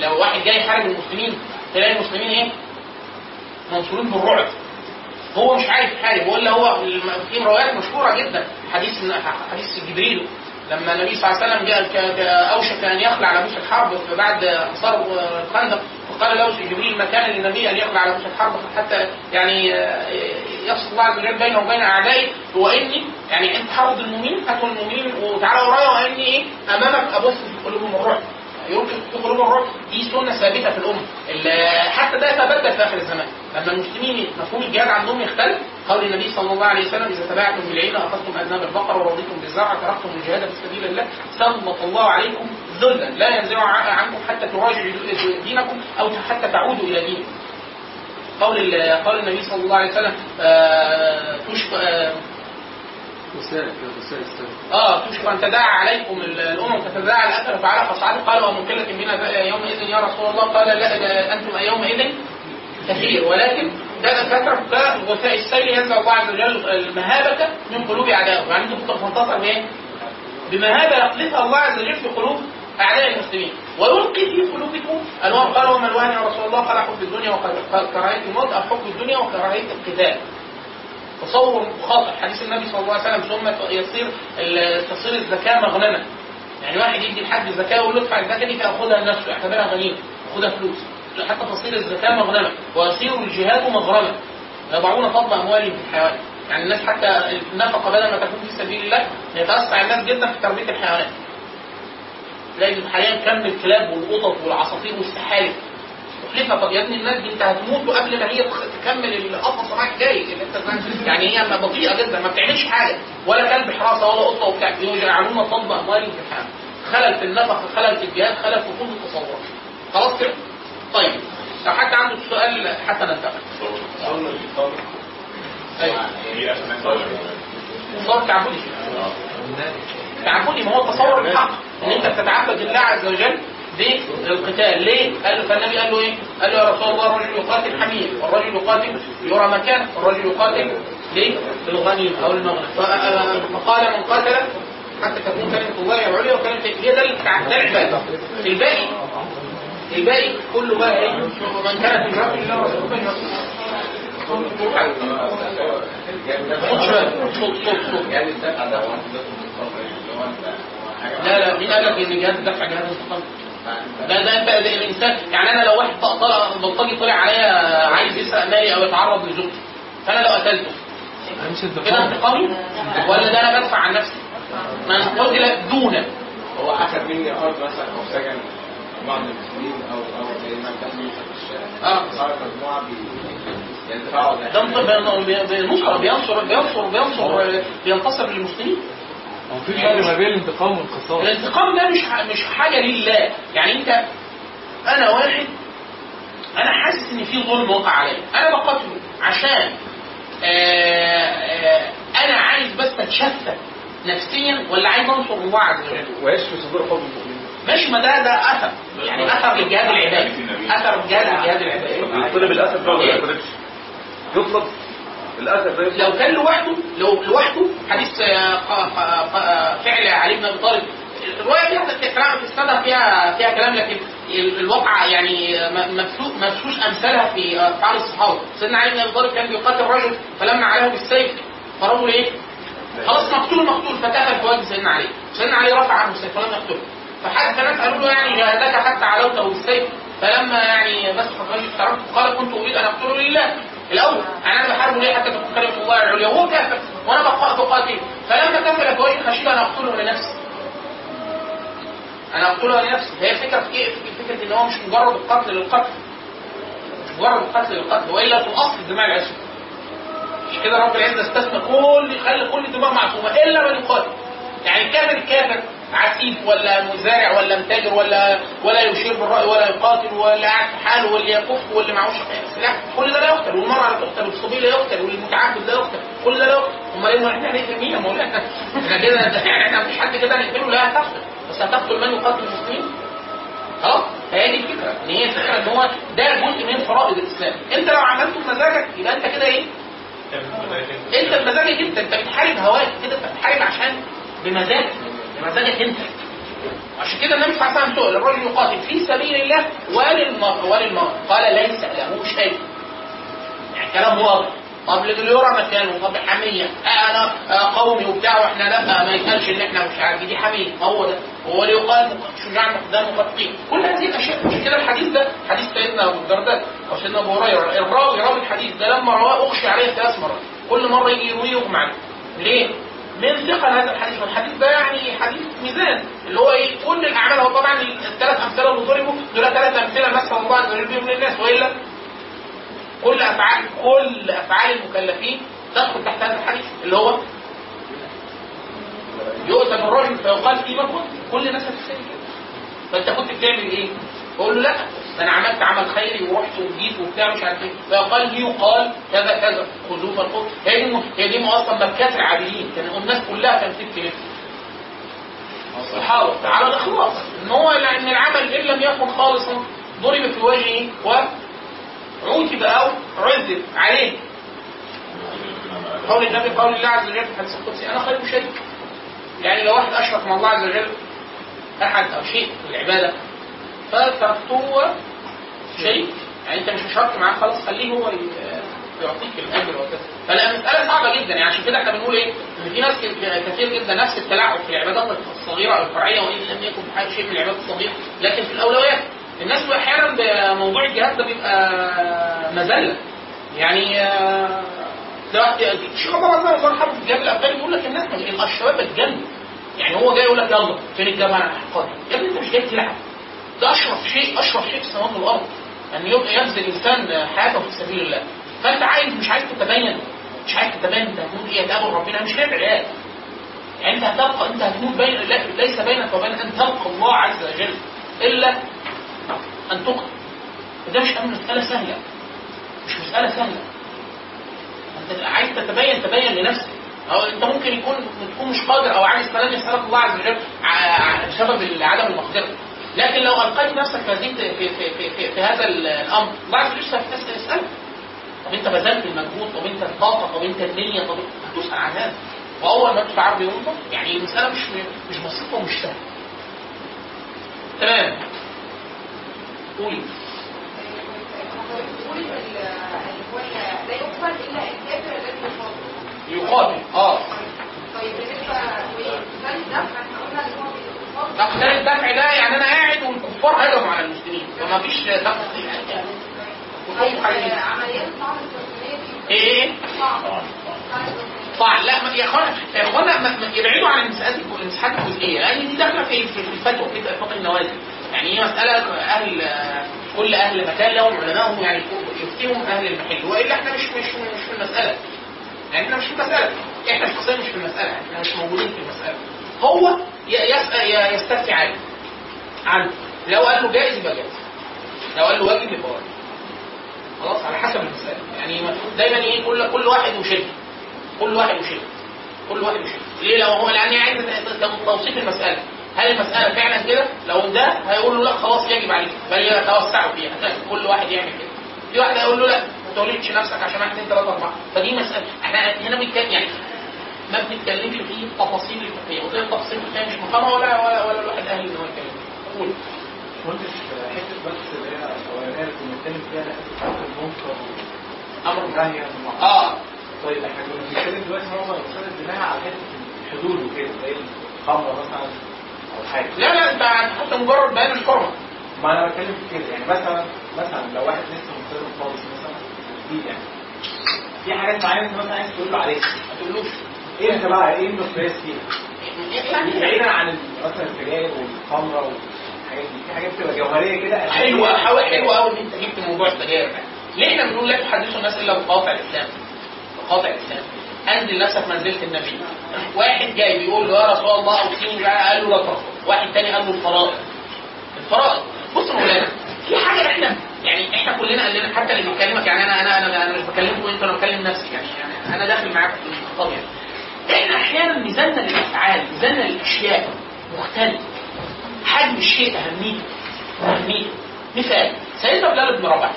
لو واحد جاي يحارب المسلمين تلاقي المسلمين إيه؟ منصورين بالرعب. هو مش عارف يحارب ولا هو في روايات مشهورة جدا حديث حديث جبريل. لما النبي صلى الله عليه وسلم جاء اوشك أن يخلع لبوس الحرب بعد حصار الخندق فقال له جبريل ما كان للنبي أن يخلع لبوس الحرب حتى يعني آه، يفصل الله عز وجل بينه وبين اعدائه واني يعني أنت حرض المؤمنين هاتوا المؤمنين وتعالوا ورايا وإني إيه؟ أمامك أبص في قلوبهم الرعب يمكن قلوب الرعب دي سنة ثابتة في الأمة. ال- حتى ده يتبدل في آخر الزمان. لما المسلمين مفهوم الجهاد عندهم يختلف. قول النبي صلى الله عليه وسلم إذا تبعتم بالعين أخذتم أذناب البقر ورضيتم بالزرع تركتم الجهاد في سبيل الله. سلط الله عليكم ذلا. لا ينزع عنكم حتى تراجعوا دينكم أو حتى تعودوا إلى دينكم. قول قول النبي صلى الله عليه وسلم آه، آه تشكو أن تداعى عليكم ال- الأمم تتداعى الاثر فعلى فصعد قالوا ومكلة بنا يومئذ يا رسول الله. قال لا أنتم يومئذ كثير. ولكن ده الفترة كغثاء السيل ينزع الله عز وجل المهابة من قلوب أعدائه. يعني أنتم كنتوا بتنتصر بايه؟ بمهابة يقذفها الله عز وجل في قلوب أعداء المسلمين. ويلقي في قلوبكم الوان قالوا وما الوان يا رسول الله؟ قال حب الدنيا وكراهيه الموت أو حب الدنيا وكراهية القتال. تصور خاطئ حديث النبي صلى الله عليه وسلم ثم يصير تصير الزكاة مغنمة. يعني واحد يدي لحد الزكاه يقول له ادفع الزكاة دي فياخدها لنفسه يعتبرها غنيمة ياخدها فلوس. حتى تصير الزكاة مغنمة. ويصير الجهاد مغرما يضعون فضل أموالهم في الحيوان. يعني الناس حتى النفقة بدل ما تكون في سبيل الله يتوسع الناس جدا في تربية الحيوانات. تلاقي حاليا كم الكلاب والقطط والعصافير والسحالف تكلفها طب يا ابني الناس دي انت هتموت قبل ما هي تكمل القفص معاك جاي. زي- يعني هي بطيئة جدا ما بتعملش حاجة. ولا كلب حراسة ولا قطة وبتاع. يجعلون اموالهم في الحياة خلل في النفق خلل في الجهاد خلل في كل التصورات خلاص كده؟ طيب. لو حد عنده سؤال حتى ننتقل تصور تعبدي تعبدي ما هو التصور الحق. إن أنت بتتعبد لله عز وجل بالقتال ليه؟ قال فالنبي قال له إيه؟ قال له يا رسول الله الرجل يقاتل حمير والرجل يقاتل يرى مكانه والرجل يقاتل ليه؟ للغنيمه أو المغنم ف- فقال من قاتل حتى تكون كلمة الله العليا وكلمة هي ده العباده الباقي الباقي كله بقى إيه؟ من كانت هجرته لله ورسوله خد شوية صوت صوت صوت لا لا مين قال لك إن جهاز الدفع مستقل؟ ده ده انت ده الانسان يعني أنا لو واحد طلع بلطجي طلع عليا عايز يسرق مالي أو يتعرض لزوجتي فأنا لو قتلته كده انتقامي؟ ولا ده أنا بدفع عن نفسي؟ من قتل دونه هو أخذ مني أرض مثلا أو سجن بعض المسلمين أو أو زي ما كان بيحصل في الشارع. آه. صار مجموعة بي- ينتفعوا ده. بي- بينصر بينصر بينصر بينصر بينتصر للمسلمين. هو في فرق ما بين الانتقام والقصاص الانتقام ده مش مش حاجة لله يعني انت أنا واحد أنا حاسس ان في ظلم وقع عليا أنا بقتله عشان آه، آه، أنا عايز بس اتشفى نفسيا ولا عايز انصر الله عز وجل ويشفي صدور حب المؤمنين ماشي ما ده ده اثر يعني اثر للجهاد العبادي اثر الجهاد الجهاد العبادي يطلب الاثر ده ولا ما يطلبش؟ يطلب يطلب لو كان لوحده لو لوحده حديث آه، ق- ق- فعل علي بن أبي طالب. الرواية فيها كلام في السنة فيها فيها كلام لكن ال- الواقع يعني م- مبثوث مبثوث أمثالها في أفعال الصحابة. سيدنا علي بن أبي طالب كان بيقاتل رجل فلما عليه بالسيف فرجل إيه؟ خلاص مقتول مقتول فكفل في وجه سيدنا علي. سيدنا علي رفع عنه السيف ولم يقتله. فحتى الناس قالوا له يعني جاهدك حتى علوته بالسيف. فلما يعني مسح الرجل قال كنت أريد أن أقتله لله. الأول أنا بحاربه ليه حتى تكون كلمه الله العليا؟ وهو كافر وأنا بقى بقاتله فلما في وجهي خشيت ان أقتله لنفسي. أنا أقتله لنفسي. هي الفكرة في إيه؟ فكره إن هو مش مجرد القتل للقتل. مش مجرد القتل للقتل وإلا في الأصل الدماء العشق. مش كده رب العزة استثنى كل خلى كل دماء معصومة إلا من يقاتل. يعني الكافر كافر. عسيف ولا مزارع ولا متاجر ولا ولا يشير بالرأي ولا يقاتل ولا قاعد في حاله واللي يكف واللي معهوش سلاح كل ده لا يقتل. والمرأة لا تقتل والصبي لا يقتل والمتعبد لا يقتل. كل ده لا يقتل. أمال إيه إحنا هنقتل مين يا مولانا؟ إحنا كده إحنا مفيش حد كده هنقتله. لا هتقتل. بس هتقتل من يقاتل المسلمين؟ خلاص هي دي الفكرة. إن هي الفكرة إن هو ده جزء من فرائض الإسلام. أنت لو عملته بمزاجك يبقى أنت كده إيه؟ أنت بمزاجك أنت. أنت بتحارب هواك كده أنت بتحارب عشان بمزاجك. بمزاجك انت عشان كده النبي صلى الله عليه وسلم سئل الرجل يقاتل في سبيل الله وللمرء وللمرء قال ليس له شيء. يعني كلام واضح. طب يرى مكانه طب حمية آه أنا آه قومي وبتاع وإحنا لا ما يتقالش إن إحنا مش عارف دي حمية. ما هو ده. هو اللي يقال شجاع مقدام مقاتلين كل هذه الأشياء مش كده الحديث ده؟ حديث سيدنا أبو الدرداء أو سيدنا أبو هريرة. الراوي راوي الحديث ده لما رواه اغشي عليه ثلاث مرات. كل مرة يجي يرويه يغمى ليه؟ من ثقل هذا الحديث. والحديث ده يعني حديث ميزان. اللي هو إيه؟ كل الأعمال هو طبعا الثلاث أمثلة اللي ضربوا دول ثلاث أمثلة مثل الله عز وجل بهم للناس وإلا كل أفعال كل أفعال المكلفين تدخل تحت هذا الحديث. اللي هو يؤتى بالرجل فيقال فيما كنت. كل الناس هتتسال كده فأنت كنت بتعمل إيه؟ بقول له لا ده أنا عملت عمل خيري ورحت وجيت وبتاع مش عارف إيه. فيقال لي يقال كذا كذا. خذوه فالخذ هي دي هي دي أصلا مكات العاديين كان الناس كلها كانت تبكي الصحابه على الإخلاص. إن هو إن العمل إن لم يكن خالصا ضرب في وجهه وعوتب أو عذب عليه. قول النبي قول الله عز وجل في الحديث القدسي أنا خير شريك يعني لو واحد أشرك مع الله عز وجل أحد أو شيء في العبادة فتركته شيء. يعني انت مش مشارك معاه خلاص خليه هو يعطيك الأجر وكذا فلا مسألة صعبة جدا. يعني عشان كده إحنا بنقول إيه؟ إن في ناس كتير جدا نفس التلاعب في العبادات الصغيرة أو الفرعية وإن لم يكن حاجة شيء من العبادات الصغيرة لكن في الأولويات. الناس أحيانا بموضوع الجهاد ده بيبقى مذله يعني واحد الشيخ عبد الله الله يرحمه في الجهاد الأفغاني بيقول لك الناس الشباب بتجنن يعني هو جاي يقول لك يلا فين الجامعة يا ابني أنت مش جاي تلعب. ده أشرف شيء أشرف شيء في السماوات والارض أن يبقى يبذل الإنسان حياته في سبيل الله. فأنت عايز مش عايز تتبين. مش عايز تتبين أنت هتقول إيه تقابل ربنا. مش لعب عيال يعني أنت هتبقى أنت هتموت بين ليس بينك وبين أن تلقى الله عز وجل إلا أن تقتل. وده مش أمر مسألة سهلة. مش مسألة سهلة. أنت عايز تتبين تبين لنفسك. أو أنت ممكن يكون تكون مش قادر أو عايز كلام يسالك الله عز وجل بسبب عدم المقدره لكن لو ألقيت نفسك في هذه في, في, في, في, في هذا الأمر وجل سيسال يسالك طب أنت بذلت المجهود طب أنت الطاقة طب أنت النية طب هتسال عن هذا واول ما تدفع عرض ينظر يعني المسألة مش مش بسيطة ومش سهلة. تمام. قولي. يقاتل. آه. طيب بالنسبة لمثال الدفع إحنا قلنا إن هو ده الدفع ده يعني أنا قاعد والكفار هجموا على المسلمين. فما فيش دفع طيب إيه؟ صح لا ما- يا اخوانا يا اخوانا يبعدوا عن المساحات الج- المساحات الجزئيه لأن دي داخلة في في الفتوى في اتفاق النوازل يعني هي مسألة أهل كل أهل مكان لهم علمائهم يعني يفتيهم أهل المحل وإلا إحنا مش مش مش في المسألة. يعني إحنا مش في المسألة. إحنا شخصيا مش في المسألة. إحنا مش موجودين في المسألة. هو يسأل يستفتي عنه عنه. لو قال له جائز يبقى جائز. لو قال له واجب يبقى واجب. خلاص على حسب المسألة. يعني ما- دايما إيه كل كل واحد وشبه كل واحد وشبه كل واحد وشبه ليه؟ لو هو لأن عايز توصيف المسألة. هل المسألة فعلا كده؟ لو ده هيقول له لا خلاص يجب عليك. بل يتوسعوا فيها. كل واحد يعمل كده. في واحد هيقول له لا ما تولدش نفسك عشان واحد اثنين ثلاثة أربعة. فدي مسألة. إحنا هنا بنتكلم يعني ما بنتكلمش في التفاصيل الفقهية. وغير التفاصيل الفقهية مش مقامه ولا ولا, ولا الواحد أهل إن هو يتكلم. قول. كنتش حتة بس اللي هي الاولانيه اللي كنا بنتكلم فيها حتة المنكر أمر. عن آه. طيب إحنا كنا بنتكلم دلوقتي معظم الاستاذ الدماغ على حتة الحدود وكده زي الخمرة مثلا أو حاجة. لا لا انت حتى مجرد بيان الحرمة. ما أنا بتكلم في كده يعني مثلا مثلا لو واحد لسه مسلم خالص مثلا جديد يعني في حاجات معينة مثلا عايز تقول له عليها ما تقولوش. إيه انت بقى إيه المقياس فيها؟ بعيدا عن مثلا السجاير والخمرة والحاجات دي في حاجات بتبقى جوهرية كده؟ حلوة حلوة حلوة قوي إن أنت جبت موضوع السجاير ده. ليه إحنا بنقول لا تحدثوا الناس إلا بقاطع الإسلام؟ بقاطع الإسلام. أنزل نفسك منزلة النبي. واحد جاي بيقول له يا رسول الله أوصيني بقى قال له لا ترفض واحد تاني قال له الفرائض. الفرائض. بص يا في حاجة إحنا يعني إحنا كلنا قال حتى اللي بيكلمك يعني أنا أنا أنا, أنا مش بكلمكم أنتوا أنا بكلم نفسي يعني, يعني أنا داخل معاكم في الخطاب يعني إحنا أحيانا ميزاننا للأفعال ميزاننا للأشياء مختلف حجم الشيء اهميته اهميته مثال سيدنا بلال بن رباح.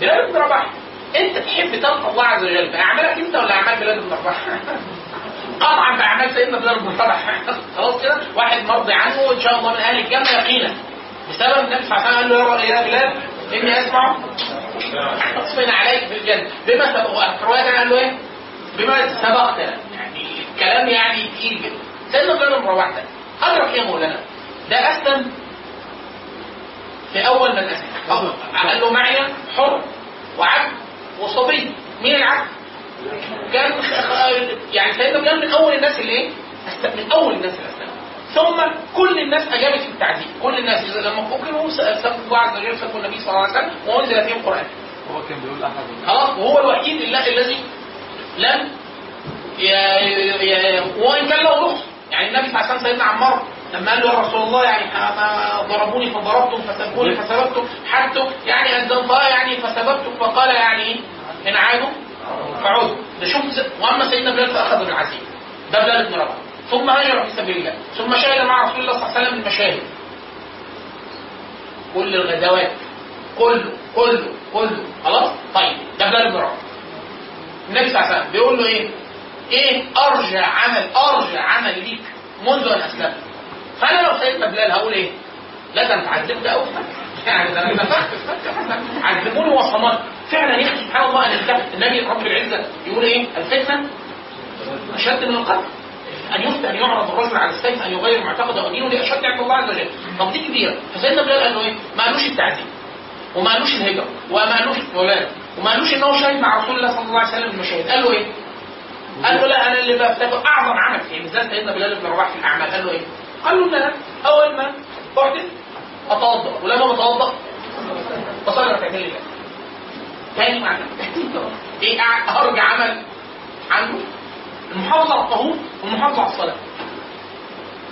بلال بن رباح أنت تحب تلقى الله عز وجل بأعمالك انت ولا أعمال بلال بن رباح؟ قطعا بأعمال سيدنا بلال بن رباح. خلاص كده واحد مرضي عنه وإن شاء الله من أهل الجنة يقينا. بسبب النبي صلى الله عليه وسلم قال له يا بلال إني أسمع. اصفن عليك في الجنة. بما سبق قال له إيه؟ بما سبقتنا. الكلام يعني تقيل جدا سيدنا بلال بن رباح ده أدرك إيه يا مولانا؟ ده أسلم في أول من اسلم أو- قال له معي حر وعبد وصبي مين العبد؟ كان يعني سيدنا كان من أول الناس اللي إيه؟ أسلم- من أول الناس اللي اسلموا ثم كل الناس أجابت في التعذيب كل الناس لما فكروا سبوا عز وجل سبوا النبي صلى الله عليه وسلم وأنزل فيهم القرآن هو كان بيقول أحد خلاص وهو الوحيد الذي لم. وان كان له رخص. يعني النبي صلى الله عليه وسلم سيدنا عمار لما قال له يا رسول الله يعني ضربوني فضربتم فسبوني فسببتم حتى يعني انزلت يعني فسببتم. فقال يعني إن عادوا فعودوا. ده شوف وأما سيدنا بلال فأخذ بالعزيز. ده بلال بن رباح. ثم هاجر في سبيل الله. ثم شهد مع رسول الله صلى الله عليه وسلم المشاهد. كل الغزوات. كله كله كله. خلاص؟ طيب ده بلال بن رباح. النبي صلى الله عليه وسلم بيقول له إيه؟ إيه؟ أرجع عمل أرجع عمل ليك منذ أن أسلمت. فأنا لو سيدنا بلال هقول إيه؟ لا ده أنت عذبت قوي يعني ده أنا نفخت عذبوني وصمت. فعلا يا أخي سبحان الله ان الفتح النبي رب العزة يقول إيه؟ الفتنه أشد من القتل؟ أن يفتى أن يعرض الرجل على السيف أن يغير معتقده ودينه دي اشد عند الله عز وجل. طب دي كبيرة. فسيدنا بلال قال له إيه؟ ما قالوش التعذيب وما قالوش الهجرة وما قالوش ولا وما قالوش إن هو شاهد مع رسول الله صلى الله عليه وسلم المشاهد. قال له إيه؟ قال له لا أنا اللي بفتكر أعظم عمل في ميزان سيدنا بلال بن رباح في الأعمال. قال له إيه؟ قال له إن أنا أول ما احدث أتوضأ. ولما بتوضأ. بصلي ركعتين لله. تاني معنى إيه أرجع عمل عنه المحافظه على الطهور والمحافظه على الصلاة.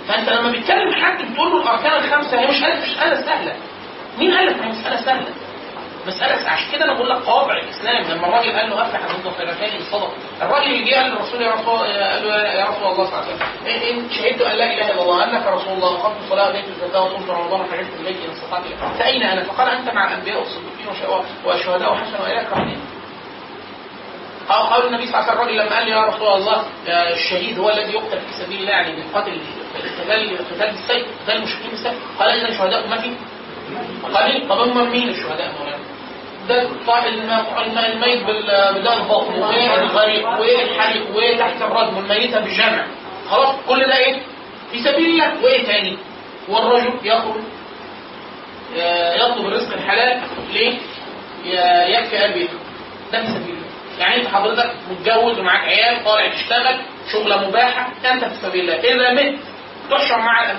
فأنت لما بتكلم حد بتقول له الأركان الخمسة هي مش مش مساله سهلة. مين قال لك مساله سهلة؟ مسألة سهلة. عشان كده أنا بقول لك قواطع الإسلام لما الراجل قال له افلح من خيرتين الصدقه الراجل اللي جه قال للرسول يا رسول قال له يا رسول الله صلى الله عليه وسلم ان شهدت أن لا إله إلا الله وأنك رسول الله وقمت الصلاة واتيت الزكاة وصمت رمضان وحججت البيت ان استطعت. فأين أنا؟ فقال أنت مع الأنبياء والصديقين والش- والشهداء وحسن وإليك رحمين أو قال النبي صلى الله عليه وسلم الراجل لما قال يا رسول الله الشهيد هو الذي يقتل في سبيل الله يعني بالقتل قتال قتال بالسيف قتال المشركين بالسيف قال اذا شهداء امتي قليل طب هم مين الشهداء مولانا؟ ده طا- الم- الم- الميت بال- بداء البطن. والغريق والحريق وتحت الردم والميتة بالجمع خلاص كل ده إيه؟ في سبيل الله. وايه تاني؟ والرجل يخرج آه، يطلب الرزق الحلال ليه؟ يكفي بيته ده في سبيل الله. يعني أنت حضرتك متجوز ومعاك عيال طالع تشتغل شغلة مباحة أنت في سبيل الله. اذا مت تحشر مع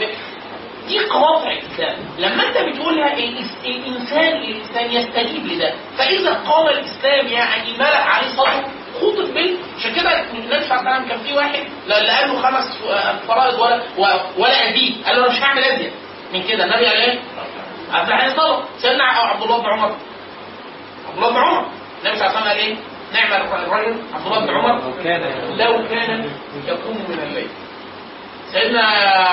دي قواطع الإسلام. لما أنت بتقولها الانسان الانسان يستجيب لده فإذا قام الإسلام يعني ملأ عليه صدره خطط بيه عشان كده النبي صلى الله عليه وسلم كان في واحد اللي قال له خمس فرائض ولا ولا ازيد قال له أنا مش هعمل ازيد من كده النبي قال إيه؟ افلح الصلاة سيدنا عبد الله بن عمر. عبد الله بن عمر. النبي صلى الله عليه وسلم قال إيه؟ نعم الرجل عبد الله بن عمر. لو كان لو كان يقوم من الليل. سيدنا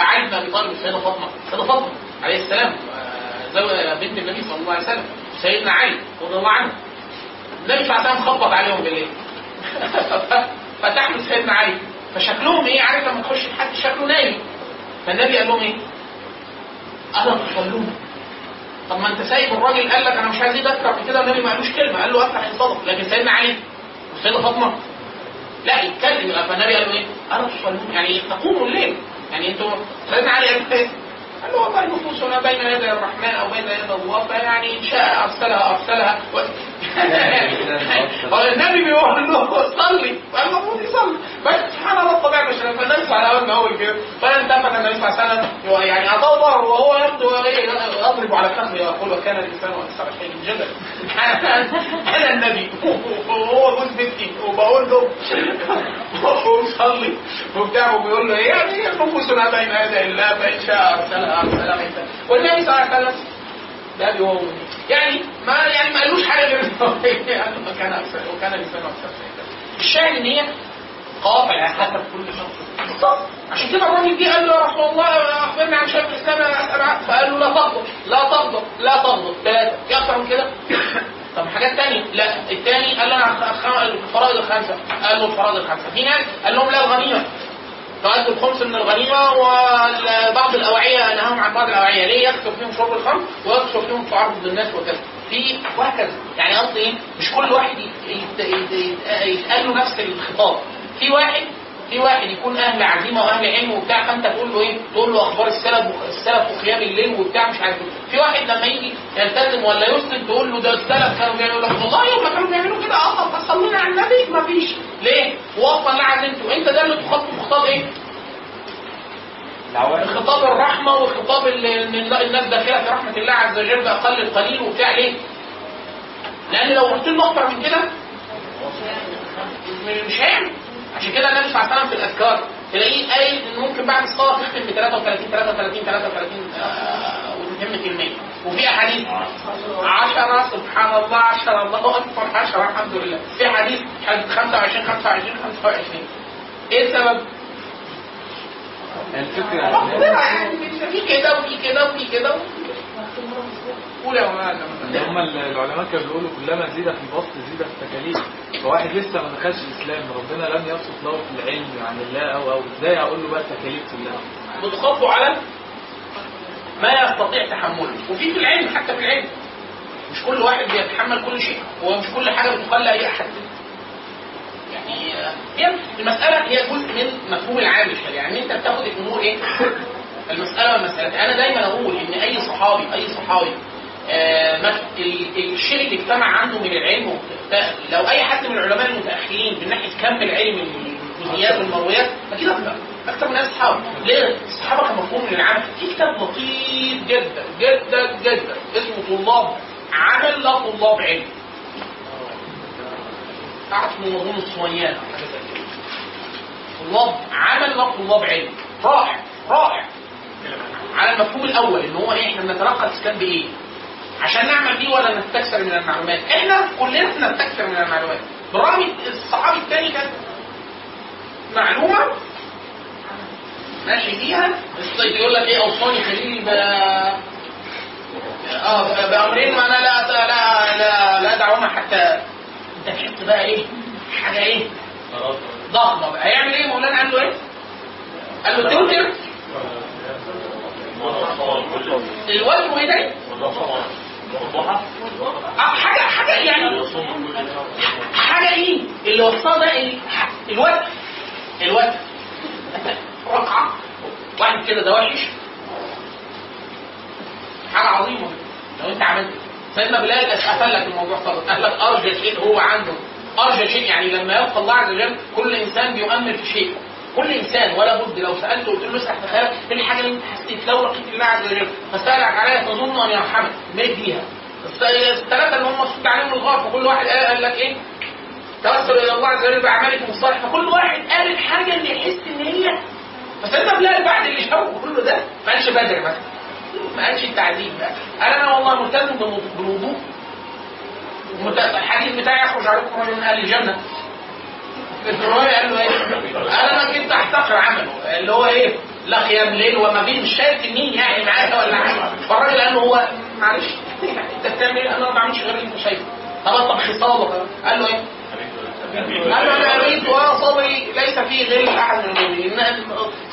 علي بن أبي طالب السيده فاطمة السيده فاطمة عليه السلام آه، زوج بنت النبي صلى الله عليه وسلم سيدنا علي رضي الله عنه. النبي صلى الله عليه وسلم خبط عليهم بالليل. فتح له سيدنا علي. فشكلهم إيه؟ عارف لما تخش حد شكله نايم. فالنبي قال لهم إيه؟ الا تصلون طب ما أنت سايب الراجل قال لك أنا مش عايز أكتر من كده. النبي ما قالوش كلمة قال له أفتح الصدق لكن سيدنا علي والسيده فاطمة لا يتكلم يبقى فالنبي قال له إيه؟ تصلون يعني تقوموا الليل. يعني أنتوا سيدنا علي قال له والله نفوسنا بين يدي الرحمن أو بين يدي الله فيعني إن شاء أرسلها أرسلها. و... النبي بيقول له صلي فالمفروض يصلي. بس سبحان الله الطبيعة مش فالنبي صلى الله وسلم اول كده. فالتفت النبي صلى الله عليه وسلم يعني أعطاه ظهره وهو يبدو يضرب على كفه يقول وكان الانسان أكثر شيء جدلا أنا النبي. وهو جوز بنتي. وبقول له وصلي وبتاع وبيقول له يعني نفوسنا بين يدي الله فإن شاء والنبي صلى الله عليه وسلم ده هو يعني ما يعني ما قالوش حاجة غير كان أكثر وكان الانسان أكثر الشاهد ان هي قواطع حسب كل شخص بالظبط عشان كده الراجل جه قال له يا رسول الله اخبرني عن شيخ الاسلام فقال له لا تغضب لا تغضب لا تغضب ثلاثة في أكثر من كده طب حاجات تانية لا الثاني قال له أنا الفرائض الخمسة. قال له الفرائض الخمسة. في ناس قال لهم لا الغنيمة. فأدوا الخمس من الغنيمة وبعض الأوعية نهاهم عن بعض الأوعية. ليه يكثر فيهم شرب الخمر ويكثر فيهم تعرض للناس وكذا؟ في وهكذا يعني قصدي إيه؟ مش كل واحد يت- يت- يت- يت- يتقال له نفس الخطاب. في واحد في واحد يكون أهل عزيمة وأهل علم وبتاع فأنت تقول له إيه؟ تقول له أخبار السلف السلف وقيام الليل وبتاع مش عارف إيه. في واحد لما يجي يلتزم ولا يسلم تقول له ده السلف كانوا بيعملوا لك والله يوم ما كانوا بيعملوا كده أصلا صلينا على النبي ما فيش ليه؟ واصلا لا عزمته أنت ده اللي تخاطب خطاب إيه؟ خطاب الرحمة وخطاب الناس داخلة في رحمة الله عز وجل بأقل القليل وبتاع ليه؟ لأن لو قلت له أكتر من كده مش هيعمل عشان كده النبي صلى الله عليه وسلم في الأذكار تلاقيه قايل إن ممكن بعد الصلاة تختم ب 33 33 33 آه، وتتم كلمات وفي أحاديث. 10 سبحان الله 10 الله أكبر 10 الحمد لله. في حديث حديث 25 25 25 إيه السبب؟ الفكرة ربنا يعني في كده وفي كده وفي كده ان هم العلماء كانوا بيقولوا كلما زيد في البسط زيد في التكاليف. فواحد لسه ما دخلش الإسلام ربنا لم يبسط له في العلم عن الله أو أو إزاي أقول له بقى التكاليف كلها؟ بتخاطبوا على ما يستطيع تحمله. وفي في العلم حتى في العلم. مش كل واحد بيتحمل كل شيء. ومش كل حاجة بتقال لاي أحد. يعني آه، هي المسألة هي جزء من مفهوم العام يعني أنت بتاخد الأمور إيه؟ المسألة والمسألة. أنا دايما أقول إن أي صحابي أي صحابي الشيء اللي اجتمع عنده من العلم لو أي حد من العلماء المتأخرين من ناحية كم العلم الجزئيات والمرويات أكيد أكتر من الصحابه ليه؟ الصحابه كان مفهوم للعمل في كتاب لطيف جدا جدا جدا اسمه طلاب عمل لا طلاب علم. اسمه مضمون كده. طلاب عمل لا طلاب علم. رائع رائع. على المفهوم الأول إن هو إيه إحنا بنتلقى الاسلام بايه عشان نعمل بيه ولا نستكثر من المعلومات. إحنا كلنا بنستكثر من المعلومات. بالرغم الصحابي الثاني كان معلومة ماشي فيها. الصيد يقول لك إيه؟ أوصاني خليلي ب آه بأمرين. ما أنا لا لا لا لا دعونا حتى أنت تحس بقى إيه؟ حاجة إيه؟ ضخمة بقى. هيعمل إيه؟ مولانا قال له إيه؟ قال له توتر. الوزن وايه ده؟ آه، حاجة حاجة يعني حاجة إيه؟ اللي وصلها ده ال- الوقت الوقت رقعه واحد كده ده وحش. حاجة عظيمة. لو أنت عملت. سيدنا بلال قفل لك الموضوع خالص قال لك أرجى شيء هو عنده. أرجى شيء يعني لما يلقى الله عز وجل كل إنسان بيؤمل في شيء. كل إنسان ولا بد لو سالته قلت له اسرح تخيل إيه الحاجة اللي أنت حسيت؟ لو لقيت الله عز وجل فسألك عليها تظن أن يرحمك. مات بيها الثلاثة اللي هم صد عليهم الغار فكل واحد قال لك إيه؟ توسل إلى الله عز وجل بأعمالكم الصالح فكل واحد قال الحاجة اللي يحس إن هي فسيدنا بلال بعد اللي شافه كله ده ما قالش بدر مثلا. ما قالش التعذيب. بقى قال أنا والله ملتزم بالوضوء- الحديث بتاعي يخرج عليكم رجل من أهل الجنة. الروايه قال له إيه؟ قال أنا كنت أحتقر عمله اللي هو إيه؟ لا قيام ليل وما بين مش شايف مين يعني معايا ولا حاجة فالراجل قال له هو معلش أنت بتعمل إيه؟ أنا ما بعملش غير اللي أنت شايفه طب طب خصاله قال له إيه؟ قال له أنا اريد وأنا صبري ليس فيه غير أحد من غيري إن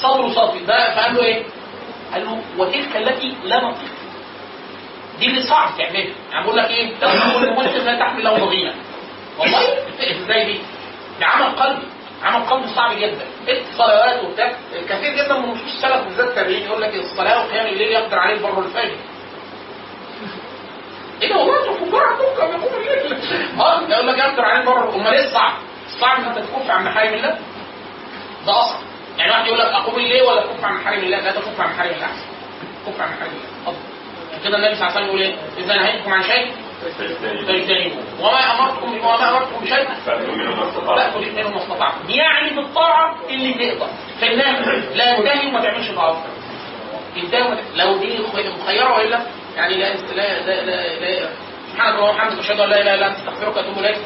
صبر صافي ده فقال له إيه؟ قال له وتلك التي لا نطيق دي اللي صعب تعملها يعني بقول لك إيه؟ تقول المسلم لا تحمل له ضغينه والله إزاي دي؟ ده عمل قلبي عمل قلبي صعب جدا. الصلوات وبتاع كثير جدا من نصوص السلف بالذات التابعين يقول لك الصلاة وقيام الليل يقدر عليه البر والفجر إيه ده؟ والله أنتوا كبار عندكم يقوموا الليل آه يقول لك يقدر عليه البر. أمال إيه الصعب؟ الصعب ان انت تكف عن محارم الله؟ ده أصعب. يعني واحد يقول لك أقوم الليل ولا تكف عن محارم الله؟ لا تكف عن محارم الله. احسن كف عن محارم الله. افضل كده النبي صلى الله عليه وسلم يقول إيه؟ إذا نهيتكم عن شيء فاجتنبوه. وما أمرتكم وما أمرتكم بشيء. لا تريد منه ما استطعتم. يعني بالطاعة اللي تقدر. فالنهي لا ينتهي وما تعملش طاعه تعملش. لو دي مخيرة والا يعني لا لا لا لا, لا سبحانك اللهم وبحمدك اشهد أن لا إله إلا أنت أستغفرك وأتوب إليك.